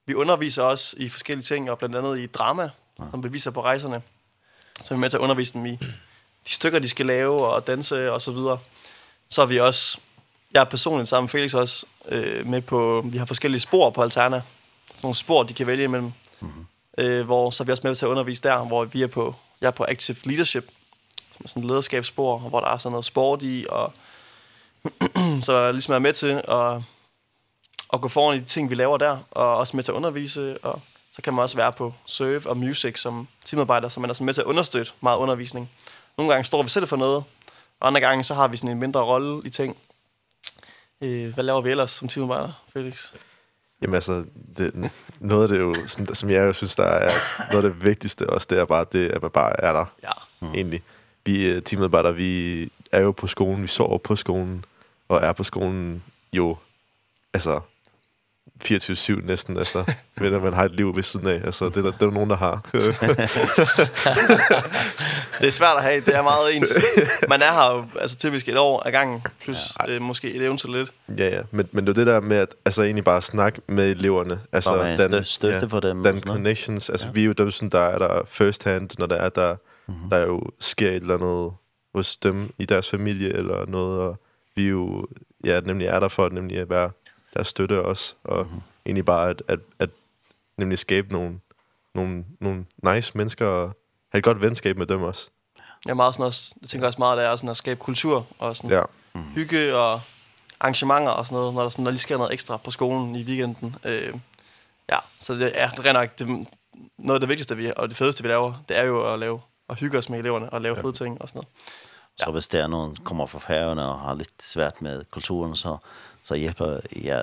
vi underviser også i forskellige ting, og blandt andet i drama, ja. som vi viser på rejserne. Så vi er med til at undervise dem i de stykker, de skal lave og danse og så videre. Så er vi også, jeg er personligt sammen med Felix også, øh, med på, vi har forskellige spor på Alterna. Sådan nogle spor, de kan vælge imellem. Mm -hmm. øh, hvor, så er vi også med til at undervise der, hvor vi er på, jeg er på Active Leadership, som er sådan et lederskabsspor, hvor der er sådan noget sport i, og så ligesom jeg er med til at og gå foran i de ting, vi laver der, og også med til at undervise, og så kan man også være på serve og music som teamarbejder, så man er sådan med til at understøtte meget undervisning. Nogle gange står vi selv for noget, og andre gange så har vi sådan en mindre rolle i ting. Øh, hvad laver vi ellers som teamarbejder, Felix? Jamen altså, det, noget af det jo, sådan, som jeg jo synes, der er noget af det vigtigste også, det er bare det, at man bare er der, ja. Mm. egentlig. Vi teamarbejder, vi er jo på skolen, vi sover på skolen, og er på skolen jo, altså, 24-7 næsten, altså. Ved at man har et liv ved siden af. Altså, det er der, der er nogen, der har. det er svært at have. Det er meget ens. Man er her jo altså, typisk et år ad gangen, plus ja, øh, måske et eventuelt lidt. Ja, ja. Men, men det er det der med at altså, egentlig bare snakke med eleverne. Altså, den, støtte ja, for dem. Den connections. Altså, ja. vi er jo dem, som der er der first hand, når der er der, mm -hmm. der jo sker et eller andet hos dem i deres familie eller noget. Og vi jo ja, nemlig er der for, nemlig at være der støtter os, og mm. egentlig bare at, at, at nemlig skabe nogle, nogle, nogle nice mennesker, og have et godt venskab med dem også. Ja, meget sådan også, jeg tænker også meget, det er sådan at skabe kultur, og sådan ja. mm. hygge og arrangementer og sådan noget, når der, sådan, der lige sker noget ekstra på skolen i weekenden. Øh, ja, så det er rent nok det, noget af det vigtigste, vi, og det fedeste, vi laver, det er jo at lave og hygge os med eleverne og lave ja. fede ting og sådan noget. Ja. Så hvis der er nogen, kommer fra færgerne og har lidt svært med kulturen, så Så Jeppe, ja...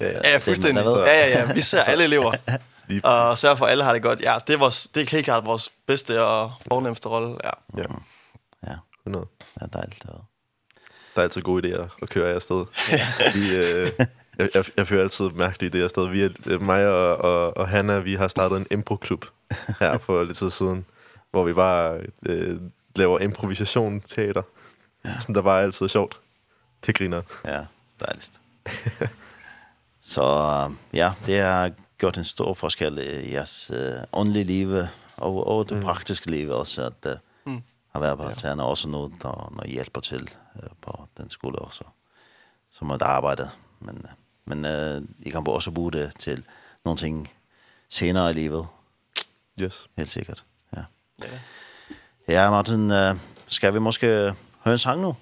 Ja, fuldstændig. Ja, ja, ja. Vi ser alle elever. og sørger for, at alle har det godt. Ja, det er, vores, det er helt klart vores bedste og fornemmeste rolle. Ja. Ja. Ja. 100. er dejligt. Det der er altid gode idéer at køre af afsted. vi, øh, jeg, jeg, jeg føler altid mærkelige idéer afsted. Vi er, øh, mig og, og, og Hanna, vi har startet en improklub her for lidt tid siden, hvor vi bare øh, laver improvisation teater. Ja. Sådan, der var altid sjovt. Det griner. Ja dejligt. så ja, det har gjort en stor forskel i jeres uh, åndelige liv og, og det mm. praktiske liv også, at uh, mm. har været på ja. og også noget, der, når I hjælper til uh, på den skole også, som er et arbejde. Men, uh, men uh, I kan også bruge det til nogle ting senere i livet. Yes. Helt sikkert, ja. Ja, ja Martin, uh, skal vi måske høre en sang nu?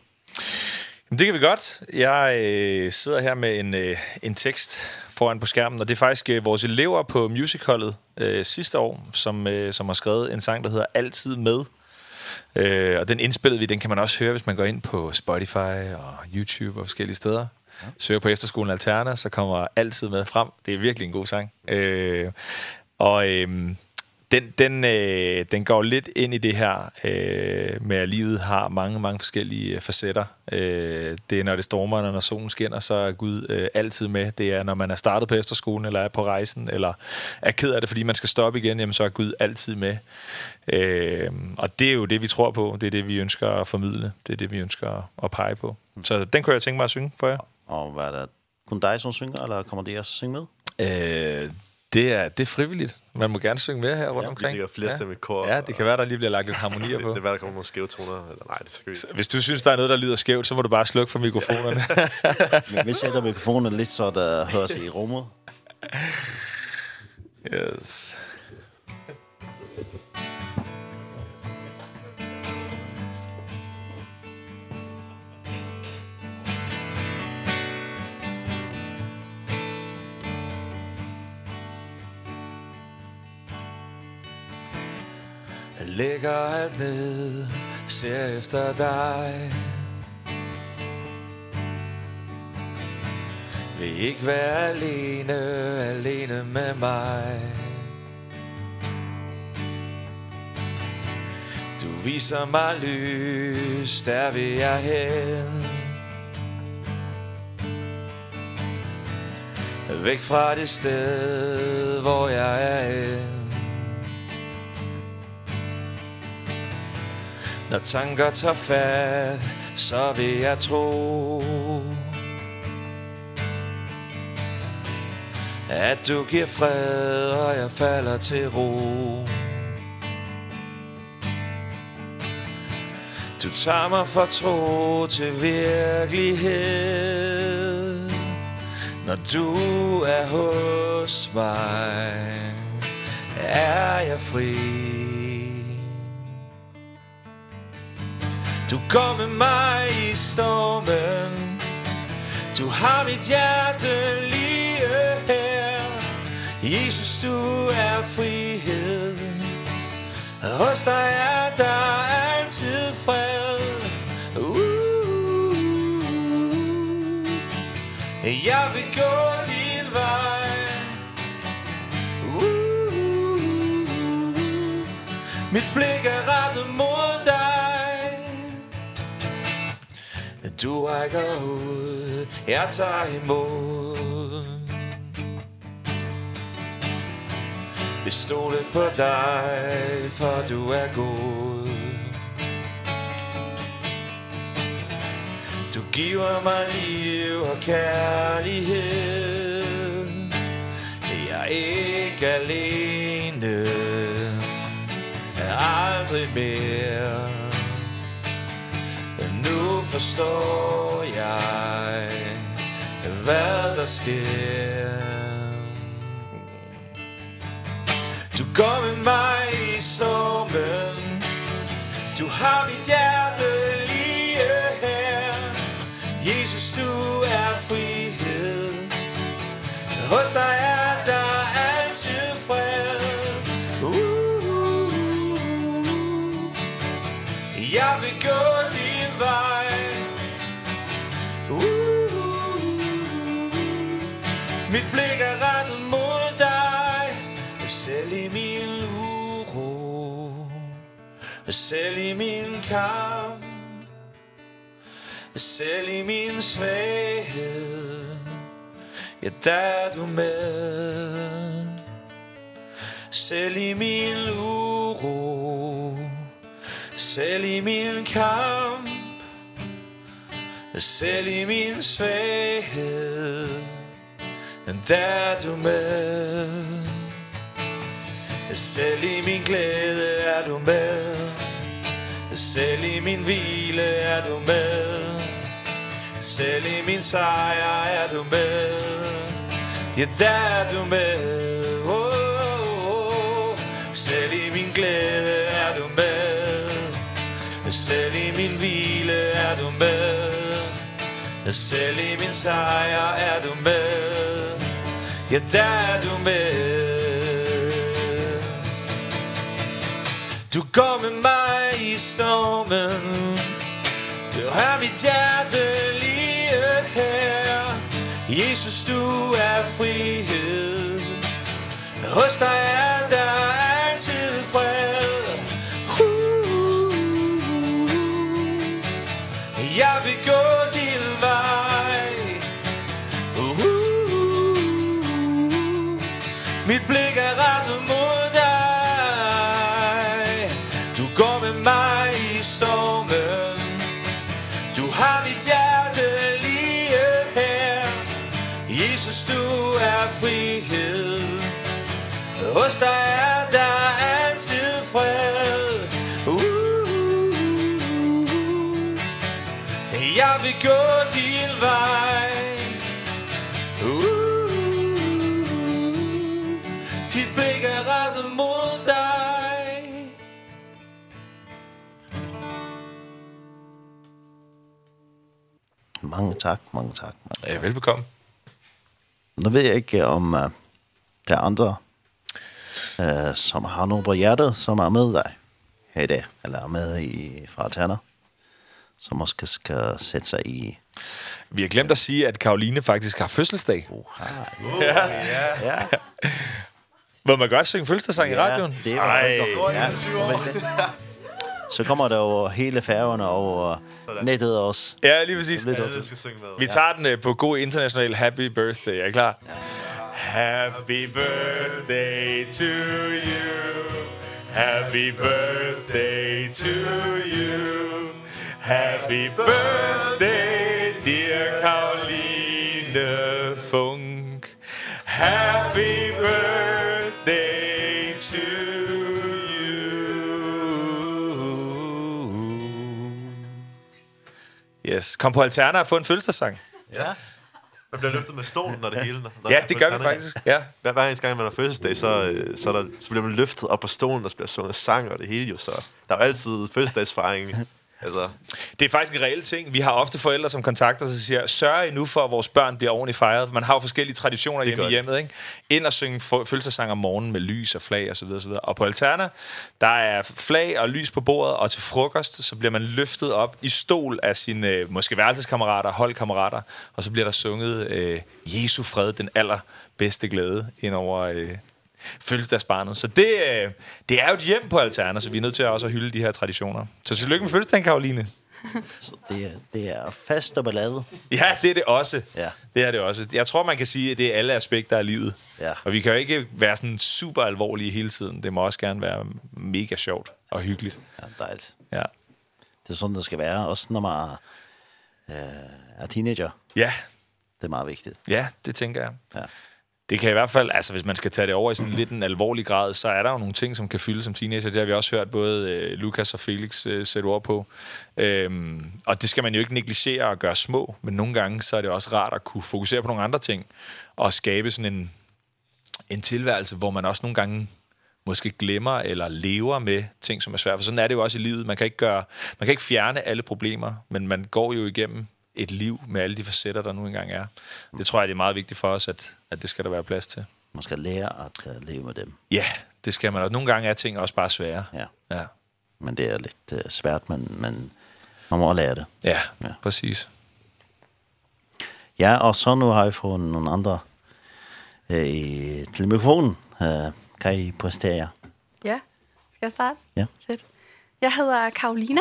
Det kan vi godt. Jeg øh, sidder her med en, øh, en tekst foran på skærmen, og det er faktisk øh, vores elever på musicalholdet øh, sidste år, som, øh, som har skrevet en sang, der hedder Altid Med. Øh, og den indspillede vi, den kan man også høre, hvis man går ind på Spotify og YouTube og forskellige steder. Ja. Søger på Efterskolen Alterna, så kommer Altid Med frem. Det er virkelig en god sang. Øh, og... Øh, den den øh, den går lidt ind i det her øh, med at livet har mange mange forskellige facetter. Øh, det er når det stormer, eller når solen skinner, så er Gud øh, altid med. Det er når man er startet på efterskolen eller er på rejsen eller er ked af det, fordi man skal stoppe igen, jamen så er Gud altid med. Øh, og det er jo det vi tror på, det er det vi ønsker at formidle, det er det vi ønsker at pege på. Så den kunne jeg tænke mig at synge for jer. Og hvad er det? Kun dig som synger, eller kommer det også synge med? Eh, Det er, det er frivilligt. Man må gerne synge med her rundt omkring. Ja, det flere stemme i kor. Ja, det kan være, der lige bliver lagt lidt harmonier på. Det, det er der kommer nogle skæve toner. Eller, nej, det skal vi Hvis du synes, der er noget, der lyder skævt, så må du bare slukke for mikrofonerne. Men vi sætter mikrofonerne lidt, så der høres i rummet. Yes. Lægger alt ned Ser efter dig. Vil ikke være alene Alene med mig. Du viser mig lys Der vil jeg hen. Væk fra det sted Hvor jeg er hen. Når tanker tager fat, så vil jeg tro. At du giver fred, og jeg falder til ro. Du tager mig fra tro til virkelighed. Når du er hos mig Er jeg fri. Du kom med mig i stormen. Du har mit hjerte lige her. Jesus, du er frihed. Hos dig er der altid fred. Uh, uh, Jeg vil gå din vej. Mit blik er ret Du rækker ud, jeg tager imod. Vil stole på dig, for du er god. Du giver mig liv og kærlighed. Jeg er ikke alene. Aldrig mere står jeg Hvad der sker Du går med mig i stormen. Du har mit hjerte lige her. Jesus, du er frihed. Hos dig er Selv i min kamp. Selv i min svaghed Ja, der er du med. Selv i min uro Selv i min kamp. Selv i min svaghed Der er du med. Selv i min glæde er du med? Selv i min hvile er du med. Selv i min sejr er du med. Ja, der er du med. Oh, oh, oh. Selv i min glæde er du med. Selv i min hvile er du med. Selv i min sejr er du med. Ja, der er du med. Du går med mig stormen. Du har mit hjerte lige her Jesus, du er frihed Hos dig er der mange tak, mange tak. Mange tak. velbekomme. Nu ved jeg ikke, om uh, det er andre, uh, som har noget på hjertet, som er med dig her i dag, eller er med i, fra Tanner, som måske skal sætte sig i... Vi har glemt at sige, at Karoline faktisk har fødselsdag. Uh, uh, ja. ja. ja. Må man godt synge fødselsdagssang ja, i radioen? det var Ej. Ja, så kommer der jo hele færgerne over nettet også. Ja, lige præcis. Lidt ja, det skal synge med. Vi tager den på god international happy birthday. Er I klar? Ja. Happy birthday to you. Happy birthday to you. Happy birthday dear Karoline Funk. Happy birthday Yes. Kom på Alterna og få en fødselsdagssang. Ja. Man bliver løftet med stolen når det hele. Når ja, det gør vi faktisk. Ja. Hver, hver eneste gang, man har fødselsdag, så, så, der, så bliver man løftet op på stolen, og så bliver sunget sang og det hele jo. Så der er jo altid fødselsdagsfejring Altså. Det er faktisk en reel ting. Vi har ofte forældre, som kontakter os og siger, sørg I nu for, at vores børn bliver ordentligt fejret. Man har jo forskellige traditioner hjemme i hjemmet. Ikke? Ind og synge fødselsdagssang om morgenen med lys og flag osv. Og, så videre, så videre. og på Alterna, der er flag og lys på bordet, og til frokost, så bliver man løftet op i stol af sine måske værelseskammerater, holdkammerater, og så bliver der sunget øh, Jesu fred, den aller bedste glæde, ind over øh, fødselsdagsbarnet. Så det, det er jo et hjem på Alterna, så vi er nødt til også at hylde de her traditioner. Så tillykke med fødselsdagen, Karoline. så det er, det er fast og ballade. Ja, det er det også. Ja. Det er det også. Jeg tror, man kan sige, at det er alle aspekter af livet. Ja. Og vi kan jo ikke være sådan super alvorlige hele tiden. Det må også gerne være mega sjovt og hyggeligt. Ja, dejligt. Ja. Det er sådan, det skal være, også når man øh, er teenager. Ja. Det er meget vigtigt. Ja, det tænker jeg. Ja det kan i hvert fald, altså hvis man skal tage det over i sådan lidt en alvorlig grad, så er der jo nogle ting, som kan fylde som teenager. Det har vi også hørt både øh, Lukas og Felix øh, sætte ord på. Øhm, og det skal man jo ikke negligere og gøre små, men nogle gange så er det også rart at kunne fokusere på nogle andre ting og skabe sådan en, en tilværelse, hvor man også nogle gange måske glemmer eller lever med ting, som er svært. For sådan er det jo også i livet. Man kan ikke, gøre, man kan ikke fjerne alle problemer, men man går jo igennem et liv med alle de facetter, der nu engang er. Det tror jeg, det er meget vigtigt for os, at, at det skal der være plads til. Man skal lære at uh, leve med dem. Ja, det skal man. Og nogle gange er ting også bare svære. Ja. ja. Men det er lidt uh, svært, men, men man må lære det. Ja, ja. præcis. Ja, og så nu har jeg fået nogle andre øh, til mikrofonen. Øh, kan I præsentere jer? Ja, skal jeg starte? Ja. Fedt. Jeg hedder Karolina,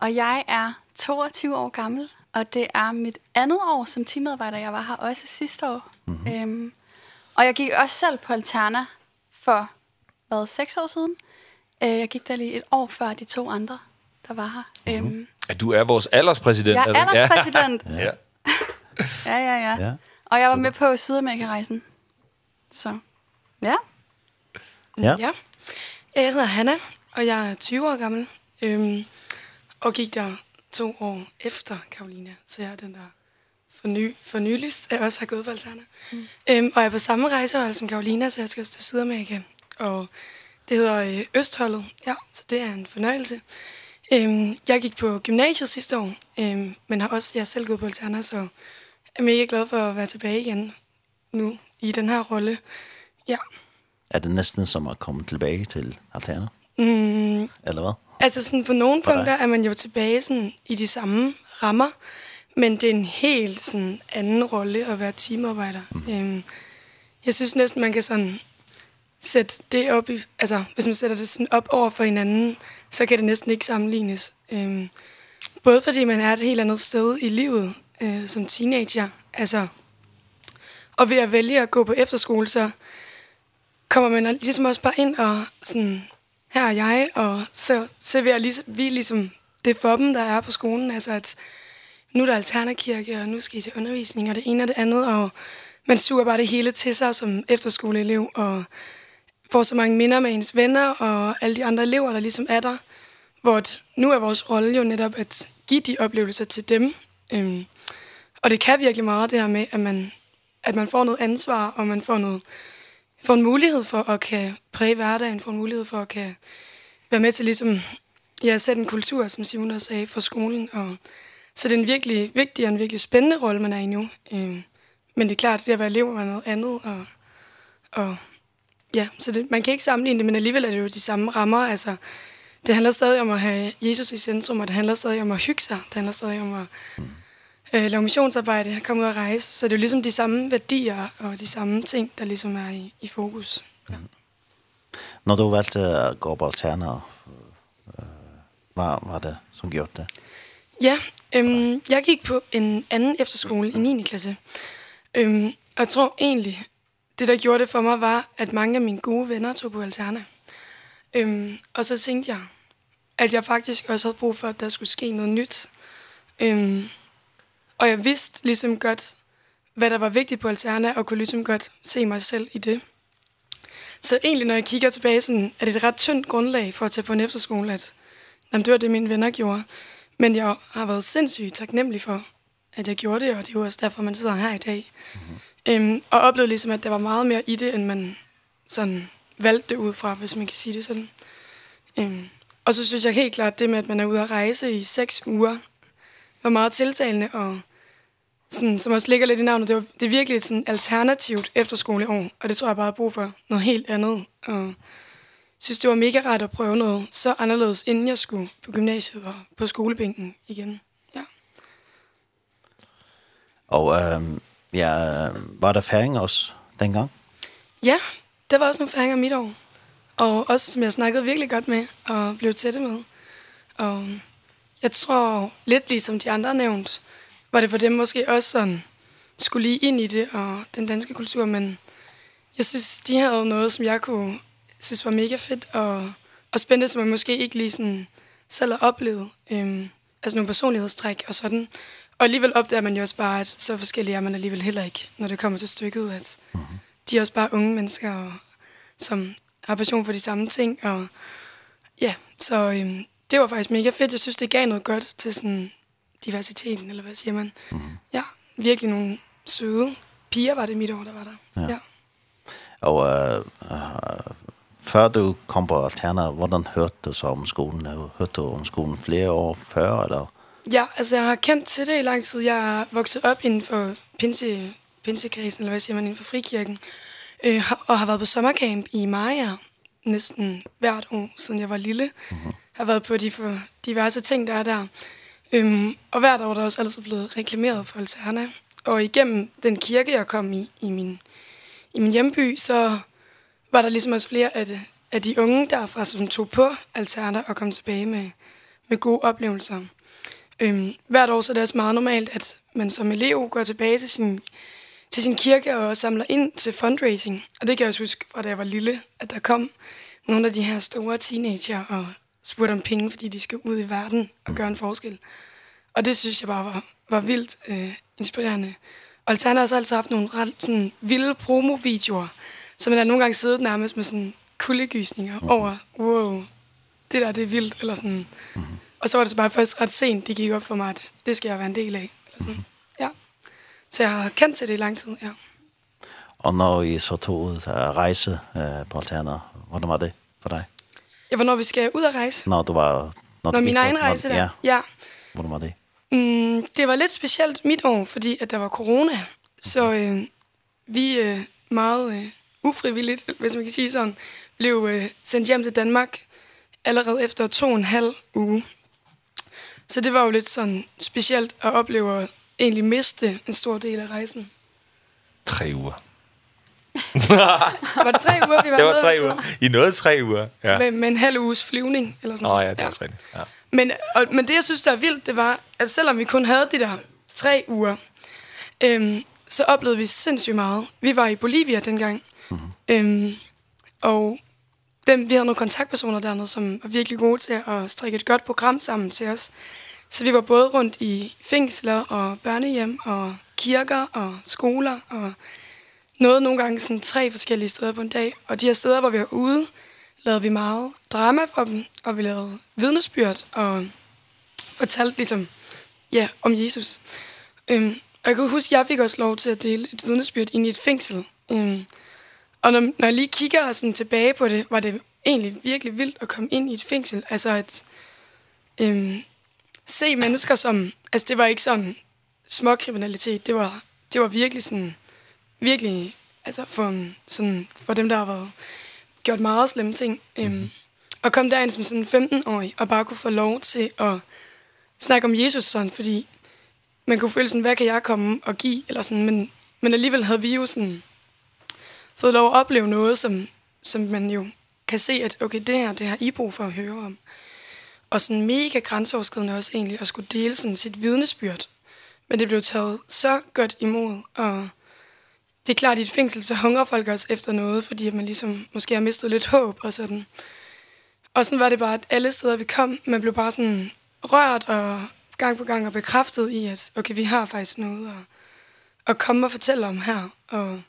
og jeg er 22 år gammel Og det er mit andet år som teammedarbejder. Jeg var her også sidste år. Mm -hmm. øhm, og jeg gik også selv på Alterna for, hvad, seks år siden. Øh, jeg gik der lige et år før de to andre, der var her. Mm -hmm. øhm, du er vores alderspræsident. Jeg er alderspræsident. ja. ja, ja, ja. ja. Og jeg var Super. med på Sydamerika-rejsen. Så, ja. Ja. ja. Jeg hedder Hanna, og jeg er 20 år gammel. Øhm, og gik der to år efter Karolina, så jeg er den der for, ny, for nyligst, jeg også har gået på Alterna. Mm. Øhm, og jeg er på samme rejsehold som Karolina, så jeg skal også til Sydamerika. Og det hedder øh, Østholdet, ja, så det er en fornøjelse. Øhm, jeg gik på gymnasiet sidste år, øhm, men har også, jeg har selv gået på Alterna, så jeg er mega glad for at være tilbage igen nu i den her rolle. Ja. Er det næsten som at komme tilbage til Alterna? Mm. Eller hvad? Altså sådan på nogle for punkter er man jo tilbage sådan, i de samme rammer, men det er en helt sådan, anden rolle at være teamarbejder. Mm. Øhm, jeg synes næsten, man kan sådan sætte det op i... Altså, hvis man sætter det sådan op over for hinanden, så kan det næsten ikke sammenlignes. Øhm, både fordi man er et helt andet sted i livet øh, som teenager. Altså, og ved at vælge at gå på efterskole, så kommer man ligesom også bare ind og sådan her er jeg, og så, så vi, ligesom, vi ligesom det for dem, der er på skolen, altså at nu er der alternakirke, og nu skal I til undervisning, og det ene og det andet, og man suger bare det hele til sig som efterskoleelev, og får så mange minder med ens venner, og alle de andre elever, der ligesom er der, hvor nu er vores rolle jo netop at give de oplevelser til dem, øhm, og det kan virkelig meget det her med, at man, at man får noget ansvar, og man får noget får en mulighed for at kan præge hverdagen, får en mulighed for at kan være med til ligesom, ja, sætte en kultur, som Simon også sagde, for skolen. Og, så det er en virkelig vigtig og en virkelig spændende rolle, man er i nu. Øhm, men det er klart, at det at være elev er noget andet. Og, og, ja, så det, man kan ikke sammenligne det, men alligevel er det jo de samme rammer. Altså, det handler stadig om at have Jesus i centrum, og det handler stadig om at hygge sig. Det handler stadig om at øh, lave missionsarbejde, komme ud og rejse. Så det er jo ligesom de samme værdier og de samme ting, der ligesom er i, i fokus. Ja. Mm. Når du valgte at gå på alterner, øh, hvad var det, som gjorde det? Ja, øhm, jeg gik på en anden efterskole i 9. klasse. Øhm, og jeg tror egentlig, det der gjorde det for mig var, at mange af mine gode venner tog på alterner. Øhm, og så tænkte jeg, at jeg faktisk også havde brug for, at der skulle ske noget nyt. Øhm, Og jeg vidste ligesom godt, hvad der var vigtigt på Alterna, og kunne ligesom godt se mig selv i det. Så egentlig, når jeg kigger tilbage, sådan, er det et ret tyndt grundlag for at tage på en efterskole, at jamen, det var det, mine venner gjorde. Men jeg har været sindssygt taknemmelig for, at jeg gjorde det, og det er jo også derfor, man sidder her i dag. Mm -hmm. øhm, og oplevede ligesom, at der var meget mere i det, end man sådan valgte det ud fra, hvis man kan sige det sådan. Øhm, og så synes jeg helt klart, det med, at man er ude at rejse i seks uger, var meget tiltalende, og sådan, som også ligger lidt i navnet, det, var, det er virkelig et sådan alternativt efterskoleår, og det tror jeg bare har brug for noget helt andet. Og synes, det var mega rart at prøve noget så anderledes, inden jeg skulle på gymnasiet og på skolebænken igen. Ja. Og øh, ja, var der færing også dengang? Ja, der var også nogle færinger mit år. Og også som jeg snakkede virkelig godt med og blev tætte med. Og jeg tror lidt ligesom de andre nævnt, var det for dem måske også sådan, skulle lige ind i det og den danske kultur, men jeg synes, de havde noget, som jeg kunne synes var mega fedt og, og spændende, som man måske ikke lige sådan selv har oplevet. Øhm, altså nogle personlighedstræk og sådan. Og alligevel opdager man jo også bare, at så forskellige er man alligevel heller ikke, når det kommer til stykket, at mm -hmm. de er også bare unge mennesker, og, som har passion for de samme ting. Og, ja, så øhm, det var faktisk mega fedt. Jeg synes, det gav noget godt til sådan diversiteten, eller hvad siger man. Mm. Ja, virkelig nogle søde piger var det mit år, der var der. Ja. ja. Og øh, øh, før du kom på Alterna, hvordan hørte du så om skolen? Hørte du om skolen flere år før, eller? Ja, altså jeg har kendt til det i lang tid. Jeg er vokset op inden for pinse, pinsekrisen, eller hvad siger man, inden for frikirken. Øh, og har været på sommercamp i Maja næsten hvert år, siden jeg var lille. Mm -hmm. Har været på de for diverse ting, der er der. Øhm, og hvert år er der også altid blevet reklameret for Alterna. Og igennem den kirke, jeg kom i, i min, i min hjemby, så var der ligesom også flere af, det, af de unge derfra, som tog på Alterna og kom tilbage med, med gode oplevelser. Øhm, hvert år så er det også meget normalt, at man som elev går tilbage til sin, til sin kirke og samler ind til fundraising. Og det kan jeg også huske fra da jeg var lille, at der kom nogle af de her store teenager og spurgt om penge, fordi de skal ud i verden og gøre en forskel. Og det synes jeg bare var, var vildt øh, inspirerende. Og Altana har også altid haft nogle ret sådan, vilde promovideoer, så man har nogle gange siddet nærmest med sådan kuldegysninger mm -hmm. over, wow, det der det er vildt, eller sådan. Mm -hmm. Og så var det så bare først ret sent, det gik op for mig, at det skal jeg være en del af. Eller sådan. Mm -hmm. Ja. Så jeg har kendt til det i lang tid, ja. Og når I så tog ud at rejse øh, på Altana, hvordan var det for dig? Ja, hvornår vi skal ud og rejse. Nå, du var... Når, når min egen rejse der. Ja. ja. Hvordan var det? Mm, det var lidt specielt mit år, fordi at der var corona. Så øh, vi øh, meget øh, ufrivilligt, hvis man kan sige sådan, blev øh, sendt hjem til Danmark allerede efter to og en halv uge. Så det var jo lidt sådan specielt at opleve at egentlig miste en stor del af rejsen. Tre uger var det tre uger, vi var Det var tre uger. I nåede tre uger, ja. Med, med en halv uges flyvning, eller sådan. Nå oh, ja, det er ja. også rigtigt, ja. Men, og, men det, jeg synes, der er vildt, det var, at selvom vi kun havde de der tre uger, øhm, så oplevede vi sindssygt meget. Vi var i Bolivia dengang, mm -hmm. øhm, og dem, vi havde nogle kontaktpersoner dernede, som var virkelig gode til at strikke et godt program sammen til os. Så vi var både rundt i fængsler og børnehjem og kirker og skoler og noget nogle gange sådan tre forskellige steder på en dag. Og de her steder, hvor vi var ude, lavede vi meget drama for dem, og vi lavede vidnesbyrd og fortalte ligesom, ja, om Jesus. Øhm, og jeg kan huske, at jeg fik også lov til at dele et vidnesbyrd ind i et fængsel. Øhm, og når, når jeg lige kigger sådan tilbage på det, var det egentlig virkelig vildt at komme ind i et fængsel. Altså at øhm, se mennesker som... Altså det var ikke sådan småkriminalitet, det var, det var virkelig sådan virkelig, altså for, sådan, for dem, der har været gjort meget slemme ting. Øhm, mm -hmm. Og kom derind som sådan 15-årig, og bare kunne få lov til at snakke om Jesus sådan, fordi man kunne føle sådan, hvad kan jeg komme og give, eller sådan, men, men alligevel havde vi jo sådan fået lov at opleve noget, som, som man jo kan se, at okay, det her, det har I brug for at høre om. Og sådan mega grænseoverskridende også egentlig, at skulle dele sådan sit vidnesbyrd. Men det blev taget så godt imod, og det er klart, at i et fængsel, så hungrer folk også efter noget, fordi man ligesom måske har mistet lidt håb og sådan. Og sådan var det bare, at alle steder, vi kom, man blev bare sådan rørt og gang på gang og bekræftet i, at okay, vi har faktisk noget at, at komme og fortælle om her. Og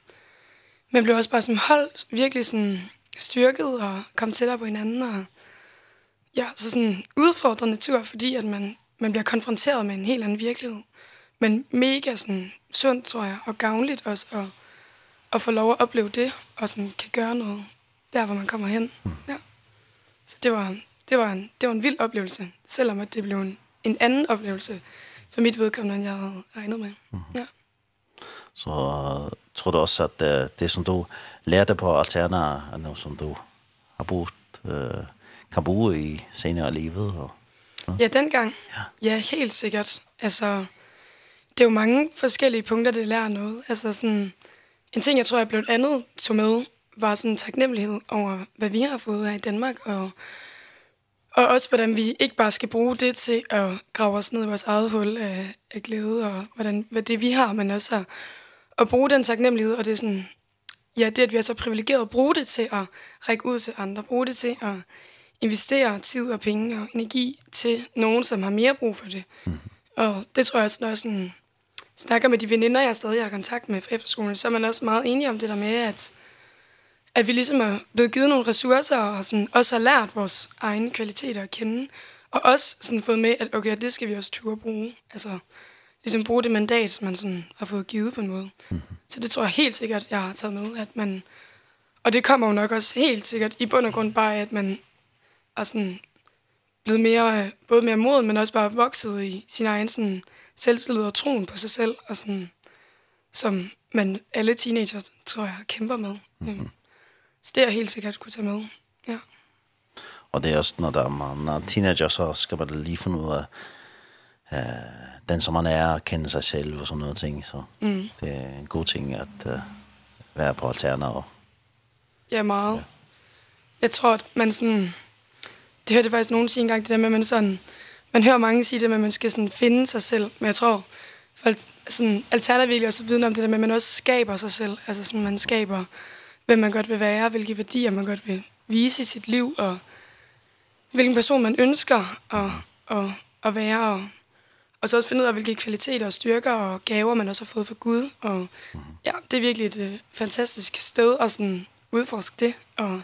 man blev også bare som hold virkelig sådan styrket og kom tættere på hinanden. Og ja, så sådan udfordrende tur, fordi at man, man bliver konfronteret med en helt anden virkelighed. Men mega sådan sundt, tror jeg, og gavnligt også. Og at få lov at opleve det, og sådan kan gøre noget der, hvor man kommer hen. Ja. Så det var, det, var en, det var en vild oplevelse, selvom at det blev en, en anden oplevelse for mit vedkommende, end jeg havde regnet med. Mm. Ja. Så tror du også, at det, det som du lærte på Alterna, er noget, som du har brugt, øh, kan bruge i senere livet? Og, ja. ja, dengang. Ja. ja, helt sikkert. Altså, det er jo mange forskellige punkter, det lærer noget. Altså sådan, En ting, jeg tror, jeg blev andet tog med, var sådan en taknemmelighed over, hvad vi har fået her i Danmark, og, og også, hvordan vi ikke bare skal bruge det til at grave os ned i vores eget hul af, af glæde, og hvordan, hvad det vi har, men også at, at bruge den taknemmelighed, og det er sådan, ja, det, at vi er så privilegeret at bruge det til at række ud til andre, bruge det til at investere tid og penge og energi til nogen, som har mere brug for det. Mm. Og det tror jeg også, når jeg sådan snakker med de veninder, jeg stadig har kontakt med fra efterskolen, så er man også meget enige om det der med, at, at vi ligesom er blevet givet nogle ressourcer, og sådan, også har lært vores egne kvaliteter at kende, og også sådan fået med, at okay, det skal vi også turde bruge. Altså, ligesom bruge det mandat, man sådan har fået givet på en måde. Mm. Så det tror jeg helt sikkert, jeg har taget med, at man... Og det kommer jo nok også helt sikkert i bund og grund bare, at man er sådan blevet mere, både mere moden, men også bare vokset i sin egen sådan, selvtillid og troen på sig selv, og sådan, som man alle teenager, tror jeg, kæmper med. Mm -hmm. Så det er helt sikkert kunne tage med. Ja. Og det er også, når, der, man, når teenager, så skal man lige finde ud af, øh, den som man er, kende sig selv og sådan noget ting. Så mm. det er en god ting at øh, være på alterner. Og... Ja, meget. Ja. Jeg tror, at man sådan... Det hørte jeg faktisk nogensinde engang, det der med, at man sådan man hører mange sige det med, at man skal sådan finde sig selv. Men jeg tror, for sådan, alternativt også viden om det der med, at man også skaber sig selv. Altså sådan, man skaber, hvem man godt vil være, hvilke værdier man godt vil vise i sit liv, og hvilken person man ønsker at, at, at være. Og, og så også finde ud af, hvilke kvaliteter og styrker og gaver, man også har fået fra Gud. Og ja, det er virkelig et øh, fantastisk sted at sådan udforske det. Og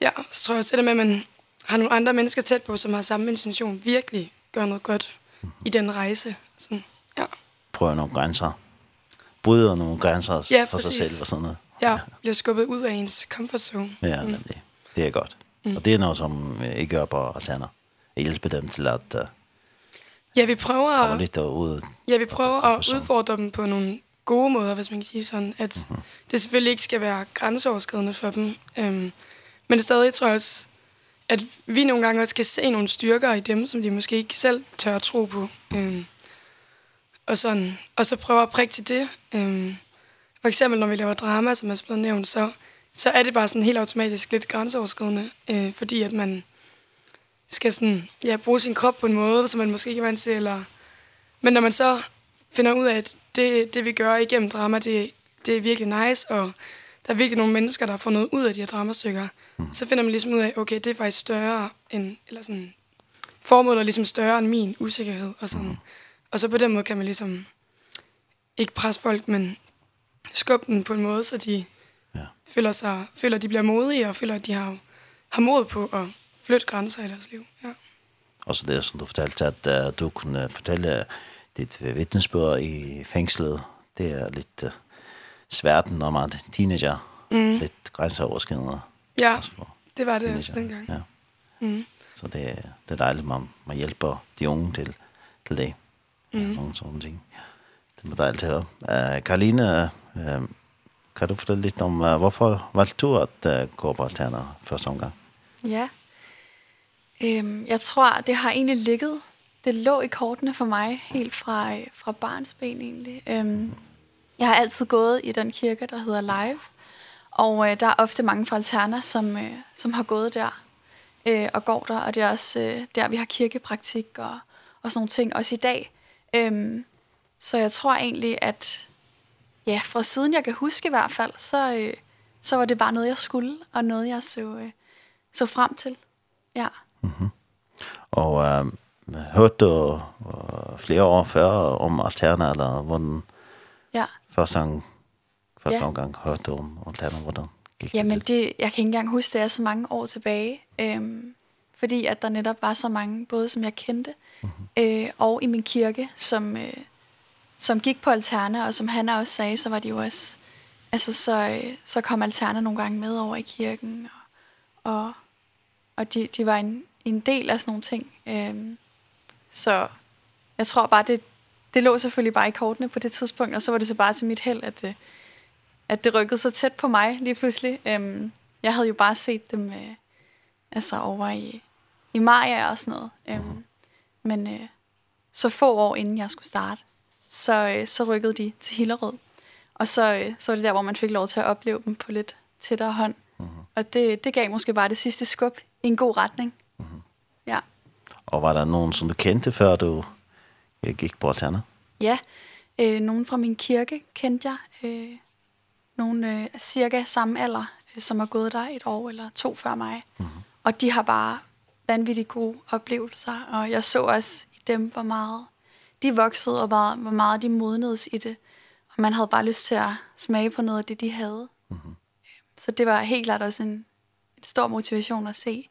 ja, så tror jeg også det der med, at man har nogle andre mennesker tæt på, som har samme intention, virkelig gør noget godt i den rejse. Sådan, ja. Prøver nogle grænser. Bryder nogle grænser ja, for præcis. sig selv og sådan noget. Ja, bliver skubbet ud af ens comfort zone. Ja, mm. nemlig. Det er godt. Mm. Og det er noget, som I gør på Atlaner. I hjælper dem til at uh, ja, vi prøver komme lidt derud. Ja, vi prøver at udfordre dem på nogle gode måder, hvis man kan sige sådan, at mm -hmm. det selvfølgelig ikke skal være grænseoverskridende for dem. Øhm, men det stadig, tror jeg også, at vi nogle gange også kan se nogle styrker i dem, som de måske ikke selv tør at tro på. Øhm, og, sådan, og så prøver at prikke til det. Øhm, for eksempel, når vi laver drama, som er blevet nævnt, så, så er det bare sådan helt automatisk lidt grænseoverskridende, øh, fordi at man skal sådan, ja, bruge sin krop på en måde, som man måske ikke er vant til. Eller... Men når man så finder ud af, at det, det vi gør igennem drama, det, det er virkelig nice, og der er virkelig nogle mennesker, der har fundet ud af de her dramastykker, mm. så finder man ligesom ud af, okay, det er faktisk større end, eller sådan, formålet er ligesom større end min usikkerhed, og sådan. Mm. Og så på den måde kan man ligesom ikke presse folk, men skubbe dem på en måde, så de ja. føler, sig, føler, at de bliver modige, og føler, at de har, har mod på at flytte grænser i deres liv. Ja. Og så det, som du fortalte, at uh, du kunne fortælle dit vittnesbørg i fængslet, det er lidt... Uh sværten, når man er teenager. Mm. Lidt grænseoverskridende. Ja, det var det teenager. også dengang. Ja. Mm. Så det, det er dejligt, at man, man hjælper de unge til, til det. Ja, mm. Nogle sådan ting. Det var dejligt høre. Uh, Karoline, uh, kan du fortælle lidt om, uh, hvorfor valgte du at uh, gå på Alterner første omgang? Ja, øhm, jeg tror, det har egentlig ligget det lå i kortene for mig helt fra fra barnsben egentlig. Ehm mm. Jeg har altid gået i den kirke, der hedder Live. Og øh, der er ofte mange fra Alterna, som, øh, som har gået der øh, og går der. Og det er også øh, der, vi har kirkepraktik og, og sådan nogle ting, også i dag. Øhm, så jeg tror egentlig, at ja, fra siden jeg kan huske i hvert fald, så, øh, så var det bare noget, jeg skulle, og noget, jeg så, øh, så frem til. Ja. Mm -hmm. Og øh, hørte du øh, flere år før om Alterna, eller hvordan... Ja første gang, første ja. omgang hørte om, og lærte om, hvordan gik Jamen, det? det, jeg kan ikke engang huske, det er så mange år tilbage, øhm, fordi at der netop var så mange, både som jeg kendte, mm-hmm. øh, og i min kirke, som, øh, som gik på alterne, og som han også sagde, så var de jo også, altså så, øh, så kom alterne nogle gange med over i kirken, og, og, og de, de var en, en del af sådan nogle ting. Øhm, så jeg tror bare, det, det lå selvfølgelig bare i kortene på det tidspunkt, og så var det så bare til mit held, at, at det rykkede så tæt på mig lige pludselig. Øhm, jeg havde jo bare set dem øh, altså over i, i Maja og sådan noget. Øhm. Men øh, så få år inden jeg skulle starte, så, øh, så rykkede de til Hillerød. Og så, øh, så var det der, hvor man fik lov til at opleve dem på lidt tættere hånd. Mm. Og det, det gav måske bare det sidste skub i en god retning. Mm. Ja. Og var der nogen, som du kendte, før du øh, gik på alterner? Ja, øh, nogen fra min kirke kendte jeg. Øh, nogen øh, cirka samme alder, øh, som har gået der et år eller to før mig. Mm -hmm. Og de har bare vanvittigt gode oplevelser, og jeg så også i dem, hvor meget de voksede, og hvor, hvor meget de modnedes i det. Og man havde bare lyst til at smage på noget af det, de havde. Mm -hmm. Så det var helt klart også en, en stor motivation at se,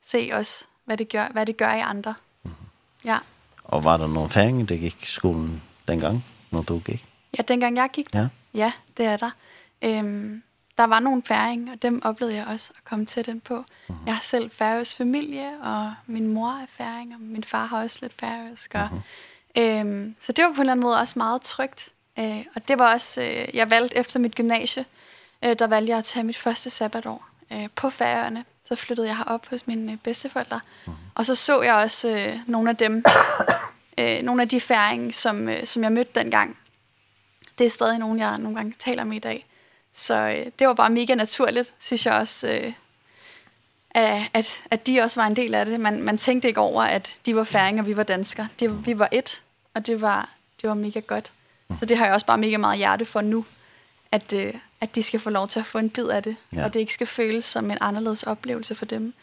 se også, hvad det gør, hvad det gør i andre. Mm -hmm. Ja. Og var der nogle færinger, der gik i skolen dengang, når du gik? Ja, dengang jeg gik. Ja, ja det er der. Øhm, der var nogle færing, og dem oplevede jeg også at komme til den på. Mm -hmm. Jeg har selv færøs familie, og min mor er færing, og min far har også lidt færøsk. Og, mm øhm, så det var på en eller anden måde også meget trygt. Øh, og det var også, øh, jeg valgte efter mit gymnasie, øh, der valgte jeg at tage mit første sabbatår øh, på færøerne Så flyttede jeg herop hos mine bedsteforældre. Mm. Og så så jeg også øh, nogle af dem, øh, nogle af de færing, som, øh, som jeg mødte dengang. Det er stadig nogen, jeg nogle gange taler med i dag. Så øh, det var bare mega naturligt, synes jeg også, øh, at, at de også var en del af det. Man, man tænkte ikke over, at de var færing, og vi var danskere. De, vi var et, og det var, det var mega godt. Så det har jeg også bare mega meget hjerte for nu, at, øh, at de skal få lov til at få en bid af det, ja. og det ikke skal føles som en anderledes oplevelse for dem.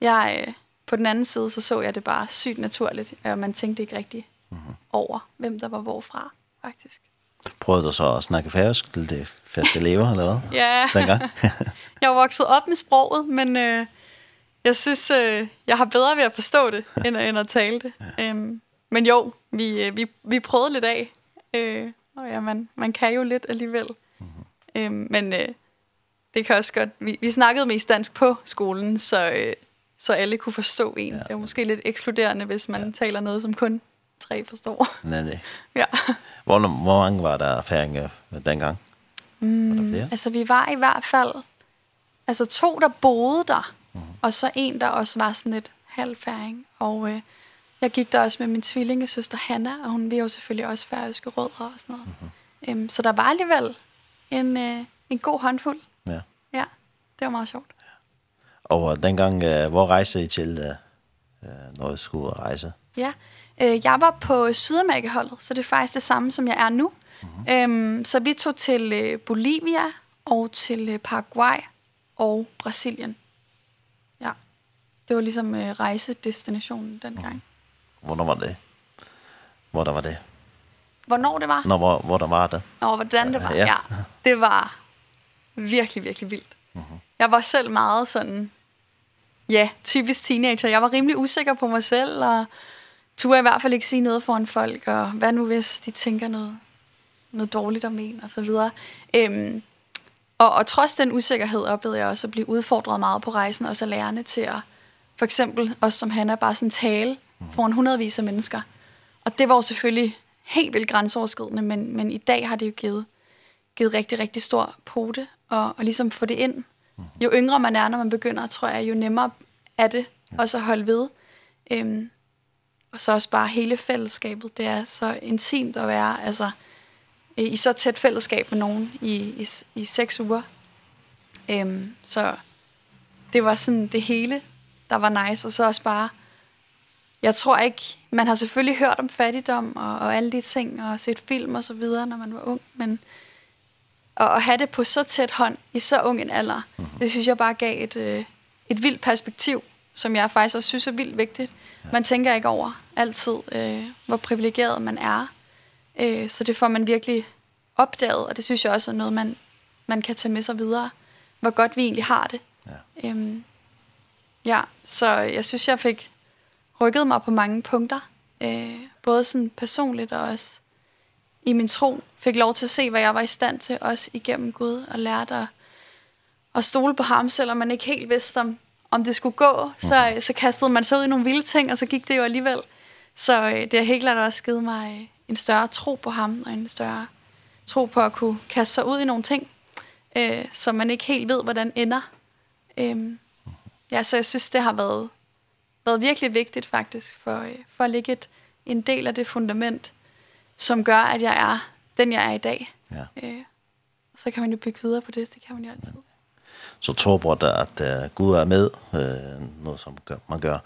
Jeg, øh, på den anden side, så så jeg det bare sygt naturligt, og man tænkte ikke rigtig mm -hmm. over, hvem der var hvorfra, faktisk. Prøvede du så at snakke færøsk til det færdige elever, eller hvad? ja, Dengang? jeg var vokset op med sproget, men øh, jeg synes, øh, jeg har bedre ved at forstå det, end, end at tale det. ja. øhm, men jo, vi, vi, vi prøvede lidt af, øh, og ja, man, man kan jo lidt alligevel. Øhm, men øh, det kan også godt... Vi, vi snakkede mest dansk på skolen, så, øh, så alle kunne forstå en. Ja. Det er måske lidt ekskluderende, hvis man ja. taler noget, som kun tre forstår. Nej, nej. ja. Hvor, hvor mange var der færinger dengang? Mm, var der flere? altså, vi var i hvert fald... Altså to, der boede der, mm. og så en, der også var sådan lidt halvfæring. Og øh, jeg gik der også med min tvillingesøster Hanna, og hun var jo selvfølgelig også færøske rødder og sådan noget. Mm -hmm. øhm, så der var alligevel en, øh, en god håndfuld. Ja. Ja, det var meget sjovt. Ja. Og dengang, øh, hvor rejste I til, øh, når I skulle rejse? Ja, øh, jeg var på Sydamerikaholdet, så det er faktisk det samme, som jeg er nu. Mm-hmm. Øhm, så vi tog til øh, Bolivia og til øh, Paraguay og Brasilien. Ja, det var ligesom øh, rejsedestinationen dengang. Mm. Hvornår var det? Hvor der var det? Hvornår det var? Nå, hvor, hvor der var det. Nå, hvordan det var, ja. ja. Det var virkelig, virkelig vildt. Mm -hmm. Jeg var selv meget sådan, ja, typisk teenager. Jeg var rimelig usikker på mig selv, og turde i hvert fald ikke sige noget foran folk, og hvad nu hvis de tænker noget, noget dårligt om en, og så videre. Øhm, og, og trods den usikkerhed oplevede jeg også at blive udfordret meget på rejsen, og så lærerne til at, for eksempel også som Hanna, bare sådan tale foran hundredvis af mennesker. Og det var jo selvfølgelig helt vildt grænseoverskridende, men, men i dag har det jo givet, givet rigtig, rigtig stor pote, og, og ligesom få det ind. Jo yngre man er, når man begynder, tror jeg, jo nemmere er det også at holde ved. Øhm, og så også bare hele fællesskabet, det er så intimt at være, altså i så tæt fællesskab med nogen i, i, i seks uger. Øhm, så det var sådan det hele, der var nice, og så også bare jeg tror ikke, man har selvfølgelig hørt om fattigdom og, og alle de ting, og set film og så videre, når man var ung, men at, at have det på så tæt hånd i så ung en alder, mm -hmm. det synes jeg bare gav et, øh, et vildt perspektiv, som jeg faktisk også synes er vildt vigtigt. Man tænker ikke over altid, øh, hvor privilegeret man er, øh, så det får man virkelig opdaget, og det synes jeg også er noget, man, man kan tage med sig videre, hvor godt vi egentlig har det. Ja. Øhm, ja, så jeg synes, jeg fik rykket mig på mange punkter. Øh, både sådan personligt og også i min tro. Fik lov til at se, hvad jeg var i stand til, også igennem Gud, og lærte at, at stole på ham, selvom man ikke helt vidste, om, om det skulle gå. Så, så kastede man sig ud i nogle vilde ting, og så gik det jo alligevel. Så øh, det har helt klart også givet mig en større tro på ham, og en større tro på at kunne kaste sig ud i nogle ting, øh, som man ikke helt ved, hvordan ender. Øhm, ja, så jeg synes, det har været været virkelig vigtigt faktisk for, for at lægge et, en del af det fundament, som gør, at jeg er den, jeg er i dag. Ja. Øh, så kan man jo bygge videre på det, det kan man jo altid. Så tror der, at uh, Gud er med, øh, noget som gør, man gør,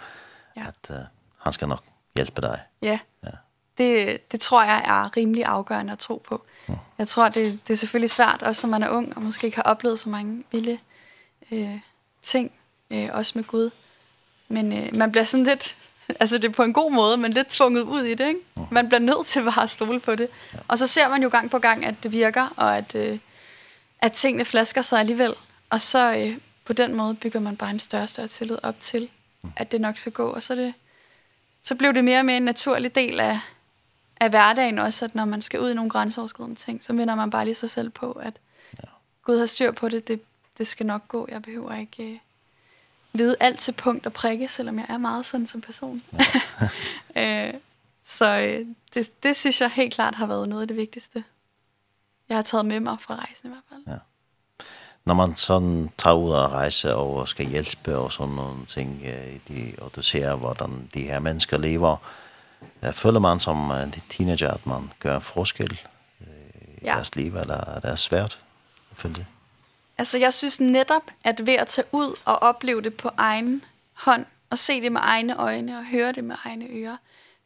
ja. at uh, han skal nok hjælpe dig. Ja, ja. Det, det tror jeg er rimelig afgørende at tro på. Mm. Jeg tror, det, det er selvfølgelig svært, også når man er ung, og måske ikke har oplevet så mange vilde øh, ting, øh, også med Gud. Men øh, man bliver sådan lidt, altså det er på en god måde, men lidt tvunget ud i det, ikke? Man bliver nødt til at bare stole på det. Og så ser man jo gang på gang, at det virker, og at, øh, at tingene flasker sig alligevel. Og så øh, på den måde bygger man bare en større og større tillid op til, at det nok skal gå. Og så, det, så blev det mere og mere en naturlig del af, af hverdagen også, at når man skal ud i nogle grænseoverskridende ting, så minder man bare lige sig selv på, at Gud har styr på det, det, det skal nok gå, jeg behøver ikke vide alt til punkt og prikke, selvom jeg er meget sådan som person. Ja. øh, så det, det synes jeg helt klart har været noget af det vigtigste, jeg har taget med mig fra rejsen i hvert fald. Ja. Når man sådan tager ud og rejse og skal hjælpe og sådan nogle ting, de, og du ser, hvordan de her mennesker lever, føler man som en teenager, at man gør en forskel i ja. deres liv, eller er det svært at følge det? Altså, jeg synes netop, at ved at tage ud og opleve det på egen hånd, og se det med egne øjne og høre det med egne ører,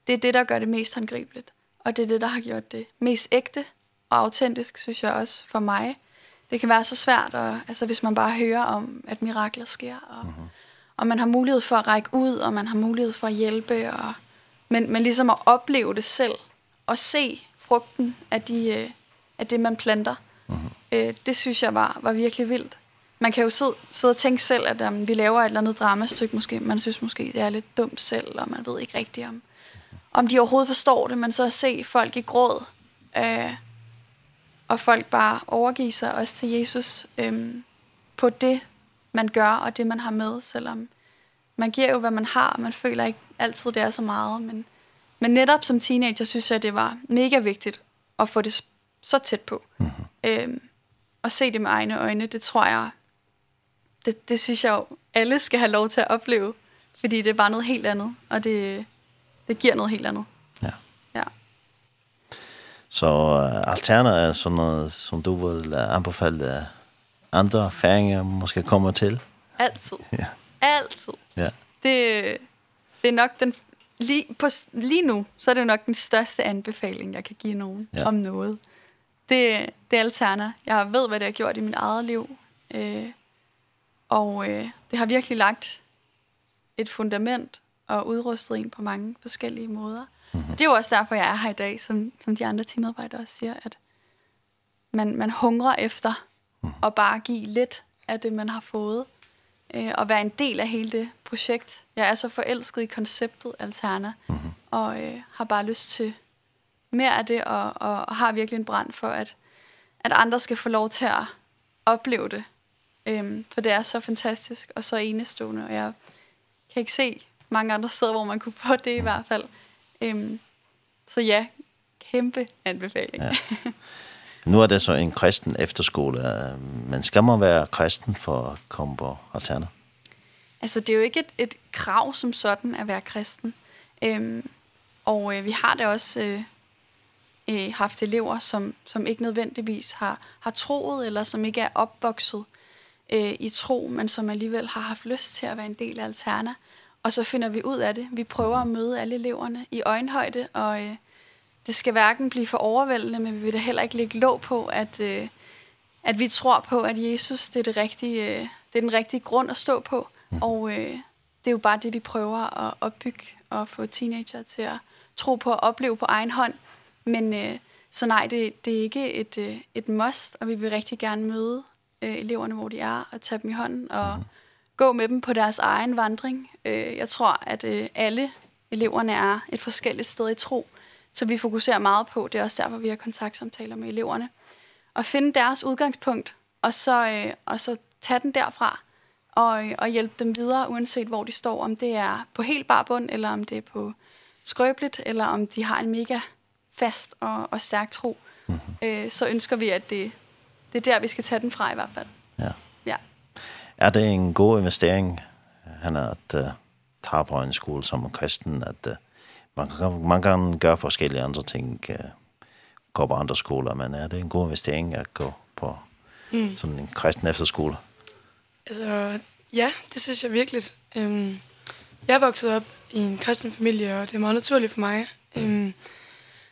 det er det, der gør det mest håndgribeligt. Og det er det, der har gjort det mest ægte og autentisk, synes jeg også, for mig. Det kan være så svært, og, altså, hvis man bare hører om, at mirakler sker, og, mm -hmm. og man har mulighed for at række ud, og man har mulighed for at hjælpe, og, men, men ligesom at opleve det selv, og se frugten af, de, af det, man planter, Eh, Øh, det synes jeg var, var virkelig vildt. Man kan jo sidde, sidde og tænke selv, at um, vi laver et eller andet dramastykke måske. Man synes måske, det er lidt dumt selv, og man ved ikke rigtigt, om, om de overhovedet forstår det. Men så at se folk i gråd, øh, og folk bare overgive sig også til Jesus øh, på det, man gør, og det, man har med, selvom man giver jo, hvad man har, og man føler ikke altid, det er så meget. Men, men netop som teenager, synes jeg, det var mega vigtigt at få det så tæt på. Mm-hmm. Øhm, og se det med egne øjne, det tror jeg, det, det synes jeg jo, alle skal have lov til at opleve, fordi det er bare noget helt andet, og det, det giver noget helt andet. Ja. Ja. Så uh, Alterna er sådan noget, som du vil anbefale andre færinger måske kommer til? Altid. ja. Altid. Ja. Det, det er nok den, lige, på, lige nu, så er det nok den største anbefaling, jeg kan give nogen ja. om noget. Det, det er alterner. Jeg ved, hvad det har gjort i mit eget liv. Øh, og øh, det har virkelig lagt et fundament og udrustet en på mange forskellige måder. Og det er jo også derfor, jeg er her i dag, som, som de andre teamarbejdere også siger, at man, man hungrer efter at bare give lidt af det, man har fået, øh, og være en del af hele det projekt. Jeg er så forelsket i konceptet Alterna, og øh, har bare lyst til mere af det, og, og har virkelig en brand for, at, at andre skal få lov til at opleve det. Øhm, for det er så fantastisk, og så enestående, og jeg kan ikke se mange andre steder, hvor man kunne få det i hvert fald. Øhm, så ja, kæmpe anbefaling. Ja. Nu er det så en kristen efterskole, men skal man være kristen for at komme på Alterna? Altså, det er jo ikke et, et krav som sådan at være kristen. Øhm, og øh, vi har det også øh, øh, haft elever, som, som ikke nødvendigvis har, har troet, eller som ikke er opvokset øh, i tro, men som alligevel har haft lyst til at være en del af Alterna. Og så finder vi ud af det. Vi prøver at møde alle eleverne i øjenhøjde, og øh, det skal hverken blive for overvældende, men vi vil da heller ikke lægge låg på, at, øh, at vi tror på, at Jesus det er, det rigtige, øh, det er den rigtige grund at stå på. Og øh, det er jo bare det, vi prøver at opbygge og få teenager til at tro på og opleve på egen hånd, Men øh, så nej, det, det er ikke et, øh, et must, og vi vil rigtig gerne møde øh, eleverne, hvor de er, og tage dem i hånden og mm. gå med dem på deres egen vandring. Øh, jeg tror, at øh, alle eleverne er et forskelligt sted i tro, så vi fokuserer meget på, det er også derfor, vi har kontaktsamtaler med eleverne, og finde deres udgangspunkt, og så, øh, og så tage den derfra og, og hjælpe dem videre, uanset hvor de står, om det er på helt bar bund, eller om det er på skrøbeligt, eller om de har en mega fast og, og stærk tro, mm -hmm. øh, så ønsker vi, at det, det er der, vi skal tage den fra i hvert fald. Ja. ja. Er det en god investering, han er at uh, tage på en skole som kristen, at uh, man, kan, man kan gøre forskellige andre ting, uh, gå på andre skoler, men er det en god investering at gå på mm. sådan en kristen efterskole? Altså, ja, det synes jeg virkelig. Øhm, jeg er vokset op i en kristen familie, og det er meget naturligt for mig. Mm. Øhm,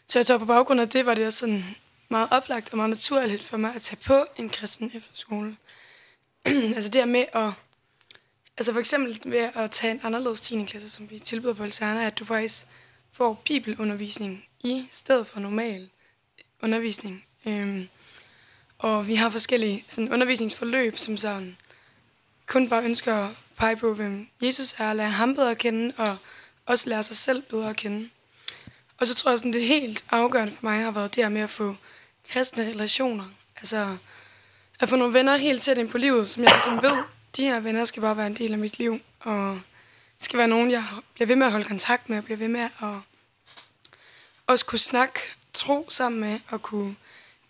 Så jeg tror på baggrund af det, var det også sådan meget oplagt og meget naturligt for mig at tage på en kristen efterskole. altså det her med at... Altså for eksempel ved at tage en anderledes 10. klasse, som vi tilbyder på Alterna, at du faktisk får bibelundervisning i stedet for normal undervisning. Øhm, og vi har forskellige sådan, undervisningsforløb, som sådan kun bare ønsker at pege på, hvem Jesus er, og lære ham bedre at kende, og også lære sig selv bedre at kende. Og så tror jeg, sådan, det helt afgørende for mig har været det her med at få kristne relationer. Altså, at få nogle venner helt tæt ind på livet, som jeg ligesom ved, de her venner skal bare være en del af mit liv. Og skal være nogen, jeg bliver ved med at holde kontakt med, og bliver ved med at også kunne snakke tro sammen med, og kunne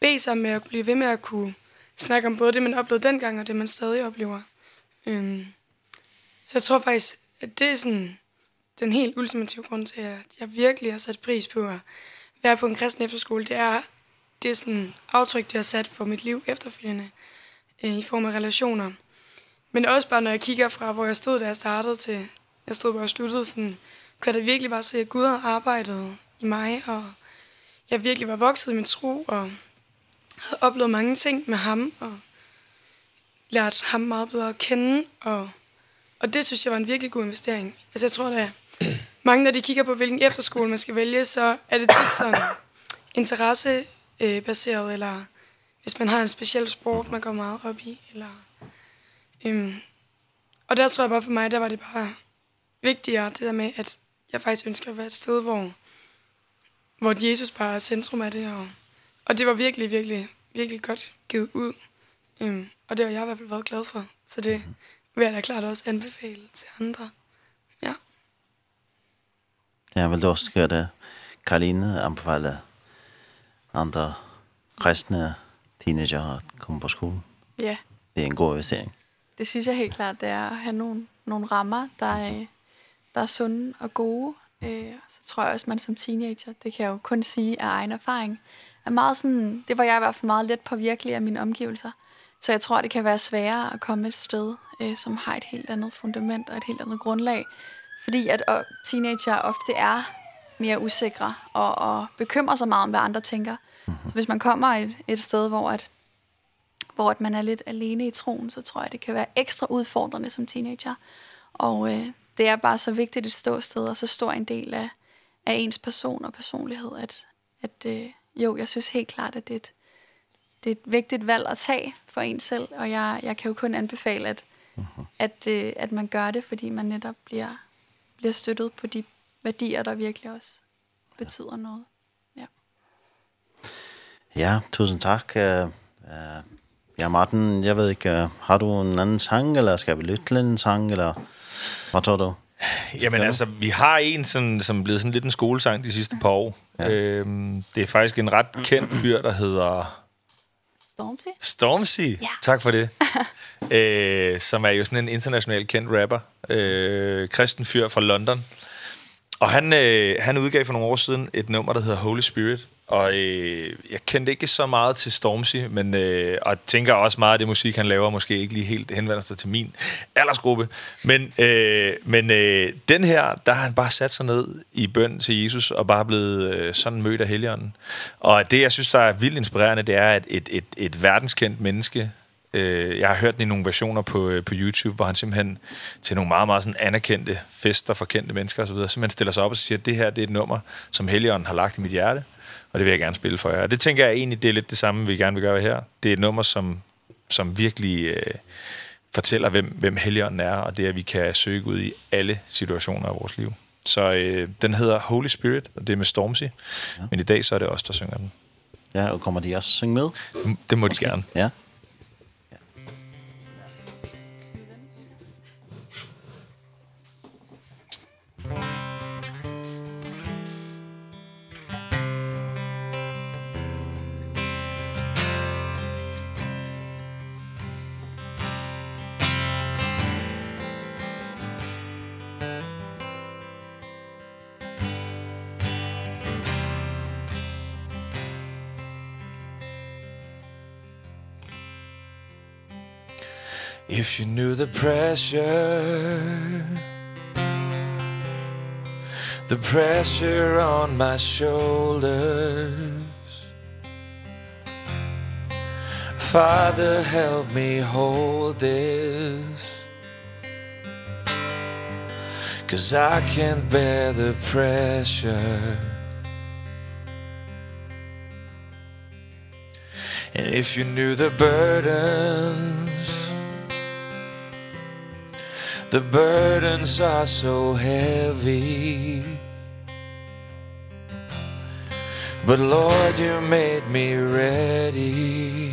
bede sammen med, og blive ved med at kunne snakke om både det, man oplevede dengang, og det, man stadig oplever. Øhm, så jeg tror faktisk, at det er sådan den helt ultimative grund til, at jeg virkelig har sat pris på at være på en kristen efterskole, det er det er sådan aftryk, det har sat for mit liv efterfølgende øh, i form af relationer. Men også bare, når jeg kigger fra, hvor jeg stod, da jeg startede til, jeg stod, hvor jeg sluttede, sådan, kunne jeg da virkelig bare se, at Gud havde arbejdet i mig, og jeg virkelig var vokset i min tro, og havde oplevet mange ting med ham, og lært ham meget bedre at kende, og, og det synes jeg var en virkelig god investering. Altså jeg tror, da mange, når de kigger på, hvilken efterskole man skal vælge, så er det tit sådan interessebaseret, eller hvis man har en speciel sport, man går meget op i. Eller, øhm, og der tror jeg bare for mig, der var det bare vigtigere, det der med, at jeg faktisk ønsker at være et sted, hvor, hvor Jesus bare er centrum af det. Og, og det var virkelig, virkelig, virkelig godt givet ud. Øhm, og det har jeg i hvert fald været glad for. Så det vil jeg da klart også anbefale til andre. Ja, vil også gjøre det. Karoline anbefale andre kristne teenager at komme på skolen. Ja. Det er en god investering. Det synes jeg helt klart, det er at have nogle, nogle rammer, der er, der er sunde og gode. Øh, så tror jeg også, man som teenager, det kan jeg jo kun sige af egen erfaring, er meget sådan, det var jeg i hvert fald meget let påvirkelig af mine omgivelser. Så jeg tror, det kan være sværere at komme et sted, øh, som har et helt andet fundament og et helt andet grundlag, Fordi at og teenager ofte er mere usikre og, og bekymrer sig meget om, hvad andre tænker. Mm -hmm. Så hvis man kommer et, et sted, hvor, at, hvor at man er lidt alene i troen, så tror jeg, det kan være ekstra udfordrende som teenager. Og øh, det er bare så vigtigt et ståsted og så stor en del af, af ens person og personlighed, at, at øh, jo, jeg synes helt klart, at det er et, det er et vigtigt valg at tage for en selv, og jeg, jeg kan jo kun anbefale, at, mm -hmm. at, øh, at man gør det, fordi man netop bliver bliver støttet på de værdier, der virkelig også betyder ja. noget. Ja. Ja, tusind tak. Uh, uh, ja, Martin, jeg ved ikke, uh, har du en anden sang, eller skal vi lytte til en sang, eller hvad tror du? Jamen altså, vi har en, sådan, som blevet sådan lidt en skolesang de sidste par år. Ja. Øhm, det er faktisk en ret kendt fyr, der hedder Stormzy. Stormzy. Ja. Tak for det. øh, som er jo sådan en internationalt kendt rapper. Øh, kristen fyr fra London. Og han, øh, han udgav for nogle år siden et nummer, der hedder Holy Spirit. Og øh, jeg kendte ikke så meget til Stormzy, men øh, og tænker også meget, at det musik, han laver, måske ikke lige helt henvender sig til min aldersgruppe. Men, øh, men øh, den her, der har han bare sat sig ned i bøn til Jesus, og bare blevet øh, sådan mødt af Helligånden. Og det, jeg synes, der er vildt inspirerende, det er, at et, et, et verdenskendt menneske, Øh, jeg har hørt den i nogle versioner på på YouTube, hvor han simpelthen til nogle meget meget sådan anerkendte fester for kendte mennesker og så videre, simpelthen stiller sig op og siger, at det her det er et nummer, som Helligånden har lagt i mit hjerte og det vil jeg gerne spille for jer. Og det tænker jeg egentlig, det er lidt det samme, vi gerne vil gøre her. Det er et nummer, som, som virkelig øh, fortæller, hvem, hvem Helligånden er, og det er, at vi kan søge ud i alle situationer af vores liv. Så øh, den hedder Holy Spirit, og det er med Stormzy. Ja. Men i dag så er det os, der synger den. Ja, og kommer de også synge med? Det må de gerne. Ja. If you knew the pressure The pressure on my shoulders. Father help me hold this Cause I can't bear the pressure. And if you knew the burdens The burdens are so heavy. But Lord, you made me ready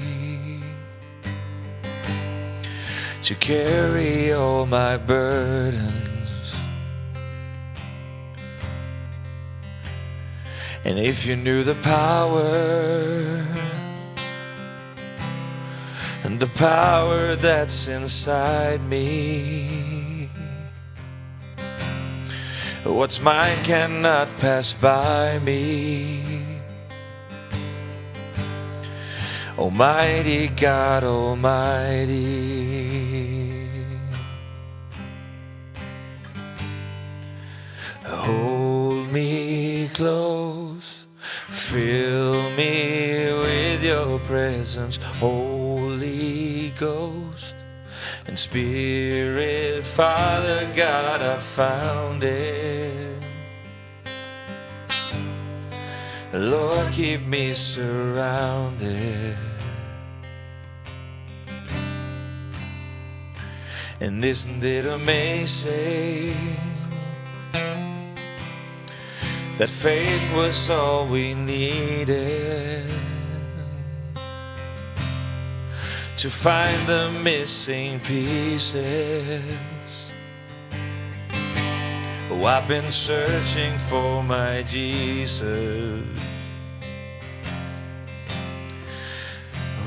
To carry all my burdens. And if you knew the power And the power that's inside me What's mine cannot pass by me. Almighty God Almighty. Hold me close. Fill me with your presence Holy Ghost. And Spirit, Father God, I found it. Lord, keep me surrounded. And isn't it amazing That faith was all we needed. to find the missing pieces. Oh, I've been searching for my Jesus.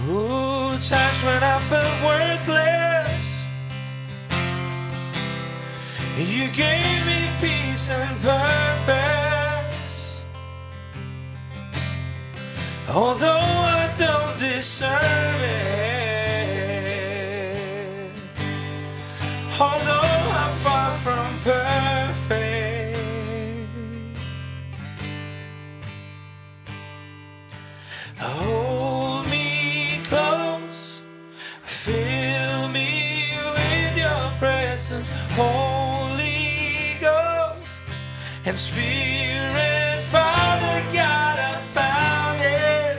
Ooh, times when I felt worthless. You gave me peace and purpose. Although I don't deserve it. Although I'm far from perfect. Hold me close. Fill me with your presence Holy Ghost. And Spirit Father God I found it.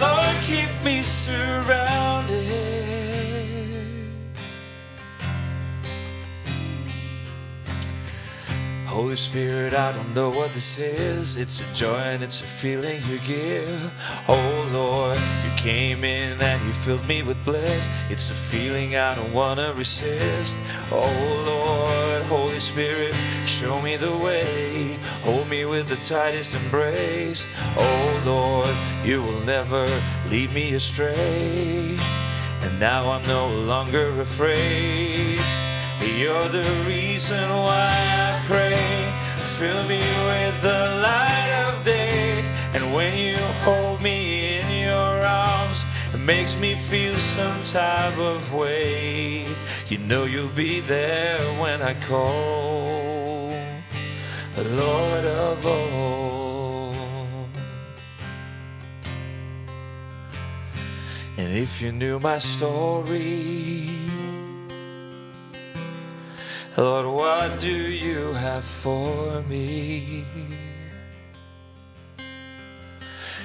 Lord keep me surrounded. Holy Spirit, I don't know what this is. It's a joy and it's a feeling you give. Oh Lord, you came in and you filled me with bliss. It's a feeling I don't wanna resist. Oh Lord, Holy Spirit, show me the way. Hold me with the tightest embrace. Oh Lord, you will never lead me astray. And now I'm no longer afraid. You're the reason why I pray fill me with the light of day. And when you hold me in your arms it makes me feel some type of way. You know you'll be there when I call the Lord of all. And if you knew my story Lord, what do you have for me?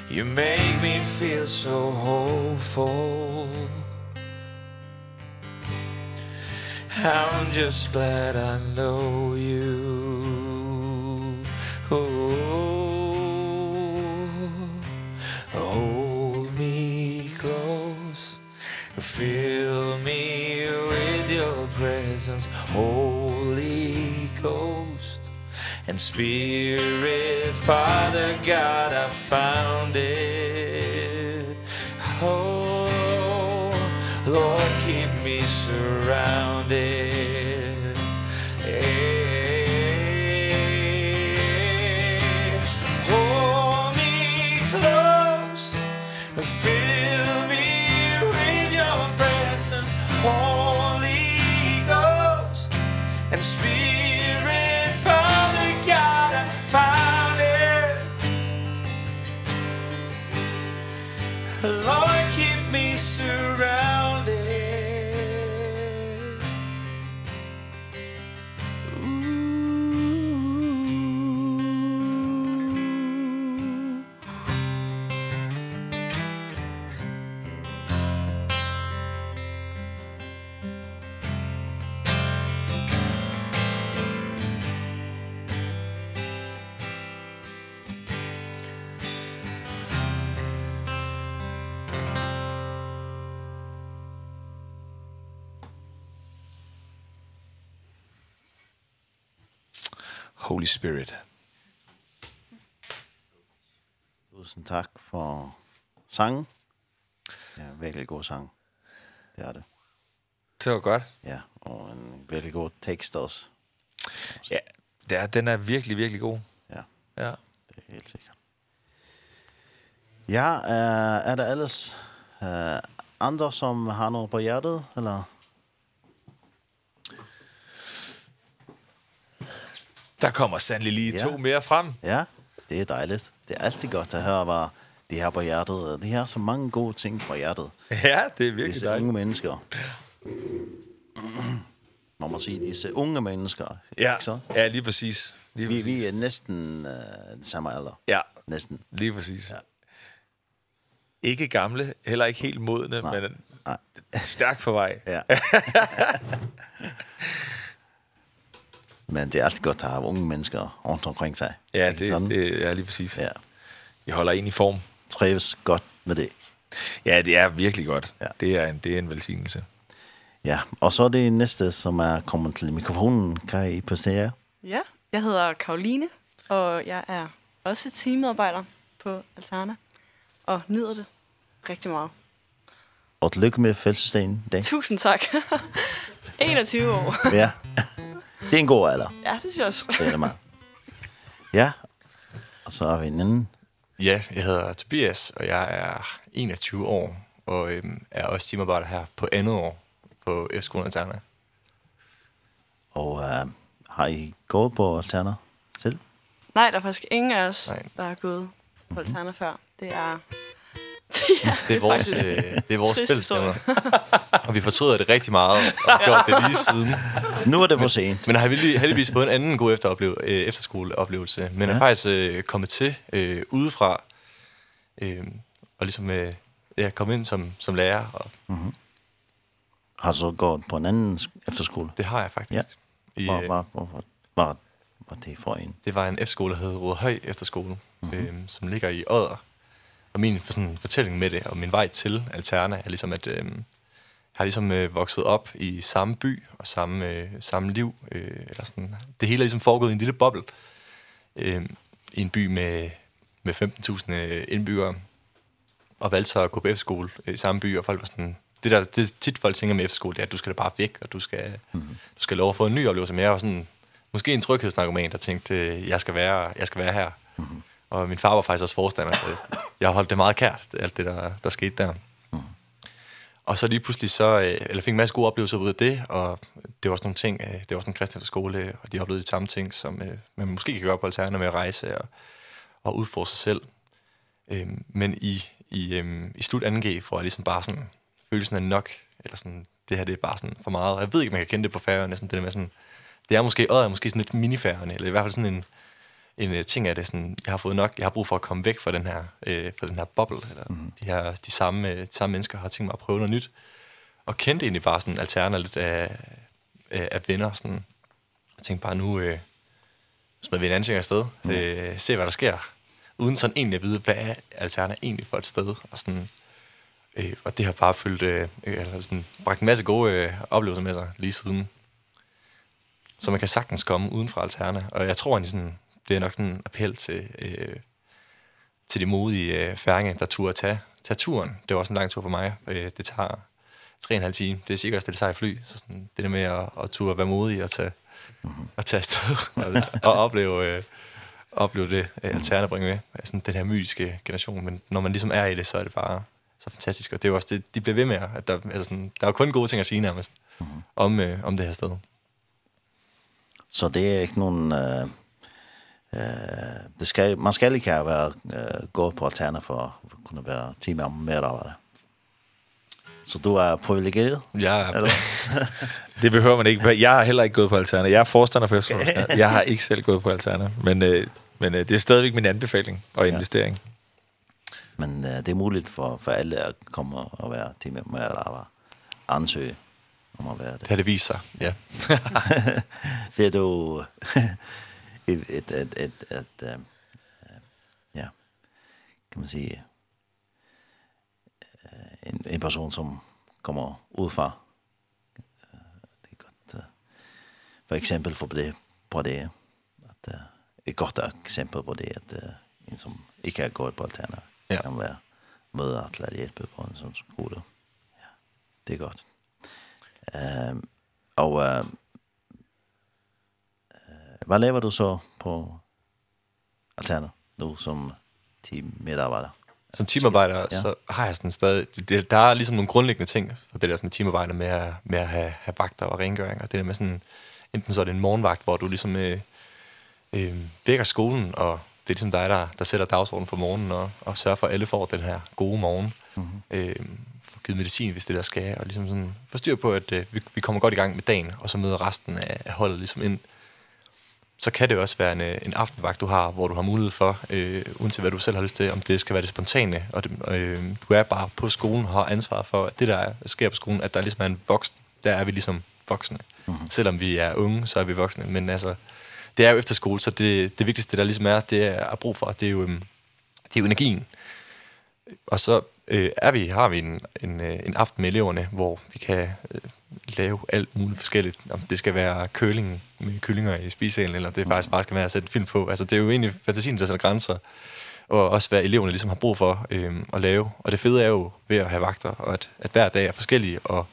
You make me feel so hopeful. I'm just glad I know you. Oh, hold me close. Fill me with your presence. Oh and spirit father god i found it. Oh lord keep me surrounded. Holy Spirit. Tusen takk for sang. Ja, veldig god sang. Det er det. Det var godt. Ja, og en veldig god tekst også. Ja, det er, den er virkelig, virkelig god. Ja, ja. det er helt sikkert. Ja, øh, er der ellers uh, andre, som har noget på hjertet, eller? Der kommer sandelig lige ja. to mere frem. Ja, det er dejligt. Det er altid godt at høre, hvad de har på hjertet. De har så mange gode ting på hjertet. Ja, det er virkelig Disse dejligt. unge mennesker. Man må sige, disse unge mennesker. Ja, ikke så? ja lige præcis. Lige præcis. Vi, vi er næsten øh, den samme alder. Ja, næsten. lige præcis. Ja. Ikke gamle, heller ikke helt modne, Nej. men Nej. stærkt på vej. Ja. Men det er alltid godt at have unge mennesker rundt omkring sig. Ja, det, sådan? det er lige præcis. Ja. Jeg holder en i form. Trives godt med det. Ja, det er virkelig godt. Ja. Det, er en, det er en velsignelse. Ja, og så er det næste, som er kommet til mikrofonen. Kan I præstere? Ja, jeg hedder Karoline, og jeg er også teammedarbejder på Altana, og nyder det rigtig meget. Og tillykke med fødselsdagen i dag. Tusind tak. 21 år. ja. Det er en god alder. Ja, det synes jeg også. det er det meget. Ja, og så er vi en anden. Ja, jeg hedder Tobias, og jeg er 21 år, og øhm, er også timearbejder her på andet år på F-skolen Alterna. Og øh, har I gået på Alterna selv? Nej, der er faktisk ingen af os, Nej. der har gået på Alterna mm -hmm. før. Det er det er vores, øh, det er vores fællesnævner. og vi fortryder det rigtig meget, og har gjort det lige siden. Nu er det for sent. Men har vi heldigvis fået en anden god efteropleve, øh, efterskoleoplevelse, men ja. er faktisk øh, kommet til øh, udefra, øh, og ligesom øh, ja, kommet ind som, som lærer. Og... Mm -hmm. Har du så gået på en anden efterskole? Det har jeg faktisk. Ja. I, hvor, hvor, hvor, hvor var det for en? Det var en efterskole, der hed Rødhøj Efterskole, mm -hmm. øh, som ligger i Odder og min for sådan, fortælling med det, og min vej til Alterna, er ligesom, at øh, jeg har ligesom øh, vokset op i samme by, og samme, øh, samme liv, øh, eller sådan, det hele er ligesom foregået i en lille boble, øh, i en by med, med 15.000 øh, indbyggere, og valgte så at gå på F-skole øh, i samme by, og folk var sådan, det der det tit folk tænker med F-skole, det er, at du skal da bare væk, og du skal, mm. du skal lov at få en ny oplevelse, men jeg var sådan, måske en tryghedsnarkoman, der tænkte, øh, jeg skal være, jeg skal være her. Mm. Og min far var faktisk også forstander, så jeg holdt det meget kært, alt det, der, der skete der. Mm. Og så lige pludselig så, eller fik en masse gode oplevelser ud af det, og det var også nogle ting, det var også en kristen skole, og de oplevede de samme ting, som man måske kan gøre på alternativ med at rejse og, og udfordre sig selv. Men i, i, i slut 2G får jeg ligesom bare sådan følelsen af nok, eller sådan, det her det er bare sådan for meget. Jeg ved ikke, om jeg kan kende det på færgerne, sådan det der med sådan, det er måske, åh, er måske sådan lidt minifærgerne, eller i hvert fald sådan en, en øh, ting af det sådan jeg har fået nok, jeg har brug for at komme væk fra den her øh, fra den her boble eller mm. -hmm. de her de samme øh, de samme mennesker har tænkt mig at prøve noget nyt. Og kendte egentlig bare sådan alterner lidt af øh, af venner sådan. Jeg tænkte bare nu øh, smed vi en anden ting afsted. Mm. Øh, se hvad der sker. Uden sådan egentlig at vide, hvad er alterner egentlig for et sted og sådan Øh, og det har bare følt øh, eller sådan bragt en masse gode øh, oplevelser med sig lige siden. Så man kan sagtens komme uden fra alterne, og jeg tror egentlig sådan det er nok sådan en appel til, øh, til de modige øh, færinger, der turde tage, tage turen. Det var også en lang tur for mig. Øh, det tager 3,5 timer. Det er sikkert også, det tager i fly. Så sådan, det der med at, at turde være modig og tage, mm -hmm. at tage afsted og, og opleve, øh, opleve det, øh, Alterna bringer med. Altså, den her mytiske generation. Men når man ligesom er i det, så er det bare så fantastisk. Og det er jo også det, de bliver ved med. At der, altså sådan, der er jo kun gode ting at sige nærmest mm -hmm. om, øh, om det her sted. Så det er ikke nogen... Øh det skal man ska lika uh, gå på alterna for kunne være vara timmar mer av det. Så du er privilegeret? Ja, det behøver man ikke. Jeg har heller ikke gået på Alterna. Jeg er forstander for efterskolen. Jeg har ikke selv gået på Alterna. Men, øh, men øh, det er stadigvæk min anbefaling og investering. Ja. Men uh, det er muligt for, for alle at komme og være teammedlemmer eller ansøge om at være det. Det har det vist sig, ja. det er du et et et et ett ja kan man säga en en person som kommer ut från det är gott for eksempel for det på det att et godt eksempel på det att en som ikke er gået på alternativ ja. kan være med at lade hjælpe på en sådan skole. Ja, det er godt. Ehm um, og uh, Vad lever du så på Altana nu som teammedarbejder? Som teamarbejder, ja. så har jeg sådan stadig... Det, der er ligesom nogle grundlæggende ting for det der med teamarbejder, med at, med at have, have vagter og rengøring, og det der med sådan... Enten så er det en morgenvagt, hvor du ligesom øh, øh, vækker skolen, og det er ligesom dig, der, der sætter dagsordenen for morgenen, og, og sørger for, at alle får den her gode morgen. Mm-hmm. Øh, får givet medicin, hvis det der skal, og ligesom sådan forstyr på, at øh, vi, vi kommer godt i gang med dagen, og så møder resten af holdet ligesom ind... Mm så kan det også være en, en aftenvagt, du har, hvor du har mulighed for, øh, uanset hvad du selv har lyst til, om det skal være det spontane, og det, øh, du er bare på skolen og har ansvar for, at det der sker på skolen, at der ligesom er en voksen, der er vi ligesom voksne. Mm -hmm. Selvom vi er unge, så er vi voksne, men altså, det er jo efter skole, så det, det vigtigste, der ligesom er, det er at bruge for, det er jo, det er jo energien. Og så øh, er vi, har vi en, en, en aften med eleverne, hvor vi kan øh, lave alt muligt forskelligt. Om det skal være køling med kyllinger i spisesalen, eller det faktisk bare skal være at sætte en film på. Altså, det er jo egentlig fantasien, der sætter grænser, og også hvad eleverne ligesom har brug for øhm, at lave. Og det fede er jo ved at have vagter, og at, at hver dag er forskellige, og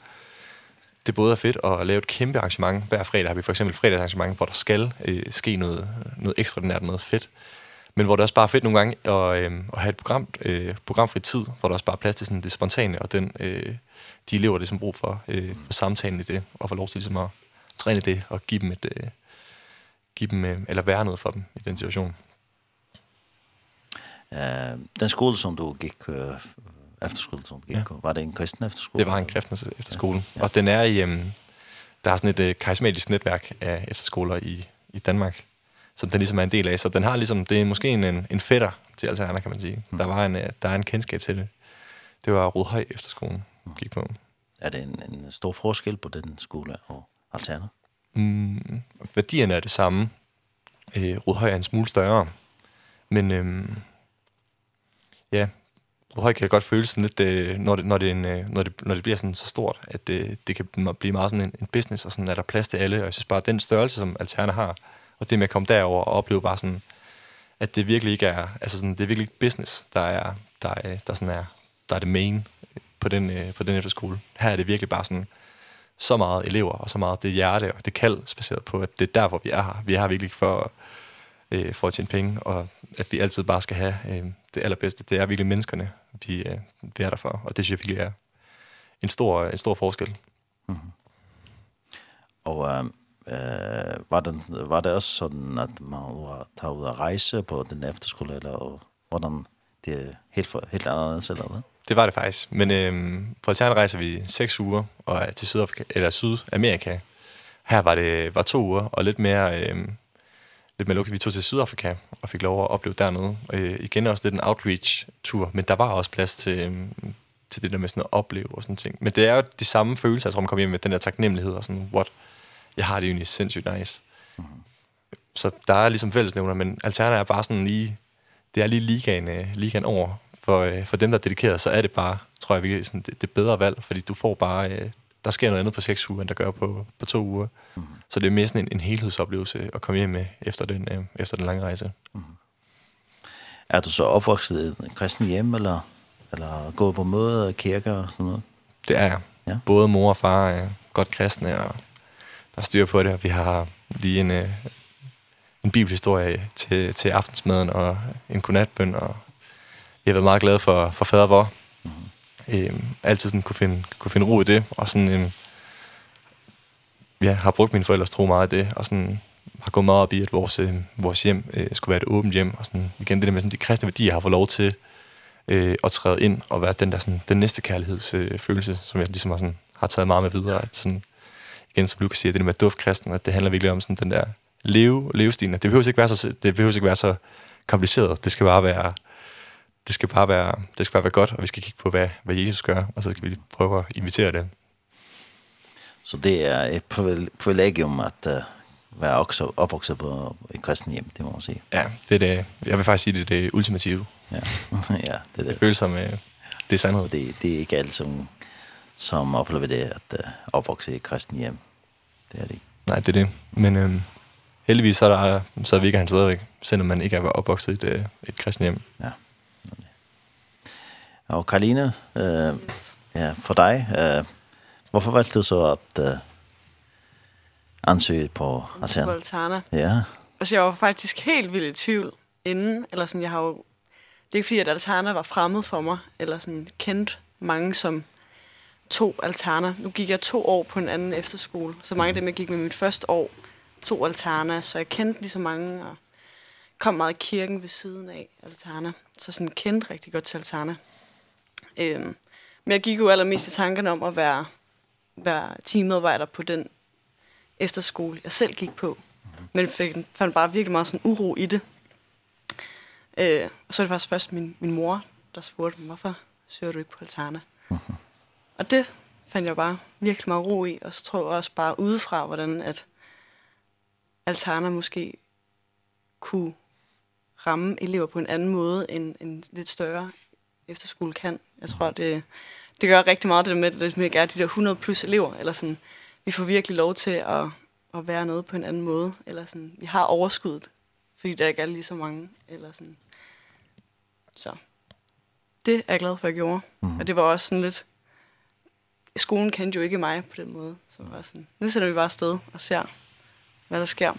det både er fedt at lave et kæmpe arrangement. Hver fredag har vi for eksempel fredagsarrangement, hvor der skal øh, ske noget, noget ekstraordinært, noget fedt. Men hvor det også bare er fedt nogle gange at, øh, at have et program, øh, programfri tid, hvor der også bare er plads til sådan det spontane og den... Øh, de elever, der som brug for, øh, for samtalen i det, og få lov til ligesom at træne det, og give dem et, øh, give dem, øh, eller være noget for dem i den situation. Eh, den skole som du gikk uh, efterskole som du gikk, ja. var det en kristen efterskole? Det var en kristen efterskole. Ja. Og den er i, um, der er sådan et uh, karismatisk netværk af efterskoler i, i Danmark, som den ligesom er en del af. Så den har ligesom, det er måske en, en, en fætter til altså kan man sige. Mm. Der, var en, uh, der er en kendskab til det. Det var Rødhøj Efterskolen gik på. Er det en, en stor forskel på den skole og Alterna? Mm, værdierne er det samme. Øh, Rødhøj er en smule større. Men øhm, ja, Rødhøj kan godt føles sådan lidt, øh, når, det, når, det en, øh, når, det, når det bliver sådan så stort, at øh, det kan blive meget sådan en, en business, og sådan er der plads til alle. Og jeg synes bare, at den størrelse, som Alterna har, og det med at komme derover og opleve bare sådan, at det virkelig ikke er, altså sådan, det er virkelig ikke business, der er, der, er, der sådan er, der er det main på den, øh, på den efterskole. Her er det virkelig bare sådan så meget elever, og så meget det hjerte og det kald, baseret på, at det er der, hvor vi er her. Vi er her virkelig for, øh, for at tjene penge, og at vi altid bare skal have øh, det allerbedste. Det er virkelig menneskerne, vi, øh, vi er der for, og det synes jeg virkelig er en stor, en stor forskel. Mm -hmm. Og øh, øh, var, det, var det også sådan, at man var taget ud at rejse på den efterskole, eller og, hvordan det er helt, for, helt anderledes, eller hvad? det var det faktisk. Men øhm, på Altern rejser vi 6 uger og til Sydafrika, eller Sydamerika. Her var det var to uger, og lidt mere, øhm, lidt mere lukket. Vi tog til Sydafrika og fik lov at opleve dernede. Øh, igen også lidt en outreach-tur, men der var også plads til, øhm, til det der med sådan at opleve og sådan ting. Men det er jo de samme følelser, jeg tror, man kommer hjem med, den der taknemmelighed og sådan, what, jeg har det egentlig sindssygt nice. Mm. Så der er ligesom fællesnævner, men Alterna er bare sådan lige, det er lige ligaen, ligaen over, for, for dem, der er dedikeret, så er det bare, tror jeg virkelig, sådan, det, det bedre valg, fordi du får bare, øh, der sker noget andet på 6 uger, end der gør på, på 2 uger. Mm. Så det er mere sådan en, en helhedsoplevelse at komme hjem med efter den, øh, efter den lange rejse. Mm. Er du så opvokset i kristen hjem, eller, eller gået på møder og kirker og sådan noget? Det er jeg. Ja. Både mor og far er godt kristne, og der er styr på det, og vi har lige en, en bibelhistorie til, til aftensmaden og en godnatbøn, og jeg har været meget glad for, for fader vor. Mm. Øhm, altid sådan kunne finde, kunne finde ro i det, og sådan, øhm, ja, har brugt mine forældres tro meget af det, og sådan, har gået meget op i, at vores, øh, vores hjem øh, skulle være et åbent hjem, og sådan, igen det der med sådan, de kristne værdier har fået lov til øh, at træde ind og være den der sådan, den næste kærlighedsfølelse, øh, som jeg ligesom har, sådan, har taget meget med videre, at sådan, igen som Lukas siger, det der med duftkristen, at det handler virkelig om sådan den der leve, levestilen, det behøver ikke være så, det behøver ikke være så kompliceret, det skal bare være det skal bare være, det skal bare være godt, og vi skal kigge på, hvad, hvad Jesus gør, og så skal vi prøve at invitere dem. Så det er et privilegium at uh, være også opvokset på et kristen hjem, det må man sige. Ja, det er det. Jeg vil faktisk sige, det er det ultimative. Ja, ja det er det. Det føles som, uh, det er sandhed. Det, det er ikke alle, som, som oplever det, at uh, opvokse i et kristen hjem. Det er det ikke. Nej, det er det. Men øhm, um, heldigvis så er, der, så er vi ikke han stadigvæk, selvom man ikke er opvokset i et, et kristen hjem. Ja. Og Karline, øh, ja, for dig, øh, hvorfor valgte du så at øh, ansøge på Altana? På Altana? Ja. Altså, jeg var faktisk helt vildt i tvivl inden, eller sådan, jeg har jo... Det er ikke fordi, at Altana var fremmed for mig, eller sådan kendt mange som to Altana. Nu gik jeg to år på en anden efterskole, så mange af dem, jeg gik med mit første år, to Altana, så jeg kendte lige så mange, og kom meget i kirken ved siden af Altana. Så sådan kendte rigtig godt til Altana. Øhm, men jeg gik jo allermest i tankerne om at være, være teamedarbejder på den efterskole, jeg selv gik på. Men fik, fandt bare virkelig meget sådan uro i det. Øh, og så er det faktisk først min, min mor, der spurgte mig, hvorfor søger du ikke på Altana? Og det fandt jeg bare virkelig meget ro i, og så tror jeg også bare udefra, hvordan at Altana måske kunne ramme elever på en anden måde end en lidt større efterskole kan. Jeg tror, det, det gør rigtig meget det der med, at det ikke er de der 100 plus elever, eller sådan, vi får virkelig lov til at, at være noget på en anden måde, eller sådan, vi har overskuddet, fordi der ikke er lige så mange, eller sådan. Så det er jeg glad for, at jeg gjorde. Mm. Og det var også sådan lidt, skolen kendte jo ikke mig på den måde, så var sådan, nu sætter vi bare afsted og ser, hvad der sker.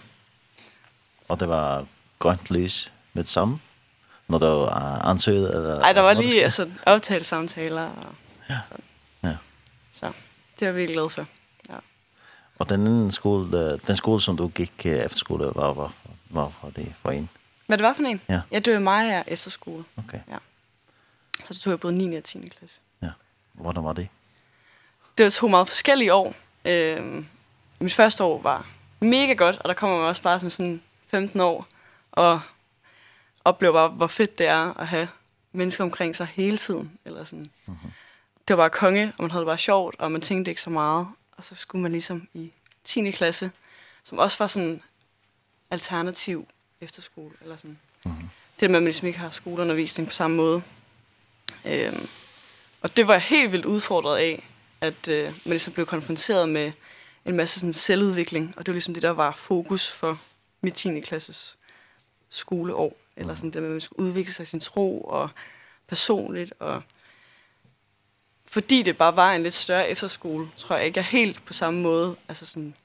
Så. Og det var grønt lys med sammen? når du var ansøget? Eller, Ej, der var lige der altså, aftale samtaler. Og ja. Sådan. ja. Så det var vi glad for. Ja. Og den anden skole, den skole, som du gik efter skole, var, var, var for det for en? Hvad det var for en? Ja. Jeg døde mig her efter skole. Okay. Ja. Så det tog jeg både 9. og 10. klasse. Ja. Hvordan var det? Det var to meget forskellige år. Øhm, mit første år var mega godt, og der kommer man også bare som sådan 15 år og oplever, hvor fedt det er at have mennesker omkring sig hele tiden. Eller sådan. Mm -hmm. Det var bare konge, og man havde det bare sjovt, og man tænkte ikke så meget. Og så skulle man ligesom i 10. klasse, som også var sådan alternativ efterskole. Eller sådan. Mm -hmm. Det der med, at man ligesom ikke har skoleundervisning på samme måde. Øhm, og det var jeg helt vildt udfordret af, at øh, man ligesom blev konfronteret med en masse sådan selvudvikling, og det var ligesom det, der var fokus for mit 10. klasses skoleår eller sådan det med, at man skulle udvikle sig sin tro og personligt. Og fordi det bare var en lidt større efterskole, tror jeg ikke, jeg helt på samme måde altså sådan,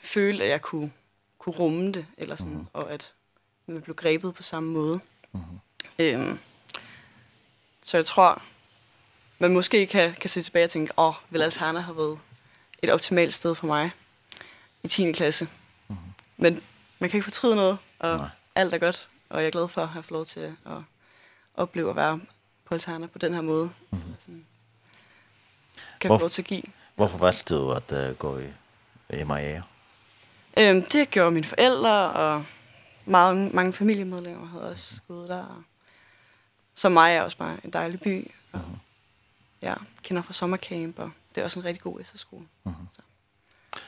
følte, at jeg kunne, kunne rumme det, eller sådan, mm -hmm. og at man blev grebet på samme måde. Mm -hmm. øhm, så jeg tror, man måske kan, kan se tilbage og tænke, åh, oh, vil Altana have været et optimalt sted for mig i 10. klasse. Mm -hmm. Men man kan ikke fortryde noget, og Nej alt er godt, og jeg er glad for at have fået lov til at opleve at være på Altana på den her måde. Mm -hmm. sådan, kan Hvor, få lov til at give. Hvorfor valgte du at uh, gå i, i MIA? Øhm, det gjorde mine forældre, og mange, mange familiemedlemmer havde også gået der. Og, så mig er også bare en dejlig by. Og, mm -hmm. Ja, kender fra sommercamp, og det er også en rigtig god efterskole. Mm -hmm. så.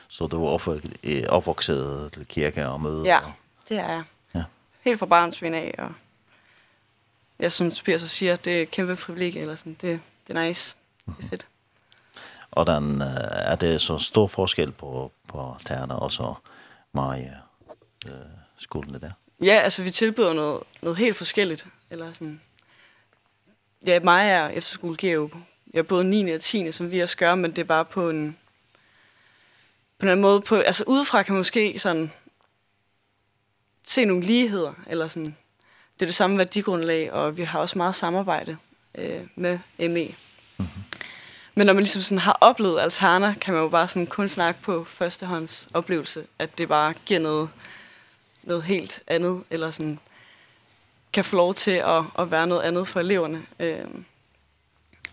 så du var opvokset til kirke og møde? Ja, og... det er jeg helt fra barnsben af, og jeg synes, Tobias så siger, at det er et kæmpe privilegie, eller sådan, det, det er nice, det er fedt. Og den, er det så stor forskel på, på Terna og så Marie øh, skolen der? Ja, altså vi tilbyder noget, noget helt forskelligt, eller sådan, ja, mig er efterskole GEO, jeg er både 9. og 10. som vi også gør, men det er bare på en, på en anden måde, på, altså udefra kan måske sådan, se nogle ligheder, eller sådan, det er det samme værdigrundlag, og vi har også meget samarbejde øh, med ME. Mm-hmm. Men når man ligesom sådan har oplevet Alterna, kan man jo bare sådan kun snakke på førstehånds oplevelse, at det bare giver noget, noget helt andet, eller sådan kan få lov til at, at være noget andet for eleverne. Øh,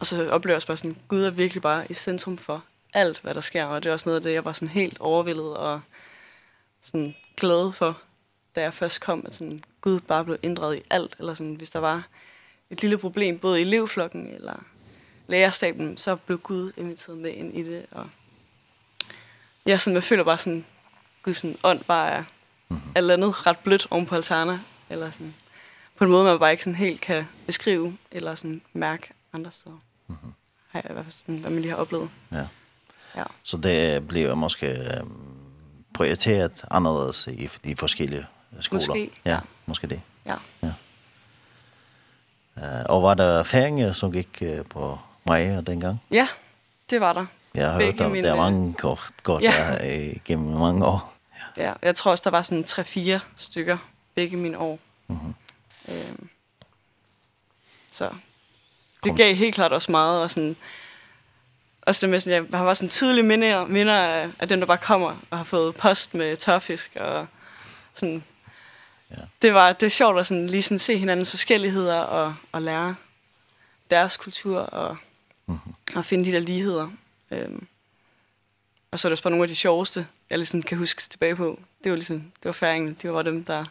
og så oplever jeg også bare sådan, Gud er virkelig bare i centrum for alt, hvad der sker, og det er også noget af det, jeg var sådan helt overvældet og sådan glad for da jeg først kom, at sådan, Gud bare blev inddraget i alt, eller sådan, hvis der var et lille problem, både i elevflokken eller lærerstaben, så blev Gud inviteret med ind i det, og jeg, sådan, man føler bare sådan, Gud sådan ånd bare er alt andet ret blødt oven på altaner, eller sådan, på en måde, man bare ikke sådan helt kan beskrive, eller sådan mærke andre steder. Mm -hmm. Har jeg i hvert fald sådan, hvad man lige har oplevet. Ja. ja. Så det bliver måske øh, prioriteret anderledes i de forskellige skoler. Måske. Ja, måske det. Ja. ja. Uh, og var der færinge, som gik uh, på Maja dengang? Ja, det var der. Jeg har hørt, at der er mange kort, kort ja. der, øh, gennem mange år. Ja. ja, jeg tror også, der var sådan 3-4 stykker begge mine år. Mm -hmm. øhm, så det Kom. gav helt klart også meget, og sådan, også det med sådan, jeg har bare sådan tydelige minder, minder af, af dem, der bare kommer og har fået post med tørfisk, og sådan, Ja. Det var det er sjovt at sådan, lige sådan se hinandens forskelligheder og, og lære deres kultur og, mm og finde de der ligheder. Øhm, og så er det også bare nogle af de sjoveste, jeg ligesom kan huske tilbage på. Det var ligesom, det var færingen, det var dem, der,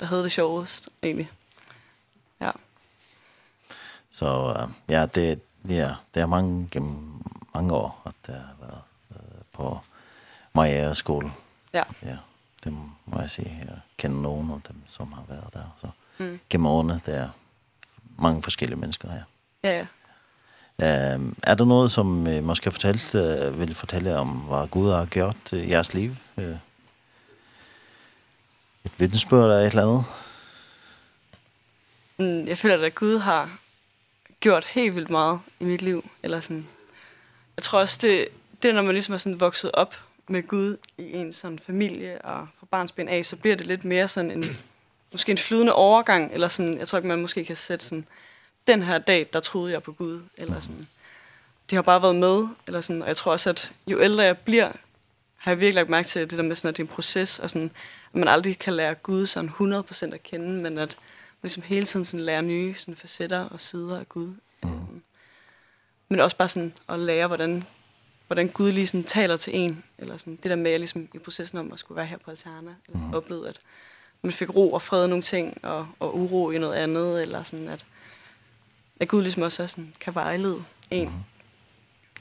der havde det sjovest egentlig. Ja. Så øh, ja, det, ja, det er mange, gennem mange år, at det har været uh, på Maja skole. Ja. Ja det må jeg sige. Jeg kender nogen af dem, som har været der. Så mm. gennem årene, der er mange forskellige mennesker her. Ja, ja. Ehm er der noget som øh, måske fortalt uh, vil fortælle om hvad Gud har gjort i jeres liv? Uh, et vidnesbyrd eller et eller andet? Mm, jeg føler at Gud har gjort helt vildt meget i mit liv eller sådan. Jeg tror også det det er, når man ligesom er sådan vokset op med Gud i en sådan familie og fra barnsben af, så bliver det lidt mere sådan en, måske en flydende overgang, eller sådan, jeg tror ikke, man måske kan sætte sådan, den her dag, der troede jeg på Gud, eller sådan, det har bare været med, eller sådan, og jeg tror også, at jo ældre jeg bliver, har jeg virkelig lagt mærke til det der med sådan, at det er en proces, og sådan, at man aldrig kan lære Gud sådan 100% at kende, men at man ligesom hele tiden sådan lærer nye sådan facetter og sider af Gud. Mm. Men også bare sådan at lære, hvordan hvordan Gud lige sådan taler til en, eller sådan det der med, at jeg ligesom i processen om at skulle være her på Alterna, eller sådan mm. oplevede, at man fik ro og fred i nogle ting, og, og uro i noget andet, eller sådan, at, at Gud ligesom også sådan, kan vejlede en. Mm.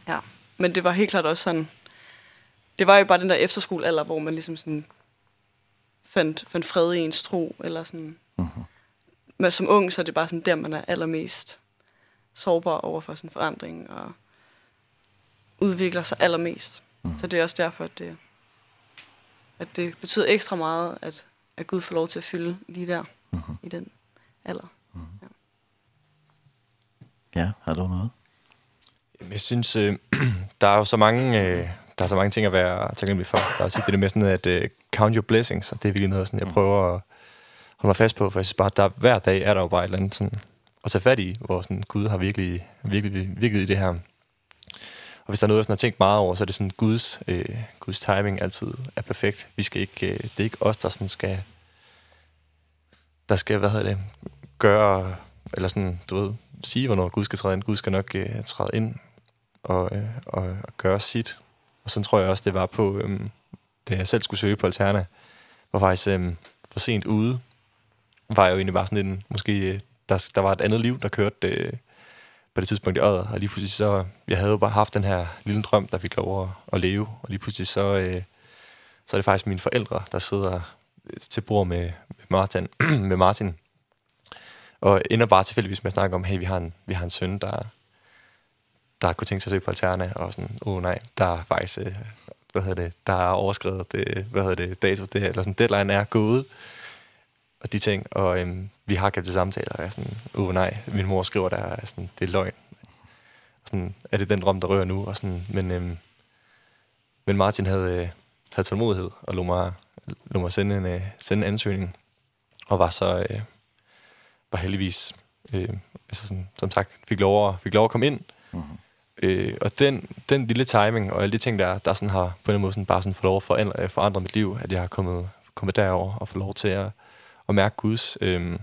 Ja, men det var helt klart også sådan, det var jo bare den der efterskolealder, hvor man ligesom sådan fandt, fandt fred i ens tro, eller sådan. Mm. Men som ung, så er det bare sådan der, man er allermest sårbar over for sådan forandring, og udvikler sig allermest. Mm. Så det er også derfor, at det, at det betyder ekstra meget, at, at Gud får lov til at fylde lige der mm i den alder. Mm ja. ja, har du noget? Jamen, jeg synes, øh, der er jo så mange... Øh, der er så mange ting at være taknemmelig for. Der er også det der med sådan, at uh, count your blessings, og det er virkelig noget, sådan, jeg prøver at holde mig fast på, for jeg synes bare, at der, hver dag er der jo bare et eller andet sådan, at tage fat i, hvor sådan, Gud har virkelig, virkelig, virkelig i det her. Og hvis der er noget, jeg sådan har tænkt meget over, så er det sådan, Guds, øh, Guds timing altid er perfekt. Vi skal ikke, øh, det er ikke os, der sådan skal, der skal, hvad hedder det, gøre, eller sådan, du ved, sige, hvornår Gud skal træde ind. Gud skal nok øh, træde ind og, øh, og, og gøre sit. Og sådan tror jeg også, det var på, øh, da jeg selv skulle søge på Alterna, var faktisk øh, for sent ude, var jeg jo egentlig bare sådan en, måske, der, der var et andet liv, der kørte, øh, på det tidspunkt i året, og lige pludselig så, jeg havde jo bare haft den her lille drøm, der fik lov at, at leve, og lige pludselig så, øh, så er det faktisk mine forældre, der sidder til bord med, med Martin, med Martin, og ender bare tilfældigvis med at snakke om, hey, vi har en, vi har en søn, der, der kunne tænke sig at søge på alterne, og sådan, åh oh, nej, der er faktisk, øh, hvad hedder det, der er overskrevet, det, hvad hedder det, dato, det, eller sådan, deadline er gået, og de ting, og øhm, vi har kaldt til samtaler, og jeg er sådan, uh nej, min mor skriver der, er sådan, det er løgn. Og sådan, er det den drøm, der rører nu? Og sådan, men, øhm, men Martin havde, havde tålmodighed, og lå mig, lå mig sende, en, øh, sende en ansøgning, og var så, øh, var heldigvis, øh, altså sådan, som sagt, fik lov at, fik lov at komme ind, mm -hmm. Øh, og den, den lille timing og alle de ting, der, der sådan har på en måde sådan, bare sådan fået lov at forandre, forandre mit liv, at jeg har kommet, kommet derover og fået lov til at, at mærke Guds, øh,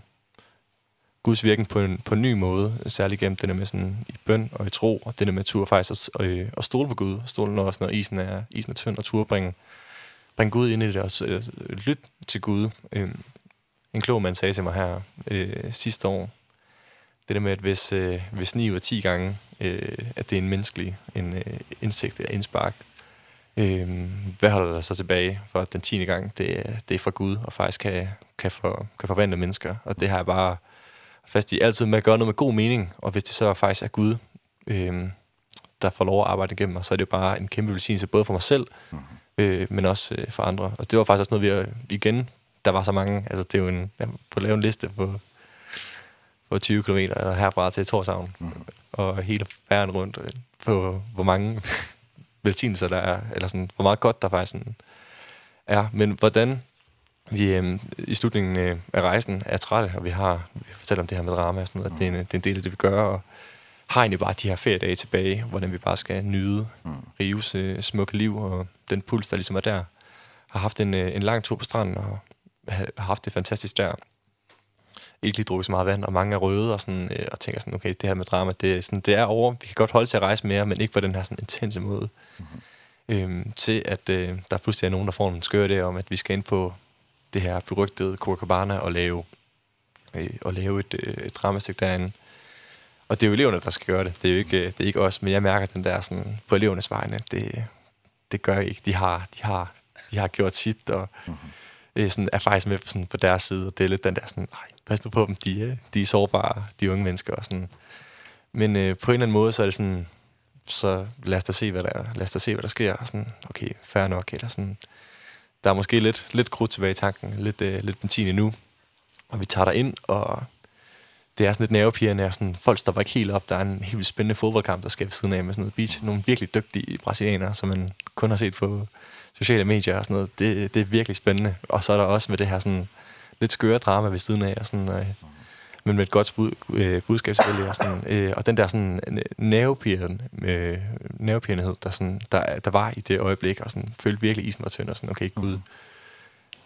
Guds virken på en, på en ny måde, særligt gennem det der med sådan, i bøn og i tro, og det der med tur faktisk at, øh, at stole på Gud, stole når, også, når isen, er, isen er tynd, og tur bringe, bringe Gud ind i det, og øh, lytte til Gud. Øh, en klog mand sagde til mig her øh, sidste år, det der med, at hvis, øh, hvis 9 ud af 10 gange, øh, at det er en menneskelig en, øh, indsigt eller indspark, Øhm, hvad holder der så tilbage for den tiende gang? Det, det er fra Gud, og faktisk kan, kan, for, kan forvandle mennesker. Og det har jeg bare fast i altid med at gøre noget med god mening. Og hvis det så faktisk er Gud, øhm, der får lov at arbejde igennem mig, så er det bare en kæmpe velsignelse, både for mig selv, øh, men også øh, for andre. Og det var faktisk også noget, vi igen, der var så mange, altså det er jo en, jeg på lave en liste på, på 20 km herfra til Torshavn, mm og hele færden rundt, på hvor mange velsignelser der er, eller sådan, hvor meget godt der faktisk sådan er. Men hvordan vi øh, i slutningen øh, af rejsen er trætte, og vi har vi fortæller om det her med drama og sådan noget, mm. at det er, en, det er en del af det, vi gør, og har egentlig bare de her feriedage tilbage, hvordan vi bare skal nyde mm. Rives øh, smukke liv, og den puls, der ligesom er der. Har haft en, øh, en lang tur på stranden, og har haft det fantastisk der ikke lige drukket så meget vand, og mange er røde, og, sådan, øh, og tænker sådan, okay, det her med drama, det, sådan, det er over, vi kan godt holde til at rejse mere, men ikke på den her sådan intense måde. Mm-hmm. Øhm, til at øh, der pludselig er nogen, der får en skør der om, at vi skal ind på det her berygtede Copacabana og lave, øh, og lave et, øh, et dramastykke derinde. Og det er jo eleverne, der skal gøre det. Det er jo ikke, det er ikke os, men jeg mærker den der sådan, på elevernes vegne, det, det gør jeg ikke. De har, de har, de har gjort sit, og mm-hmm. øh, sådan, er faktisk med på, sådan, på deres side, og det er lidt den der sådan, nej, pas nu på dem, de, de er sårbare, de unge mennesker og sådan. Men øh, på en eller anden måde, så er det sådan, så lad os da se, hvad der, er. lad os da se, hvad der sker, og sådan, okay, fair nok, eller sådan. Der er måske lidt, lidt krudt tilbage i tanken, lidt, øh, lidt benzin endnu, og vi tager der ind, og det er sådan lidt nervepirrende, og sådan, folk stopper ikke helt op, der er en helt spændende fodboldkamp, der skal ved siden af med sådan noget beach, nogle virkelig dygtige brasilianere, som man kun har set på sociale medier og sådan noget, det, det er virkelig spændende, og så er der også med det her sådan, lidt skøre drama ved siden af, og sådan, øh, men med et godt bud, øh, budskab selvfølgelig, og, sådan, øh, og den der sådan nervepirren, øh, nervepirrenhed, der, sådan, der, der var i det øjeblik, og sådan, følte virkelig isen var tynd, og sådan, okay, gud,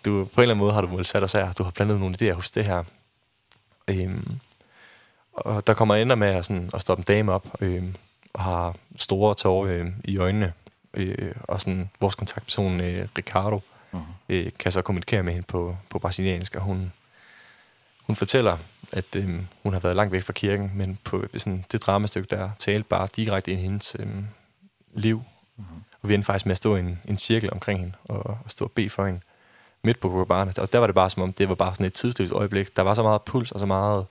du, på en eller anden måde har du vel sat os her, du har blandet nogle idéer hos det her. ehm og der kommer ender med at, sådan, at stoppe en dame op, ehm og har store tårer øh, i øjnene, øh, og sådan, vores kontaktperson, øh, Ricardo, øh, kan så kommunikere med hende på, på brasiliansk, og hun, hun fortæller, at øh, hun har været langt væk fra kirken, men på sådan, det dramastykke, der talte bare direkte ind i hendes øh, liv. Uh -huh. Og vi endte faktisk med at stå i en, en cirkel omkring hende, og, og stå og bede for hende midt på Copacabana. Og der var det bare som om, det var bare sådan et tidsløst øjeblik. Der var så meget puls og så meget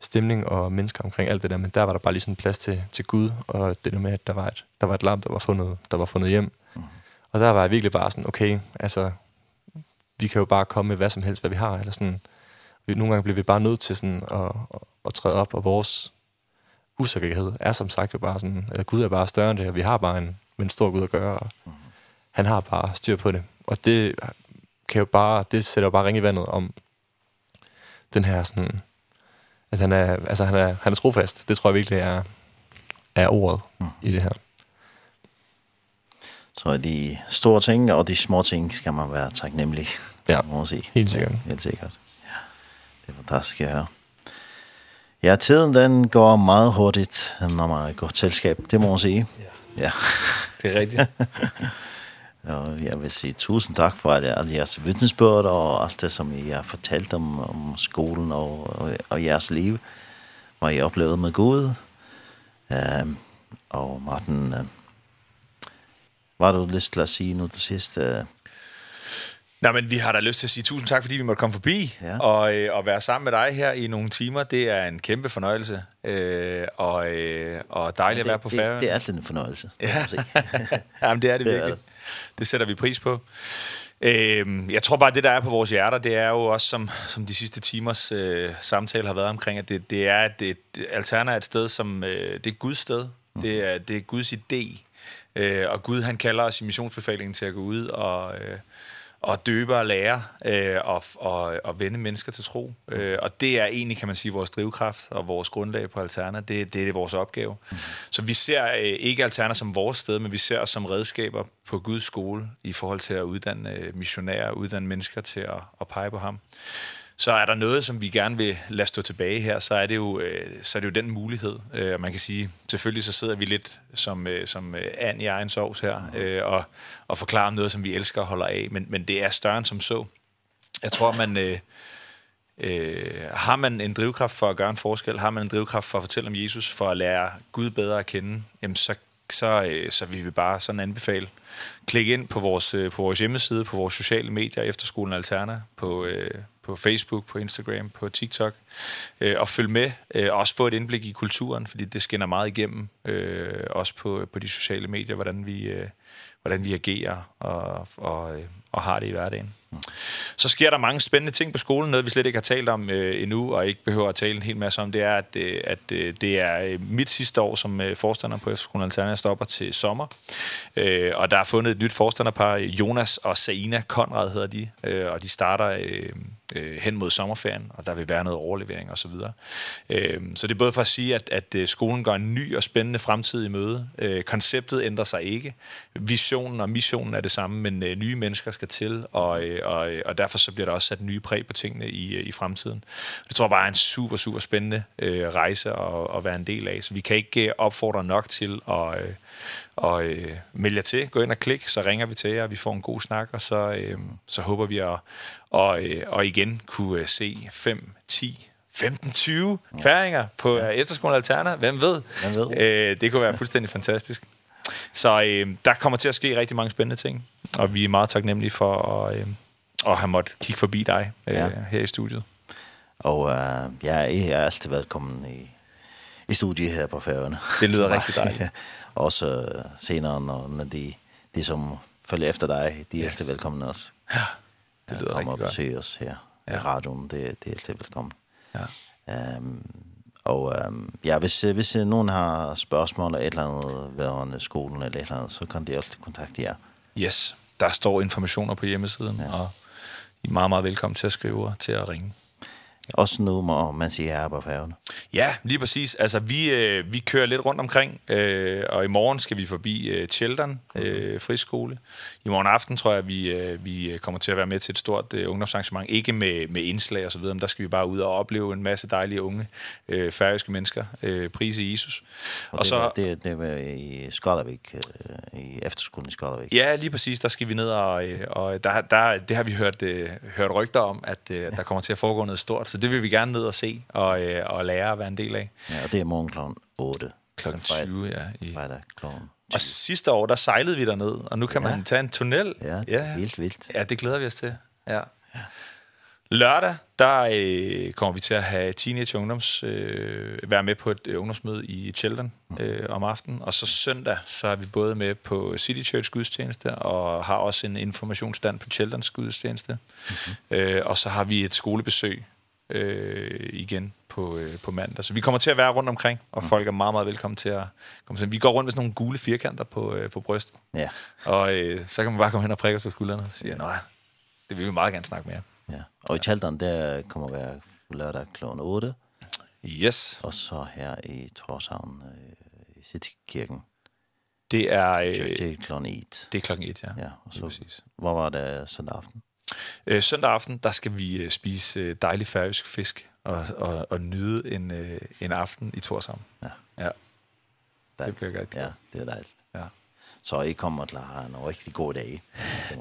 stemning og mennesker omkring alt det der, men der var der bare lige sådan plads til, til Gud, og det der med, at der var et, der var et lam, der var fundet, der var fundet hjem. Mm Og der var jeg virkelig bare sådan, okay, altså, vi kan jo bare komme med hvad som helst, hvad vi har, eller sådan. Vi, nogle gange bliver vi bare nødt til sådan at, at, at træde op, og vores usikkerhed er som sagt jo bare sådan, at Gud er bare større end det, og vi har bare en, en stor Gud at gøre, og mm. han har bare styr på det. Og det kan jo bare, det sætter jo bare ring i vandet om den her sådan, at han er, altså han er, han er trofast. Det tror jeg virkelig er, er ordet mm. i det her. Så de store ting og de små ting skal man være taknemmelig. Ja, må man sige. helt sikkert. Helt sikkert. Ja, det er fantastisk at høre. Ja, tiden den går meget hurtigt, når man er et godt selskab, det må man sige. Ja, ja. det er rigtigt. og jeg vil sige tusind tak for alle jeres vidnesbørd og alt det, som I har fortalt om, om skolen og, og, og jeres liv, hvad I oplevede med Gud. Uh, og Martin, uh, Var du lyst til at sige nu det sidste? Nej, men vi har da lyst til at sige tusind tak, fordi vi måtte komme forbi ja. og, og være sammen med dig her i nogle timer. Det er en kæmpe fornøjelse, øh, og, øh, og dejligt ja, det, at være på færgen. Det, det er altid en fornøjelse. Ja. Jamen, det er det, det virkelig. Er det. det sætter vi pris på. Ehm jeg tror bare det der er på vores hjerter, det er jo også som som de sidste timers øh, samtale har været omkring at det det er et, et Alterna et sted som øh, det er Guds sted. Det er det er Guds idé Eh og Gud han kalder os i missionsbefalingen til at gå ud og, øh, og døbe og lære øh, og, og, og vende mennesker til tro. Øh, og det er egentlig, kan man sige, vores drivkraft og vores grundlag på Alterna. Det, det er vores opgave. Mm. Så vi ser øh, ikke Alterna som vores sted, men vi ser os som redskaber på Guds skole i forhold til at uddanne øh, missionærer, uddanne mennesker til at, at pege på ham så er der noget, som vi gerne vil lade stå tilbage her, så er det jo, øh, så er det jo den mulighed. Øh, man kan sige, selvfølgelig så sidder vi lidt som, øh, som øh, and i egen sovs her, øh, og, og forklarer noget, som vi elsker og holder af, men, men det er større end som så. Jeg tror, man... Øh, Øh, har man en drivkraft for at gøre en forskel, har man en drivkraft for at fortælle om Jesus, for at lære Gud bedre at kende, jamen så så så vi vil bare sådan anbefale klik ind på vores på vores hjemmeside, på vores sociale medier Efterskolen Alterna på på Facebook, på Instagram, på TikTok, øh, og følg med, øh, også få et indblik i kulturen, fordi det skinner meget igennem, øh, også på, på de sociale medier, hvordan vi, øh, hvordan vi agerer og, og, og har det i hverdagen. Så sker der mange spændende ting på skolen, noget vi slet ikke har talt om øh, endnu, og ikke behøver at tale en hel masse om, det er, at, øh, at øh, det er mit sidste år som øh, forstander på Efterskolen. Alterna stopper til sommer, øh, og der er fundet et nyt forstanderpar, Jonas og Saina Konrad hedder de, øh, og de starter... Øh, øh, hen mod sommerferien, og der vil være noget overlevering og så videre. Øh, så det er både for at sige, at, at skolen går en ny og spændende fremtid i møde. Øh, konceptet ændrer sig ikke. Visionen og missionen er det samme, men øh, nye mennesker skal til, og, øh, og, og derfor så bliver der også sat nye præg på tingene i, i fremtiden. Det tror jeg bare er en super, super spændende øh, rejse at, at være en del af, så vi kan ikke opfordre nok til at... Øh, Og øh, meld jer til, gå ind og klik, så ringer vi til jer, vi får en god snak, og så, øh, så håber vi at og, øh, og igen kunne øh, se 5, 10, 15-20 færinger på ja. efterskolen Alterna. Hvem ved? Hvem ved? Øh, det kunne være fuldstændig fantastisk. Så øh, der kommer til at ske rigtig mange spændende ting, og vi er meget taknemmelige for at, øh, at have måttet kigge forbi dig øh, ja. her i studiet. Og øh, ja, I er altid velkommen i, i studiet her på Færøerne. Det lyder rigtig dejligt. også senere, når, når de, de som følger efter dig, de er yes. altid velkomne også. Ja, det lyder rigtig godt. Kom og besøg os her ja. i radioen, det, det er altid velkommen. Ja. Um, og um, ja, hvis, hvis nogen har spørgsmål eller et eller andet vedrørende skolen eller et eller andet, så kan de altid kontakte jer. Yes, der står informationer på hjemmesiden, ja. og I er meget, meget velkommen til at skrive og til at ringe. Også nu, må man sige her på færgen. Ja, lige præcis. Altså, vi, øh, vi kører lidt rundt omkring, øh, og i morgen skal vi forbi øh, Children øh, friskole. I morgen aften tror jeg, vi, øh, vi kommer til at være med til et stort øh, ungdomsarrangement. Ikke med, med indslag og så videre, men der skal vi bare ud og opleve en masse dejlige unge øh, færøske mennesker. Øh, prise Jesus. Og, og det, så, det, det var i Skoldervik, øh, i efterskolen i Skoldervik. Ja, lige præcis. Der skal vi ned, og, og der, der, det har vi hørt, øh, hørt rygter om, at øh, der kommer til at foregå noget stort Så det vil vi gerne ned og se og, øh, og lære at være en del af. Ja, og det er morgen kl. 8. Klokken 20, ja. I... Fredag kl. 20. Og sidste år, der sejlede vi derned, og nu kan ja. man tage en tunnel. Ja, det er ja. helt vildt. Ja, det glæder vi os til. Ja. ja. Lørdag, der øh, kommer vi til at have teenage ungdoms øh, være med på et øh, ungdomsmøde i Children øh, om aftenen. Og så søndag, så er vi både med på City Church gudstjeneste, og har også en informationsstand på Children's gudstjeneste. Mm -hmm. øh, og så har vi et skolebesøg øh, igen på, øh, på mandag. Så vi kommer til at være rundt omkring, og mm. folk er meget, meget velkommen til at komme til. Vi går rundt med sådan nogle gule firkanter på, øh, på brystet. Ja. Og øh, så kan man bare komme hen og prikke os på skuldrene og sige, nej, det vil vi meget gerne snakke mere. Ja. Og i Tjaldan, der kommer være lørdag kl. 8. Yes. Og så her i Torshavn, øh, i Citykirken. Det er... Øh, det er kl. 1. Det er kl. 1, ja. Ja, og så, præcis. hvor var det søndag aften? Øh, søndag aften, der skal vi øh, spise øh, dejlig færøsk fisk og, og, og nyde en, øh, en aften i Torshavn. Ja. ja. Det bliver godt. Ja, det er dejligt. Ja. Så I kommer til at have en rigtig god dag.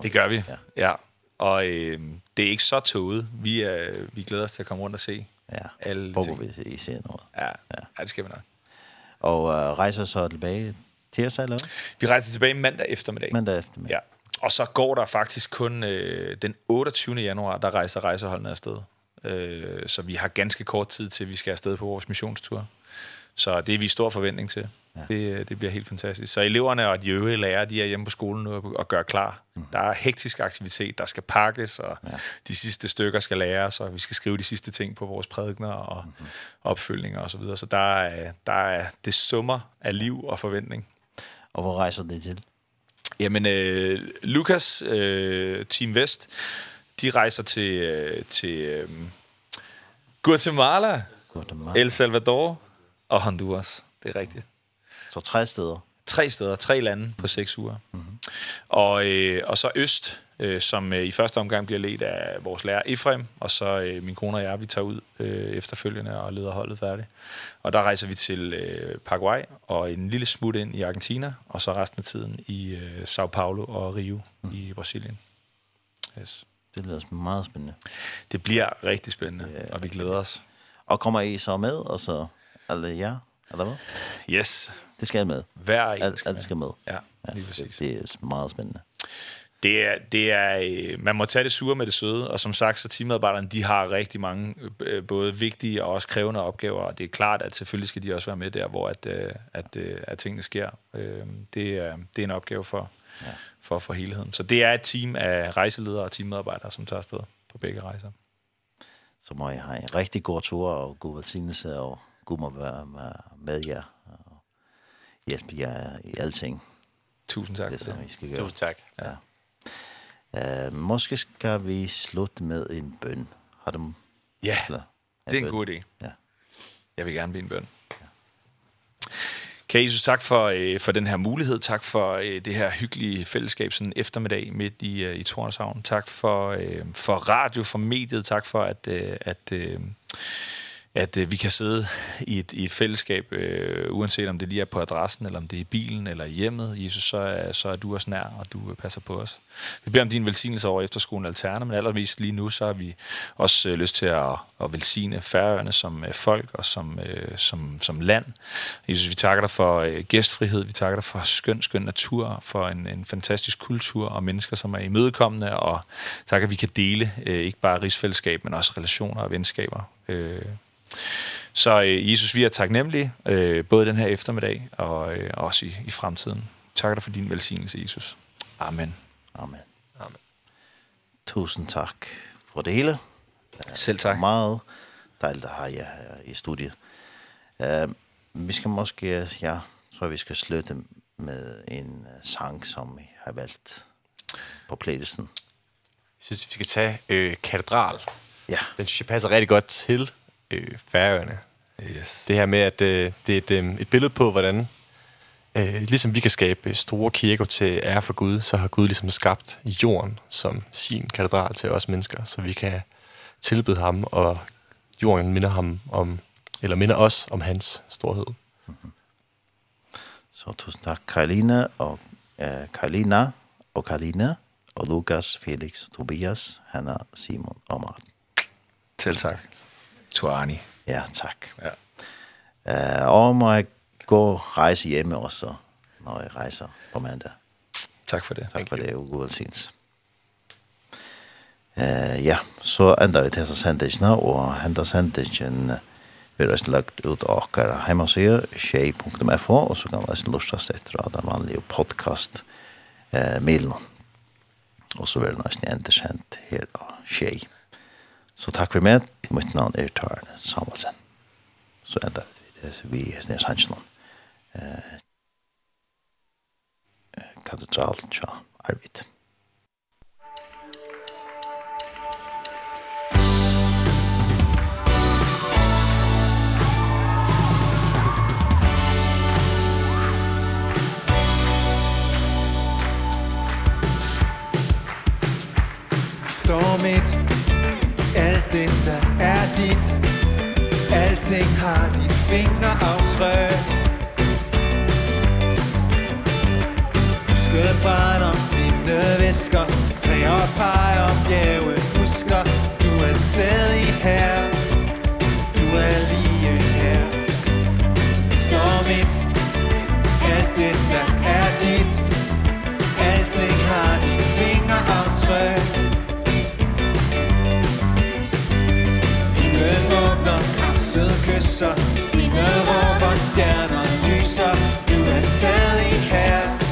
det gør vi, ja. ja. Og øh, det er ikke så tåget. Vi, er, vi glæder os til at komme rundt og se. Ja, alle håber vi, I ser noget. Ja. ja, ja det skal vi nok. Og øh, rejser så tilbage tirsdag eller Vi rejser tilbage mandag eftermiddag. Mandag eftermiddag. Ja og så går der faktisk kun øh, den 28. januar, der rejser rejseholdene afsted. Øh, så vi har ganske kort tid til, vi skal afsted på vores missionstur. Så det er vi stor forventning til. Ja. Det, det bliver helt fantastisk. Så eleverne og de øvrige lærere, de er hjemme på skolen nu og, og gør klar. Mm. Der er hektisk aktivitet, der skal pakkes, og ja. de sidste stykker skal læres, og vi skal skrive de sidste ting på vores prædikner og mm. opfølgninger osv. Så, videre. så der, er, der er det summer af liv og forventning. Og hvor rejser det til? Jamen, øh, Lukas, øh, Team Vest, de rejser til, øh, til øh, Guatemala, Guatemala, El Salvador og Honduras. Det er rigtigt. Så tre steder. Tre steder, tre lande på seks uger. Mm -hmm. og, øh, og så øst øh, som øh, i første omgang bliver ledt af vores lærer Efrem, og så øh, min kone og jeg, vi tager ud øh, efterfølgende og leder holdet færdigt. Og der rejser vi til øh, Paraguay og en lille smut ind i Argentina, og så resten af tiden i øh, Sao Paulo og Rio mm. i Brasilien. Yes. Det lyder meget spændende. Det bliver rigtig spændende, yeah. og vi glæder os. Og kommer I så med, og så alle jer, eller hvad? Yes. Det skal med. Hver en skal, Alt, skal med. skal med. Ja, lige præcis. Det, det er meget spændende det er, det er, man må tage det sure med det søde, og som sagt, så teamarbejderne, de har rigtig mange både vigtige og også krævende opgaver, og det er klart, at selvfølgelig skal de også være med der, hvor at, at, at, at tingene sker. Det er, det er en opgave for, ja. for, for helheden. Så det er et team af rejseledere og teammedarbejdere, som tager afsted på begge rejser. Så må jeg have en rigtig god tur, og god velsignelse, og god må være med jer, og hjælpe jer i alting. Tusind tak. Det er, som vi skal gøre. Tusind tak. Ja. Uh, måske skal vi slutte med en bøn. Har du... Ja, eller, det er en, bøn? god idé. Ja. Jeg vil gerne blive en bøn. Ja. Kære Jesus, tak for, øh, for den her mulighed. Tak for øh, det her hyggelige fællesskab sådan eftermiddag midt i, øh, i Tornshavn. Tak for, øh, for radio, for mediet. Tak for, at, øh, at øh, at øh, vi kan sidde i et, i et fællesskab, øh, uanset om det lige er på adressen, eller om det er i bilen, eller i hjemmet, Jesus, så er, så er du os nær, og du øh, passer på os. Vi beder om din velsignelse over efterskolen Alterna, men allermest lige nu, så har vi også øh, lyst til at, at velsigne færøerne som øh, folk og som, øh, som, som land. Jesus, vi takker dig for øh, gæstfrihed, vi takker dig for skøn, skøn natur, for en, en fantastisk kultur og mennesker, som er imødekommende, og tak, at vi kan dele øh, ikke bare rigsfællesskab, men også relationer og venskaber øh, Så øh, Jesus, vi er taknemmelige, øh, både den her eftermiddag og øh, også i, i fremtiden. Tak dig for din velsignelse, Jesus. Amen. Amen. Amen. Tusind tak for det hele. Selv tak. Meget dejligt at have jer her i studiet. Uh, vi skal måske, ja, tror vi skal slutte med en sang, som vi har valgt på playlisten. Jeg synes, vi skal tage øh, Katedral. Ja. Den synes jeg passer rigtig godt til øh, færøerne. Yes. Det her med, at øh, det er et, øh, et billede på, hvordan øh, ligesom vi kan skabe store kirker til ære for Gud, så har Gud ligesom skabt jorden som sin katedral til os mennesker, så vi kan tilbede ham, og jorden minder ham om, eller minder os om hans storhed. Mm -hmm. Så tusind tak, Karolina og eh, Karolina og Karolina og Lukas, Felix, Tobias, Hanna, Simon og Martin. Selv tak. Tuani. Ja, tak. Ja. Uh, og må jeg gå rejse hjemme også, når jeg rejser på mandag. Tak for det. Tak Thank for you. det, god Alsins. Uh, ja, så enda vi til sendingen, og henta sendingen uh, blir også lagt ut av akkurat hjemmesiden, tjej.fo, og så kan vi også lustes etter av den vanlige podcast-milen. Eh, og så blir det nesten endesendt her av tjej. Så takk for meg. Mitt navn er Tarne Samuelsen. Så enda vi det vi er sned sannsjonen. Eh, katedral tja Arvid. Stormigt dit. Alting har dit fingeraftryk Skøn brænder, vinde væsker Træer og par. lyser. Stine råber stjerner lyser. Du er stadig her.